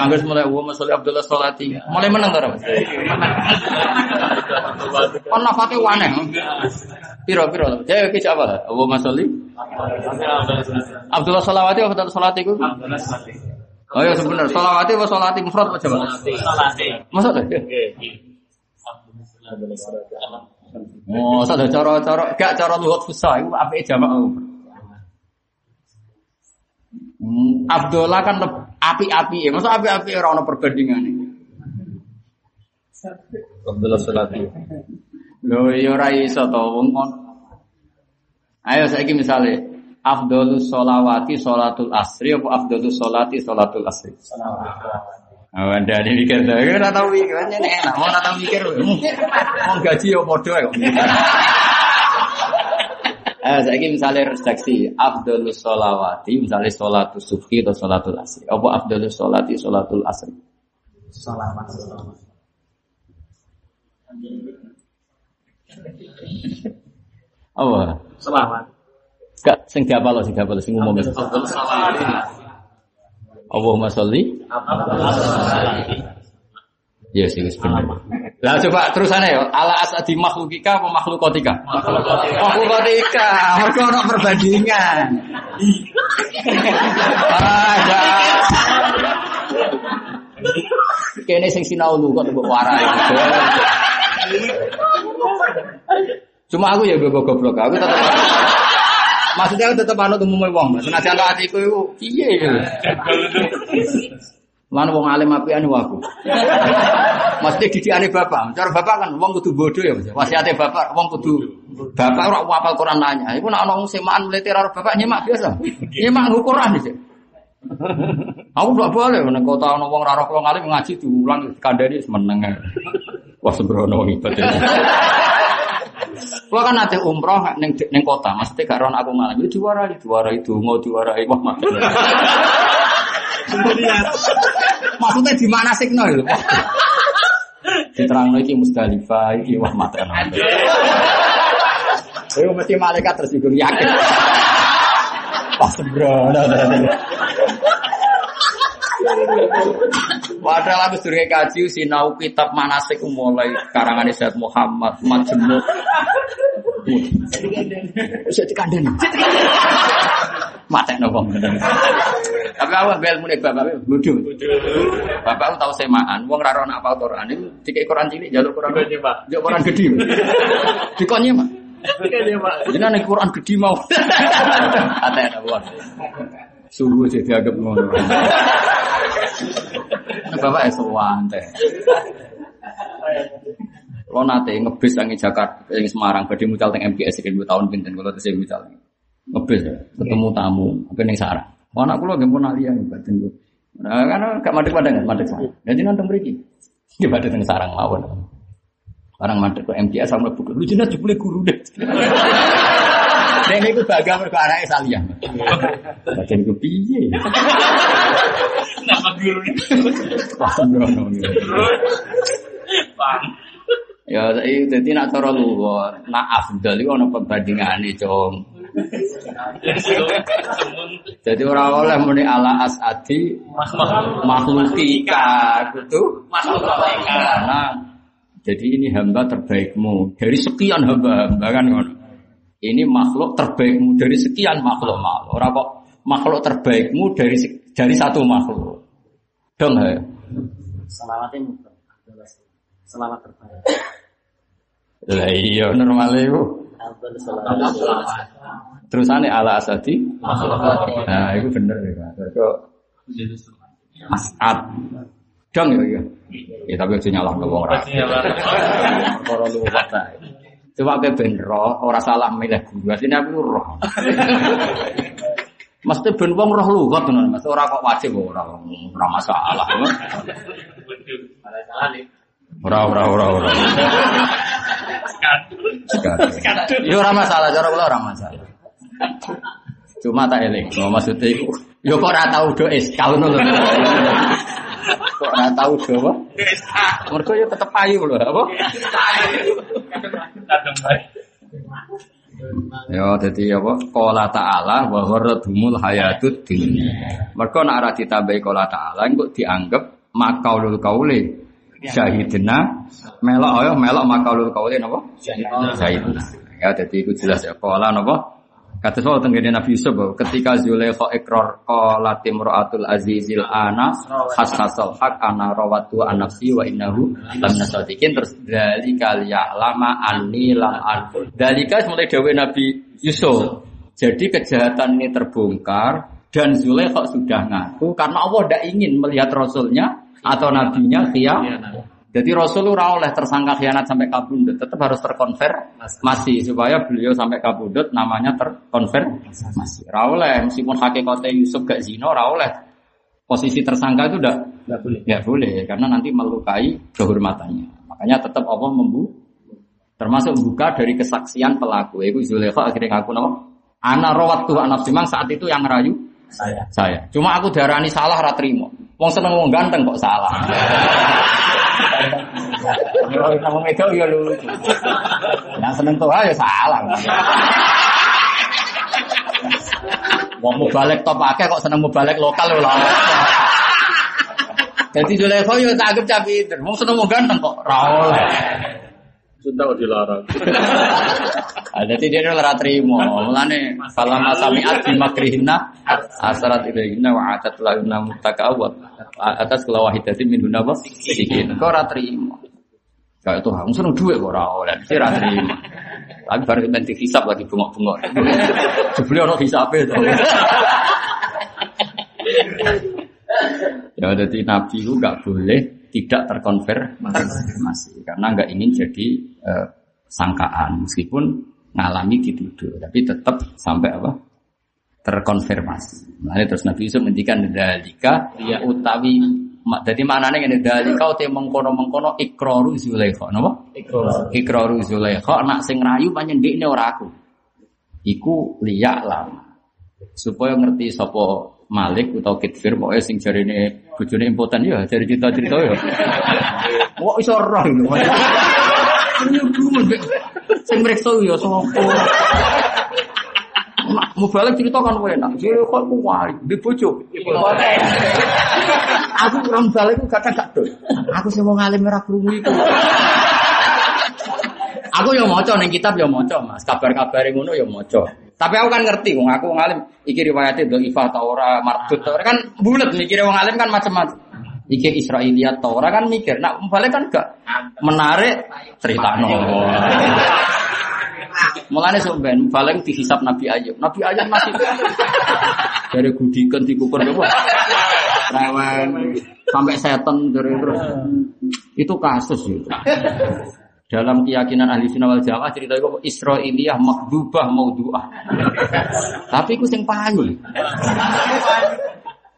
Angger mulai wa masalli Abdullah Salati. Mulai meneng to, Mas. Kon lafate waneh. Piro-piro. Jadi iki apa? Wa masalli Abdullah Salawati apa Abdullah Salati iku? Oh iya sebenar. Salawati apa salati mufrad apa jamak? Maksud Oh, sada cara-cara gak cara luhut fusah iku apike jamak. Hmm, Abdullah kan leb- api-api ya. Masa api-api ora ono perbandingane. Abdullah Salati. Lho ya ora iso to wong. Ayo saiki misale afdhalus sholawati sholatul asri apa afdhalus sholati sholatul asri? Oh, anda ini mikir tuh, ora tau mikir, enak, mau ora tau mikir, mau gaji ya podo ya. Eh, saya misalnya redaksi Abdul Sholawati, misalnya sholatul subhi atau sholatul asri. Apa Abdul Sholati, sholatul asri? Apa? Selawat. Gak sing diapal sing diapal sing umum. Allahumma sholli Ya sih wis bener. Lah coba terusannya ya, ala asadi makhlukika apa makhlukotika? Makhlukotika. Mergo ono perbandingan. Ada. Kene sing sinau lu kok mbok warai. Cuma aku ya goblok-goblok. Aku tetap Maksudnya aku tetap anut umumnya wong. Senajan atiku iku piye ya. Mana wong alim apian aku. Mesti didikane bapak. Cara bapak kan wong kudu bodoh ya, Mas. Wasiate bapak wong kudu bapak ora hafal Quran nanya. Iku nek ana wong semaan mlete karo bapak nyemak biasa. Nyemak Quran iki. Aku gak boleh nek kota ana wong ora roh alim ngaji diulang kandhani meneng. Wah sembrono ibadah. Kalau kan nanti umroh neng neng kota, maksudnya gak ron aku malam itu diwarai, diwarai itu mau diwarai wah mati. Maksudnya di mana itu? Diterang lagi Musdalifah, ini wah mati. Itu mesti malaikat tersinggung yakin. Wah sembrono. Padahal aku sudah kaji sinau kitab manasik mulai karangan Sayyid Muhammad Majemuk. Bisa dikandani. Mate nopo Tapi aku ambil mulai bapak bodoh. Bapak tahu semaan, wong ra rono apa Quran itu dikek Quran cilik jalur Quran gede, Pak. Jalur Quran gede. Dikonnya, Pak. Jenenge Quran gede mau. Ate nopo. Subuh jadi agak ngono. Bapak es wante. Lo nate ngebis yang Jakarta, yang Semarang, badhe mucal teng sekian dua tahun pinten kalau tesih mucal. Ngebis ketemu tamu, apa ning sarang. Oh, anak kula nggih pun alian batin kula. Nah, karena gak madek padang, madek sarang. Jadi nonton mriki. Di badhe teng sarang mawon. Orang madek ke MGS sama buku. Lu jelas jebule guru deh. Dan itu bangga mergo anake saliyah. Bagian ku piye? Nama guru Wah, sembrono. Ya, saiki dadi nak cara luwur, nak afdal iku ana perbandingane, Cung. Jadi ora oleh muni ala asadi makhlukika gitu. Makhlukika. Karena jadi ini hamba terbaikmu dari sekian hamba-hamba kan ngono. Ini makhluk terbaikmu dari sekian makhluk makhluk. Ora kok makhluk terbaikmu dari dari satu makhluk. Dong ya. Selawatnya muter. Selawat terbaik. Lah iya normal itu. Selawat. Terusane ala asadi. Nah, itu bener ya. Pak. Kok asad. Dong ya iya. Ya tapi wong ora. Ora luwat ta. Coba ke ben roh, ora salah milih guru. Asline aku roh. [LAUGHS] Mesti ben wong roh lugat ngono, Mas. Ora kok wajib ora ora masalah. Ora ora ora ora. Ya ora masalah, cara kula ora masalah. Cuma tak eling, maksudnya iku. Yo kok ora tau do SK ngono lho. Kok ora tau do apa? Mergo yo tetep payu lho, apa? Ya dadi apa? Qala ta'ala wa gharradhumul hayatud dunya. Mergo nek ora ditambahi qala ta'ala engko dianggap makaulul kauli syahidna melok ayo melok makaulul kauli napa? Syahidna. Ya dadi iku jelas ya qala napa? Kata soal tenggene Nabi Yusuf bahwa ketika Zulaikha ikrar qalat imra'atul azizil ana hasasal haq ana rawatu an nafsi wa innahu lam nasadikin terus dalika liya'lama anni lam an. Dalika mulai dawe Nabi Yusuf. Jadi kejahatan ini terbongkar dan Zulaikha sudah ngaku karena Allah tidak ingin melihat rasulnya atau nabinya khianat. Jadi Rasul ora oleh tersangka khianat sampai kabundut, tetap harus terkonfirmasi supaya beliau sampai kabundut namanya terkonfirmasi. Ora oleh meskipun hakikatnya Yusuf gak zina, ora oleh posisi tersangka itu udah Enggak boleh. nggak boleh karena nanti melukai kehormatannya. Makanya tetap Allah membu termasuk buka dari kesaksian pelaku. Ibu Zulaikha akhirnya ngaku nama Ana rawat tuh anak simang saat itu yang ngerayu Saya. saya. Cuma aku darani salah ra trimo. Wong seneng wong ganteng kok salah. Yo sama itu ya lucu. Yang seneng tuh ya salah. Wong mau balik top akeh kok seneng mau balik lokal lho. Jadi Zulaikha yo tak cah pinter. Wong seneng mau ganteng kok ra oleh. Cinta kok dilarang. [LAUGHS] Ah, Jadi dia ora trimo. Mulane falamma sami'at bi makrihina asarat ilaihina wa atat lahunna mutakawat atas kula wahidatin min hunna wa sikin. Kok ora trimo. Kayak tuh, aku seneng duit kok ora oleh. Dia ora trimo. Tapi baru nanti hisap lagi bengok-bengok. Sebelum ono hisape to. [LAUGHS] Ya jadi Nabi itu nggak boleh tidak terkonfirmasi karena nggak ingin jadi eh, sangkaan meskipun ngalami dituduh tapi tetap sampai apa terkonfirmasi. Nah, terus Nabi Yusuf mendikan dalika ya utawi jadi mana nih ini dalika utai mengkono mengkono ikroru Zulaikha, napa? Ikrar. Ikroru Zulaikha nak sing rayu panjen ora aku. Iku liyak lah supaya ngerti sapa Malik atau Kitfir pokoknya sing jarine bojone impoten ya jari cerita-cerita ya. Kok iso. Ini dulu sing mreksa ya sapa. Mau balik cerita kan enak. Jadi kok aku wali di bojo. Aku kurang balik aku kadang gak dol. Aku sih mau ngalim merah krungu iku. Aku yang maca ning kitab ya maca, Mas. Kabar-kabare ngono ya maca. Tapi aku kan ngerti wong aku wong alim iki riwayate dhaifah ta ora mardut ta ora kan bulet mikire wong alim kan macam-macam. Iki Israiliyat ta ora kan mikir. Nak balik kan gak menarik cerita no. [LAUGHS] Mulane sok ben paling dihisap Nabi Ayub. Nabi Ayub masih [LAUGHS] dari gudikan dikukur apa? Rewel sampai setan dari terus. [LAUGHS] Itu kasus itu. Dalam keyakinan ahli sunnah wal jamaah cerita itu Israiliyah makdubah maudhu'ah. Tapi itu sing payu.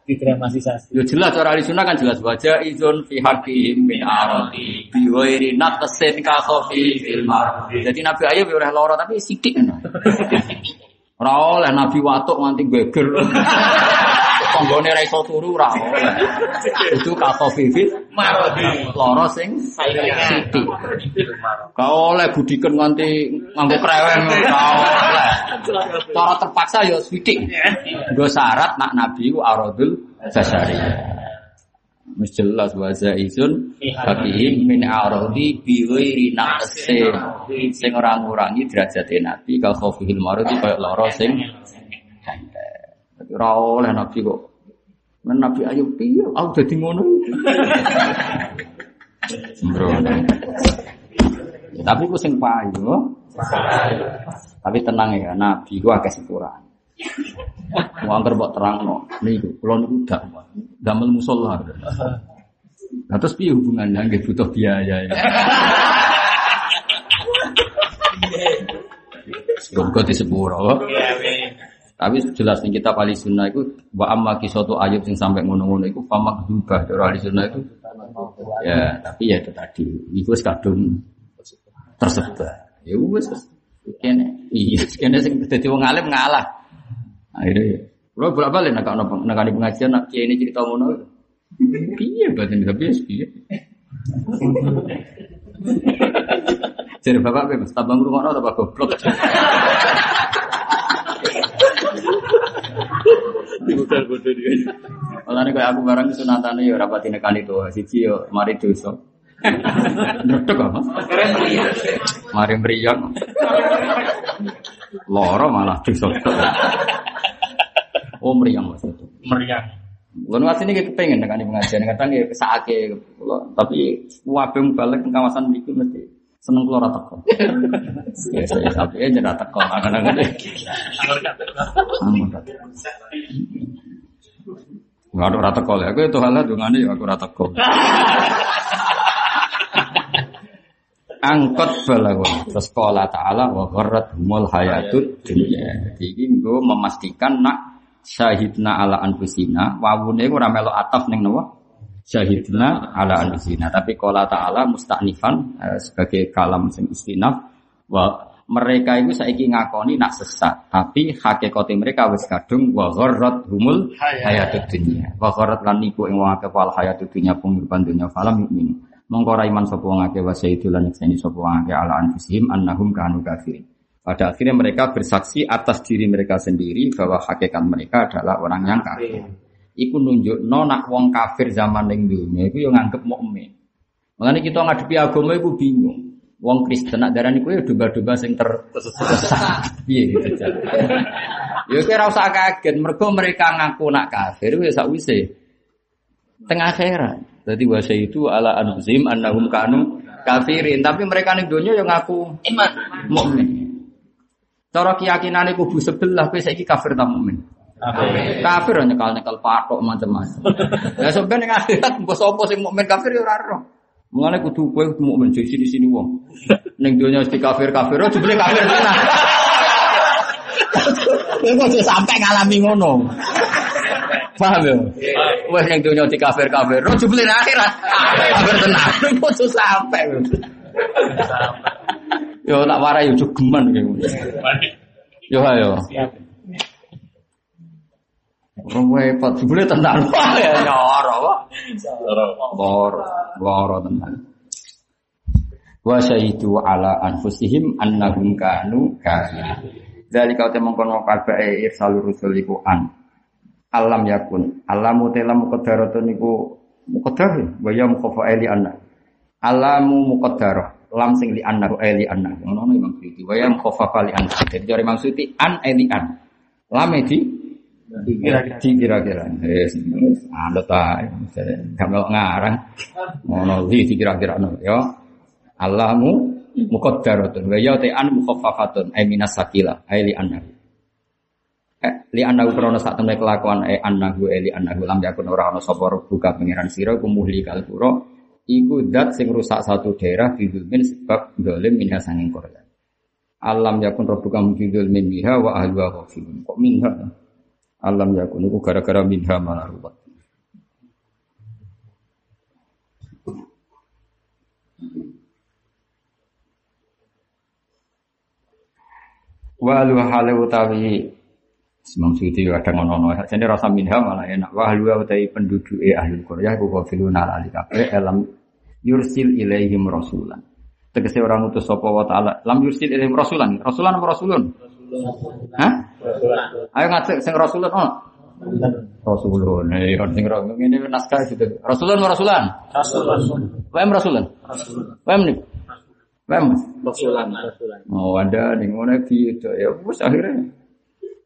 Didramatisasi. Yo jelas cara ahli sunnah kan jelas wajah izun fi haqqihim min aradi bi ghairi naqsin ka khafi fil mar. Jadi Nabi Ayub ya oleh lara tapi sithik ngono. Ora oleh Nabi watuk nganti geger. Tanggane ra iso turu ora oleh. Itu ka khafi fil mar. Lara sing sithik. Ka oleh budiken nganti nganggo krewen ora oleh. Cara terpaksa ya sithik. Nggo syarat nak Nabi ku aradul basariyah. Wis jelas wa zaizun fakihim min aradi bi ghairi naqsin. Sing ora ngurangi derajate Nabi kal khofihil maradi kaya lara sing. Dadi ora oleh Nabi kok. Men Nabi ayo piye aku dadi ngono. Sembrono. Ya, tapi ku sing payu. Tapi tenang ya, Nabi ku akeh sepurane. Mau angker mbok terangno. Niku kula niku dak damel musala. Nah, terus piye hubungannya nggih butuh biaya ya. Semoga di sepuro. Tapi jelas nih kita ahli sunnah itu wa amma kisatu ayub sing sampai ngono-ngono itu famak dubah dari ahli sunnah itu ya tapi ya itu tadi. Itu kadung tersebar. Ya wis kene iya kene sing dadi wong alim ngalah. Akhirnya kalau bolak balik nak nak nak pengajian nak kiai ini cerita ngono. Piye batin tapi ya piye? Jadi bapak mas tabang rumah atau bapak goblok Dibuka bodoh dia. Malah nih kayak aku barang sunatan ya rapati nekani tuh siji yo mari dosa. Ndredeg apa? Mari mriyang. Loro malah dosa. Oh mriyang maksudnya. Meriang. Kulo asline iki kepengin nekani pengajian kadang ya kula tapi wabe balik ke kawasan iki mesti seneng ora teko. Ya saya tapi. Amun ora teko. Enggak ada lho. Aku itu halah dungane ya aku balagun terus ta'ala humul hayatud dunya. Jadi nggo memastikan nak syahidna ala anfusina wawune ora melok ataf ning napa? Syahidna ala anfusina. Tapi qala ta'ala mustaknifan eh, sebagai kalam sing istinaf wa mereka itu saiki ngakoni nak sesat, tapi hakikate mereka wis kadung wa gharrat humul hayatud dunya. Wa gharrat lan niku ing wong akeh wal hayatud dunya penguripan dunya falam mukmin. Mongko ra iman sapa wong akeh wa sayyidu lan sapa wong akeh ala anfusihim annahum kanu kafirin. Pada akhirnya mereka bersaksi atas diri mereka sendiri bahwa hakikat mereka adalah orang yang kafir. Iku nunjuk nak wong kafir zaman ning dunia iku yo nganggep mukmin. Makanya kita ngadepi agama iku bingung. Wong Kristen nak darani kuwi ya domba-domba sing ter. [LAUGHS] Piye gitu. Jan. Ya kira usah kaget mergo mereka ngaku nak kafir wis sakwise tengah akhirat. Jadi bahasa itu ala anfusihim annahum kanu kafirin, tapi mereka ning donya yang ngaku Iman. mukmin. Cara keyakinan kubu sebelah kowe saiki kafir ta mukmin? Kafir hanya kalau nyekel patok macam-macam. Ya sebenarnya ning akhirat mbok sapa sing mukmin kafir ya ora roh. Mulane kudu kowe kudu mukmin di sini-sini wong. Ning donya mesti kafir-kafir, oh jebule kafir tenan. Kowe kok aja sampai ngalami ngono. Paham ya? Wes yang dunia di kafir-kafir, oh jebule akhirat. Kafir tenan. Kok sampai. Yo tak warai yo jogeman kowe. Yo ayo. Orang repot, jebule tenan. [LAUGHS] Ya nyoro kok. Loro, loro tenan. Wa syahidu ala anfusihim annahum kanu kafirin. Dari kau temong kono kabae irsalur rusul iku an. Alam yakun. Alamu telam muqaddaratun iku muqaddar wa ya mukhafa li anna. Alamu muqaddarah. Lam sing li anna li anna. Ngono no Imam Suyuti. Wa ya mukhafa li anna. Jadi dari Imam Suyuti an li an. Lam di dikira-kira. Yes, anda tahu. Kamu ngarang. Ngono li dikira-kira no. Ya. Alamu muqaddaratun wa ya ta'an mukhaffafatun ay minas sakila ay li annahu eh, li annahu krana sak temne kelakuan ay annahu ay li annahu lam yakun ora ana sapa buka pangeran sira kumuhli kalpura iku dat sing rusak satu daerah bidulmin sebab dolim minha sanging korban alam yakun rabbuka mujidul min biha wa ahluha ghafilun kok minha alam yakun iku gara-gara minha malah ruwet wa alu hale utawi Imam Suyuti yo kadang ngono Jadi rasa minha malah enak. Wa ahlu utawi penduduk e ahli Korea ku ghafilun ala kabeh elam yursil ilaihim rasulan. Tegese orang utus sapa wa taala lam yursil ilaihim rasulan. Rasulan apa rasulun? Hah? Ayo ngajak sing rasulun ono. Rasulun. Eh sing ngene naskah itu. Rasulun rasulan? Rasul. Wem rasulan. Wem nih. Wem. Rasulan. Oh, ada ning ngono gitu ya wis akhirnya.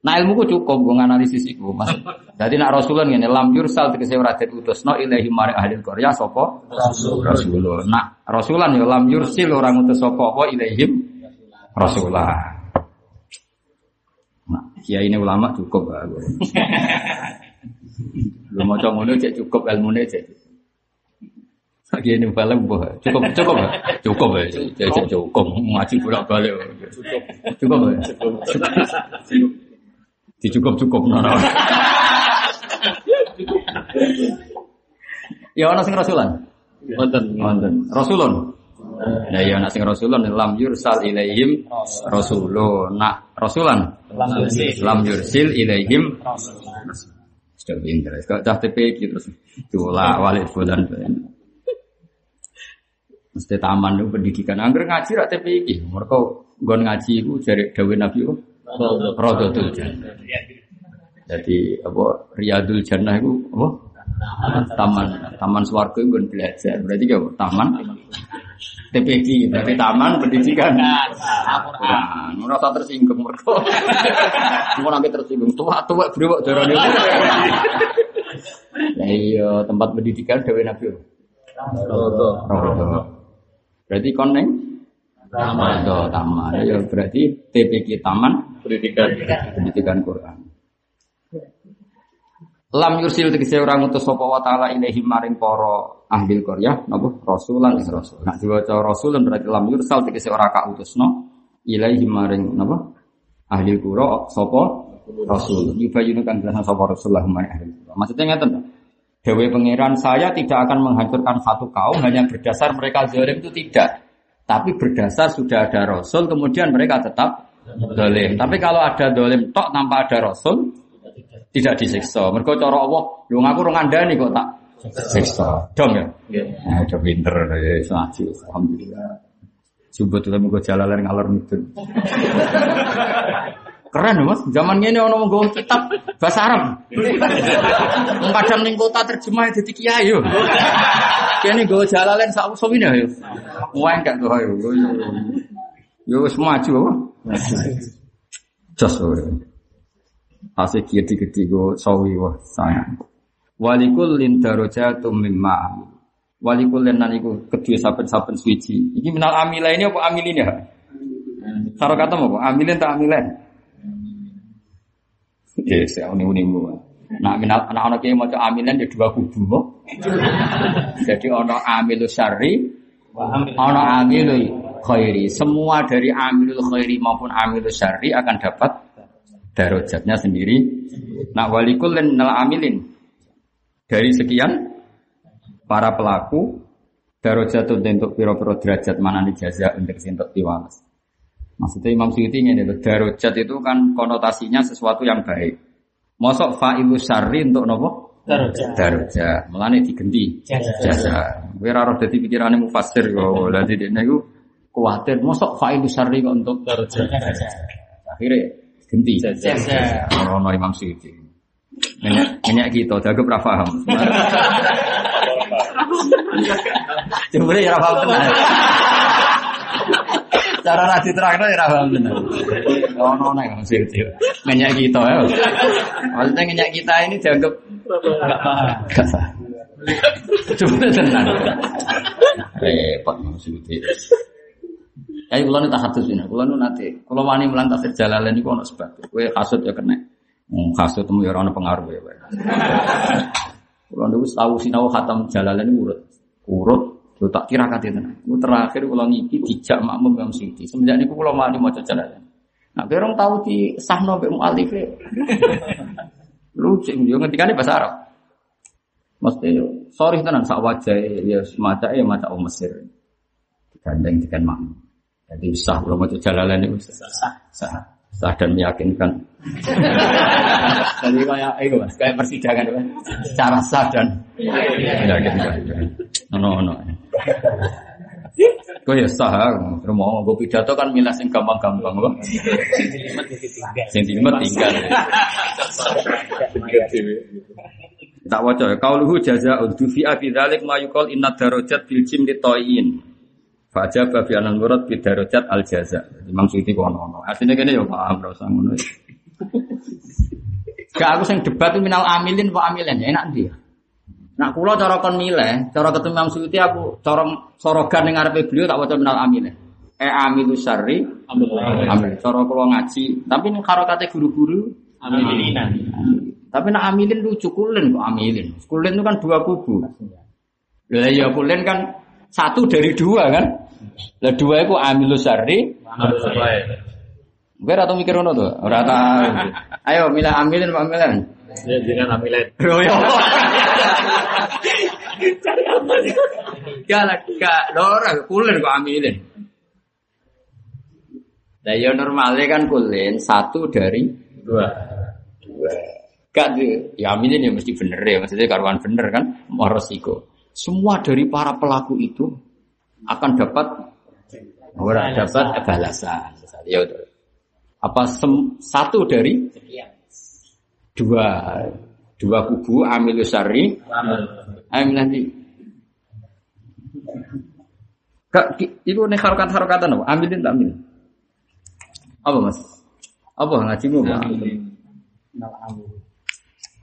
Nah ilmuku cukup gue analisis iku Mas. Jadi nak Rasulullah ngene lam yursal tegese ora den utusno ilahi mari ahli Korea sapa? Rasul. Rasulullah. Nak Rasulan ya lam yursil orang utus sapa apa ilaihim Rasulullah. Nah, kiai ini ulama cukup lah. Lu mau ngono cek cukup ilmune cek. Lagi ini balik boh. Cukup cukup ya? Cukup ya. Cek cek cukup ngaji bolak balik. Cukup. Cukup ya. Dicukup cukup nono. Ya ana sing rasulan. Wonten. Wonten. Rasulun. Nah ya ana sing rasulun lam yursal ilaihim rasulun. Nak rasulan Lam yursil. ilaihim sudah pinter. Kok cah TPQ terus dola walid bulan. Mesti taman itu pendidikan. Angger ngaji rak TPQ. Mereka nggon ngaji itu jari dawuh Nabi itu Rodotul Jannah. Jadi apa Riyadul Jannah itu apa? Taman taman swarga itu belajar. Berarti apa? Taman TPQ. Berarti taman pendidikan. Nah, ora usah tersinggung mergo. [LAUGHS] Mau nanti tersinggung tua-tua brewok darane. [LAUGHS] Nah iya tempat pendidikan Dewi Nabi. Rodo. Rodo. Berarti koneng Taman. Rodo taman. Ya berarti TPQ taman Pendidikan. pendidikan Quran. Lam yursil tegese orang utus sapa wa taala ilaihim maring para ahli Korea napa rasulan ing rasul. Nak diwaca rasulun berarti lam yursal tegese ora ka utusno ilaihim maring napa ahli qura sapa rasul. Yubayinu kan jelas sapa rasulullah ahli. Maksudnya ngeten to. Dewe pangeran saya tidak akan menghancurkan satu kaum hanya berdasar mereka zalim itu tidak. Tapi berdasar sudah ada rasul kemudian mereka tetap dolim. Tapi kalau ada dolim tok tanpa ada rasul tidak disiksa. Mereka cara Allah, lu ngaku rong nih kok tak siksa. Dong ya? Iya. Nah, udah pinter ya, ngaji. Alhamdulillah. Coba tuh mau jalalan ngalor ngidul. Keren mas, zaman ini orang mau kitab bahasa Arab. Kadang ning kota terjemah jadi kiai yo. Kene gue jalalan sak usum ini yo. Wah enggak tuh yo. Yo wis maju apa? Jos. Asik gede-gede go sawi wah sayang. Walikul lin darajatum mimma Walikul lin iku kedua saben-saben suci. Iki minal amila ini apa amilin ya? Karo kata apa? Amilin tak amilen? Ya, saya uni-unimu. Nah, minal anak anak yang mau amilan ya dua kubu. Jadi ono amilu syari, ono amilu khairi. Semua dari amilul khairi maupun amilu syari akan dapat darajatnya sendiri. Nah, walikul dan nal amilin dari sekian para pelaku darajat untuk piro-piro derajat mana jaza untuk sintok tiwalas. Maksudnya Imam Suyuti ini darajat itu kan konotasinya sesuatu yang baik. Mosok fa'ilu syarri untuk nopo? Darajat. Darajat. Mulane digenti. Jasa. Kowe ora roh dadi pikirane mufassir kok. [LAUGHS] Lah dene niku kuwatir mosok fa'ilu syarri kok untuk Darajat. akhirnya ganti. Jasa. Ono Imam Suyuti. Minyak, minyak kita, jago pra paham. Coba ya paham tenan. Cara rasi terakhir ya paham tenan. Ono nek Imam Suyuti. Minyak kita ya. Maksudnya minyak kita ini dianggap Enggak paham. gak sah. Coba tenan. Repot Imam Suyuti. Kayak kula nu tak hadus ini, kula nu nate, kula wani mulang tafsir Jalalain iku ono sebab. Kowe kasut ya kena. Kasut temu ya ora ono pengaruh ya. Kula niku tahu sinau khatam Jalalain iku urut. Urut yo tak kira kate tenan. Iku terakhir kula ngipi dijak makmum Imam Suyuti. Semenjak niku kula wani maca Jalalain. Nah, orang tahu di sahno mbek mualif e. [LAUGHS] Lucu yo ngendikane bahasa Arab. Mesti sorry tenan sak wajah ya semacam ya maca wong Mesir. Digandeng dengan makmum. Jadi sah kalau mau jalalan itu sah, sah dan meyakinkan. [LAUGHS] Jadi kayak itu mas, kayak persidangan kan, secara sah dan meyakinkan. No no. Kau ya sah, mau gue pidato kan milas yang gampang-gampang kok. Sentimen tinggal. Tak waca ya. Kauluhu jazaa'un dufi'a fi dzalik ma yuqal inna darajat bil jim li toyin. Faja babi anan murad bi darajat al jaza. Imam Suyuti kono ono. Asline kene ya paham ora usah ngono. [LAUGHS] Gak aku sing debat minal amilin wa amilin ya enak dia. Nak kula cara kon milih, cara ketemu Imam Suyuti aku cara sorogan ning ngarepe beliau tak waca minal amilin. E amilu syarri amil. Cara kula ngaji, tapi ning harokate guru-guru Amilinan. tapi nak amilin lucu kulen kok amilin. Kulen itu kan dua kubu. Lah ya kulen kan satu dari dua kan. Lah dua itu amilus syarri. Gue atau mikir ngono tuh, ora tahu. [LAUGHS] Ayo milih amilin [LAUGHS] apa amilin? Ya jangan amilen. Bro ya. Gak lah, gak ora kulen kok amilin. Lah ya normalnya kan kulen satu dari Dua. dua. Gak tuh, ya aminin ya mesti bener ya, maksudnya karuan bener kan, mau resiko. Semua dari para pelaku itu akan dapat orang dapat balasan. Ya. Apa sem- satu dari dua dua kubu amilus syari amil nanti. Kak, itu nih harokat harokatan apa? Amilin tak amil? Apa mas? Apa ngajimu? Pak?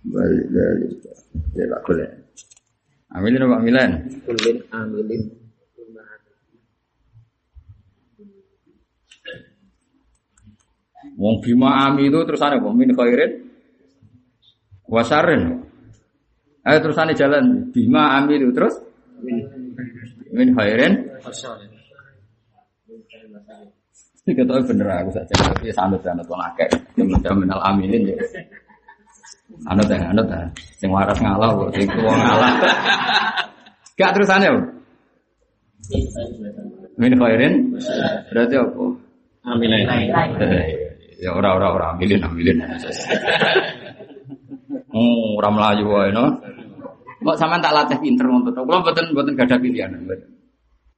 Balik balik. Ya tak boleh. Amilin apa amilin? Kulin amilin. Wong bima ami itu terusannya apa? Min khairin wasarin. Ayo terusannya jalan bima ami itu terus min khairin. Ini kata bener aku saja. Tapi sanut sanut wong akeh. Jamin minal aminin ya. Anut ya, anut ya. Sing waras ngalah kok, sing tuwa ngalah. Gak terusannya apa? Min khairin berarti apa? Amilen. Ya ora ora ora ambilin ambilin. Oh, [LAUGHS] ora melayu wae no. Kok sampean tak latih pinter ngono to. Kula mboten mboten gadah pilihan.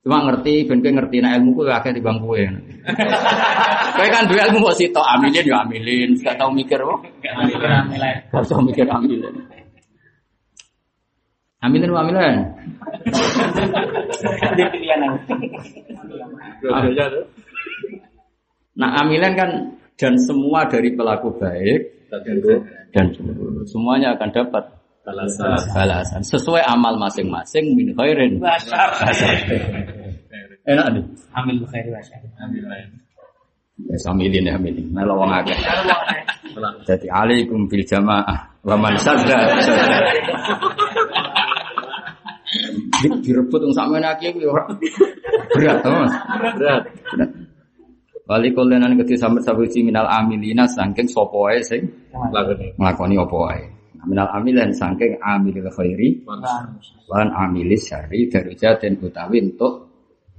Cuma ngerti, ben kowe ngerti nek ilmu kowe akeh timbang kowe. [LAUGHS] Kowe kan duwe ilmu kok sitok amilin ya amilin, gak tau mikir kok. Gak tau mikir amilin. Amilin wa amilin. Ada pilihan. Nah, amilin kan dan semua dari pelaku baik dan semuanya akan dapat Balasan. balasan sesuai amal masing-masing min khairin. Enak nih. Amil khairi wa syarri. Ya samilin ya amilin. Melo wong akeh. Jadi alaikum bil jamaah wa man sadda. sadda. Di- Direbut wong sakmene akeh kuwi ora berat Mas. Berat. Berat. Bali kolenan kedhi sampe sabuci minal amilina saking sapa wae sing nglakoni apa wae. Minal amilan saking amilil khairi. Lan amilis syarri darujaten utawi untuk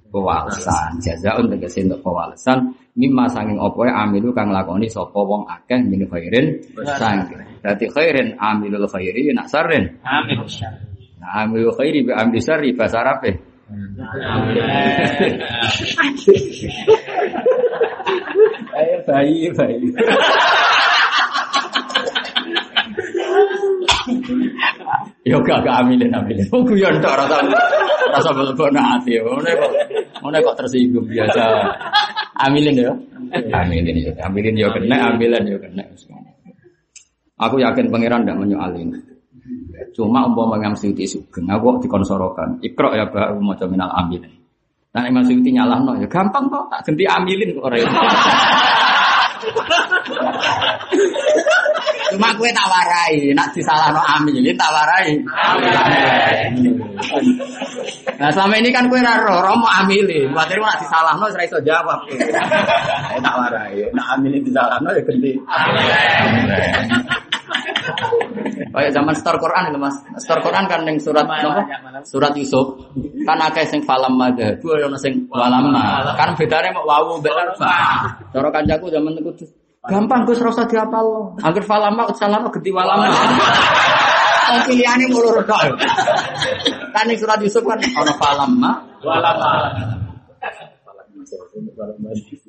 pewalesan jaza untuk tegese untuk pewalesan mimma sanging apa wae amilu kang lakoni sapa wong akeh min khairin sanging dadi khairin amilul khairi nak Amil syarri. nah amilul khairi bi amil syarri bahasa [LAUGHS] Ayo bayi bayi Yo gak gak amilin amilin. Oh guyon tok rasa rasa belebon hati. Ngene kok ngene kok tersinggung biasa. Amilin yo. Amilin yo. Amilin yo kena, amilin yo kena. Aku yakin pangeran ndak menyoalin. Cuma umpama Imam Suyuti sugeng, aku dikonsorokan. Ikra ya baru maca minal amilin. Nah Imam Suyuti nyalahno ya gampang kok tak ganti amilin kok ora. Cuma kue tak warai, nak disalahno amilin tak warai. Nah selama ini kan kue raro, romo amilin. Khawatir nak disalahno ora iso jawab. Tak warai, nak amilin disalahno ya ganti. Kayak zaman store Quran itu mas, store Quran kan yang surat apa? Surat Yusuf kan akeh sing falam madhabu ana sing walamma. Kan bedane mau wawu mbek fa. Cara kancaku zaman itu gampang Gus rasa diapal. Angger falamma utsalama genti walamma. Wong pilihane mulur tok. Kan ning surat Yusuf kan ana falamma Walama.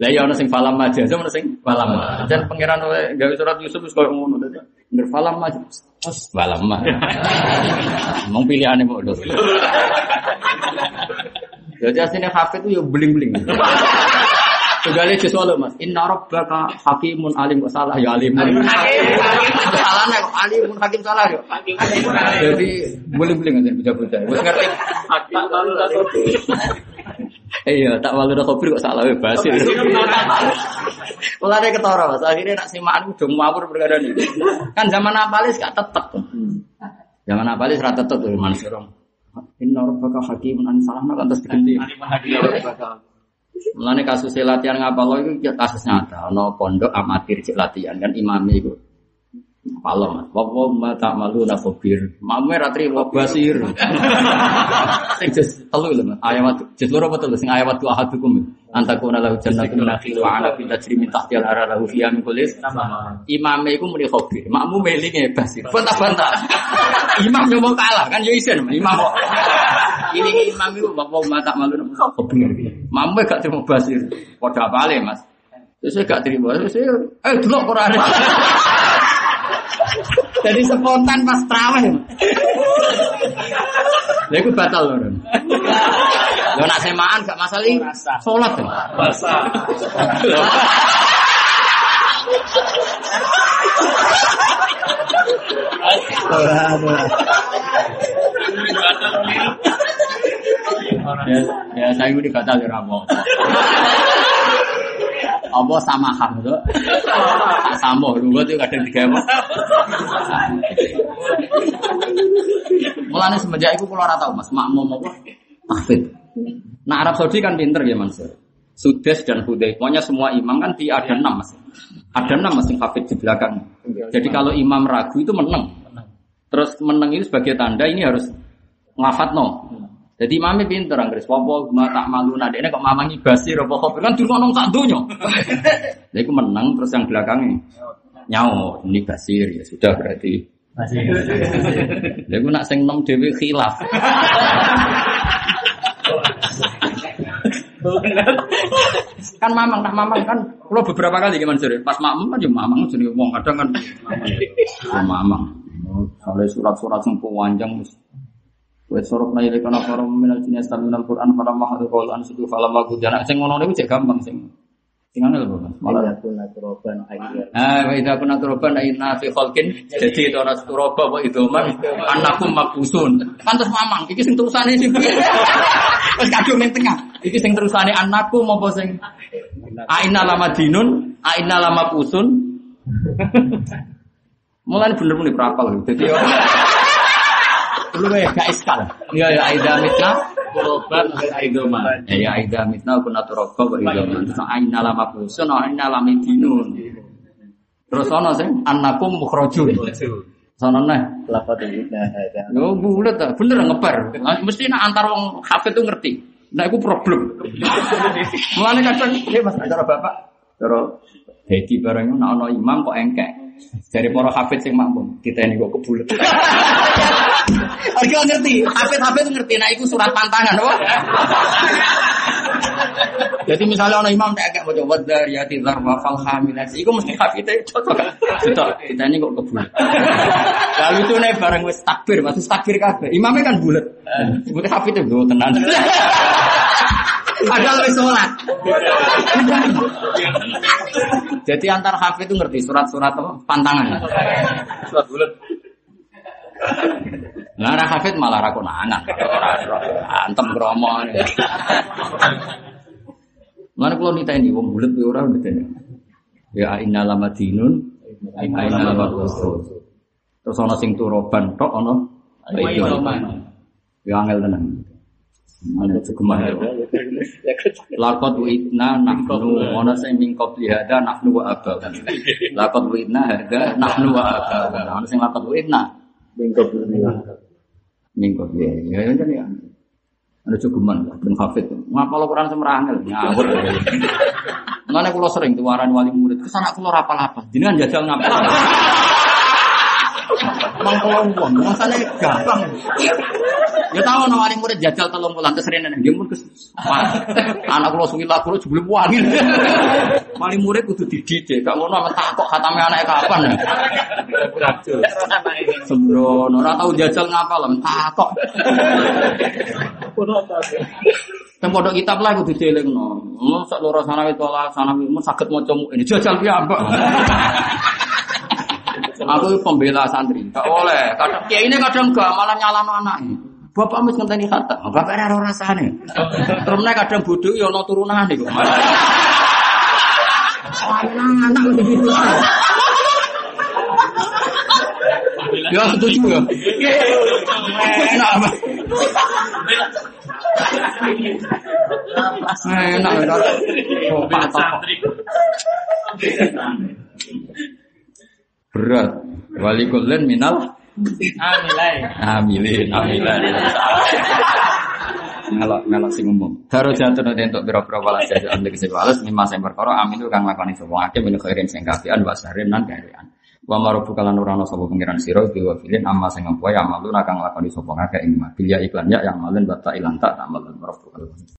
Lah ya ana sing falam aja, ana sing falam. Jan pangeran gawe surat Yusuf wis koyo ngono dadi. Ngger falam aja. Wes falam [LAUGHS] mah. Mong pilihane mau lho. Jadi aslinya hafid itu ya beling-beling. Tugale jus walu Mas. Inna rabbaka hakimun alim kok salah ya alimun. Salah nek kok alimun hakim salah yo. Jadi beling-beling aja bocah-bocah. Wis ngerti. Iya, tak walu dah kopi kok salah ya basir. Mulane ketara Mas, akhirnya nak simaan udah ngawur perkara ini. Kan zaman apalis gak tetep. Zaman apalis ra tetep tuh Mansur. Inna rabbaka hakimun an salahna kan terus diganti. Mulane kasus latihan ngapalo itu kasus nyata. Ono pondok amatir cek latihan kan imami itu. Mas, wawo ma tak malu na khabir. Mame ratri wa basir. [LAUGHS] Sing jes telu lho mas. Ayat jes loro apa telu sing ayat tu ahadukum. Antakuna lahu jannatun nakhil wa ana fi tajri min tahtiha al-anhar lahu fiha min kulli Imame iku muni khabir. Makmu melinge basir. Bantah-bantah. [LAUGHS] Imam yo mau kalah kan yo isen imam kok. [LAUGHS] Ini imam itu bapak ma tak malu na khabir. Mamu gak terima basir. Padha apale mas. Terus saya gak terima. Terus saya, eh delok Quran. Jadi spontan pas terawih. Lha iku batal lho. Lho nak semaan gak masalah iki. Salat. Basah. Ya, ya saya ini batal ya rapo. Apa sama ham tuh? Sama lu tuh kadang tiga apa? Mulane semenjak itu kalau ora tau Mas, makmum apa? Tahfid. Nah Arab Saudi kan pinter ya Mansur. Sudes dan Hudai, pokoknya semua imam kan di ada enam mas. Ada enam mas yang hafid di belakang. Jadi kalau imam ragu itu menang. Terus menang itu sebagai tanda ini harus ngafat no. Jadi imamnya pinter Anggris. Wapo ma tak malu nade ini kok mamangi basir apa kok kan dulu nong sak dunya. Jadi [LAUGHS] aku menang terus yang belakangnya nyawa ini basir ya sudah berarti. Jadi aku [LAUGHS] nak sing nom dewi khilaf. [LAUGHS] kan mamang, tak mamang kan. Kalau beberapa kali gimana sih? Pas mamang kan ya mamang jadi wong kadang kan. Ya mamang. Soalnya surat-surat yang panjang. Wa sorok na ilika na faram minal jinni yastamina al-Qur'an falam ma hadu qaul an sidu falam ma gudana sing ngono niku cek gampang sing. Sing angel apa? Malah Malah kuna turoban akhirnya. Ah, wa idza kunna turoban inna fi khalqin jadi itu ora turoba wa idoman anakum mabusun. Kan terus mamang iki sing terusane sing [LAUGHS] piye? Wis kadung ning tengah. Iki sing terusane anakku apa sing Aina lama dinun, aina lama pusun. [LAUGHS] Mulai bener-bener berapal. Jadi Lu ya gak iskal. Iya ya aida mitna. Kuroban Aidoman. Ya ya aida mitna kuna turoba wa idoman. Terus aina lama pusun, aina lama dinun. Terus ana sing annakum mukhrajun. Sono neh. Lafat ini nah. Yo bulet ta, bener ngeper. Mesti nak antar wong hafid tuh ngerti. Nah itu problem. [LAUGHS] Mulane kadang ya Mas cara Bapak, cara Dedi barang nak ana imam kok engkek. Dari para hafid sing makmum, kita ini kok kebulet. [LAUGHS] Argo ngerti, hafid-hafid ngerti nah iku surat pantangan, wah. [LAUGHS] Jadi misalnya orang imam tak agak baca wadariyati zarwa fal hamilat, iku mesti hafidnya cocok. Cocok, kita ini kok kebulet. [LAUGHS] Lalu itu nih bareng wis takbir, maksud takbir kabeh. Imamnya kan bulat. Sebutnya hafidnya gue tenan. Padahal wis sholat. Jadi antar hafid itu ngerti surat-surat apa? Pantangan. Surat bulat. Nah, ra hafid malah ra konangan. Antem kromo. Mana kalau nita ini wong bulat ya ora gitu ya. inna lama dinun, inna lama kusul. Terus ana sing turoban tok ana Aidoman. Ya angel tenan. Mana cukup ya. Lakot witna nahnu ana sing min qabli hada nahnu wa aba. Lakot witna hada nahnu wa aba. Ana sing lakot witna Bingkop ini. min qabli. Ya ya kan ya. Ada cukuman ben hafid. Ngapal Quran semerangel ngawur. Mana kula sering tuaran wali murid, ke sana kula rapal apa? Jenengan jajal ngapal. Mang kalau uang, masanya gampang. Ya tahu no wali murid jajal telung bulan terus rene dia pun kes. Anak kula suwi lagu sebelum wangi. Wali murid kudu dididik, gak ngono takok khatame anake kapan. Sembrono, ora tau jajal ngapal, takok. Yang pondok kitab lah kudu dielingno. Mun sak loro sanawi tola sanawi mun saged maca ini jajal piyambak. Aku pembela santri, gak oleh. Kadang kiai ini kadang gak malah nyalano anaknya. Bapak mesti ngenteni khatam, bapak ora ora rasane. Terus kadang bodoh ya ana turunane kok. Anak mesti gitu. Ya setuju ya. Enak apa? Enak enak. Berat. Wali kulen minal Amilai. amilin amilin. Melok melok sing umum. Daro jatuh nanti untuk biro-biro balas jadi anda kese balas mimma sing perkara amin itu kang lakoni sapa akeh min khairin sing kafian wasarin nan karian. Wa marubu kalan ora ana sapa pengiran sira bi filin amma sing empoe amaluna kang lakoni sapa akeh ing ma. Bilya iklan ya yang malen bata ilan tak tak malen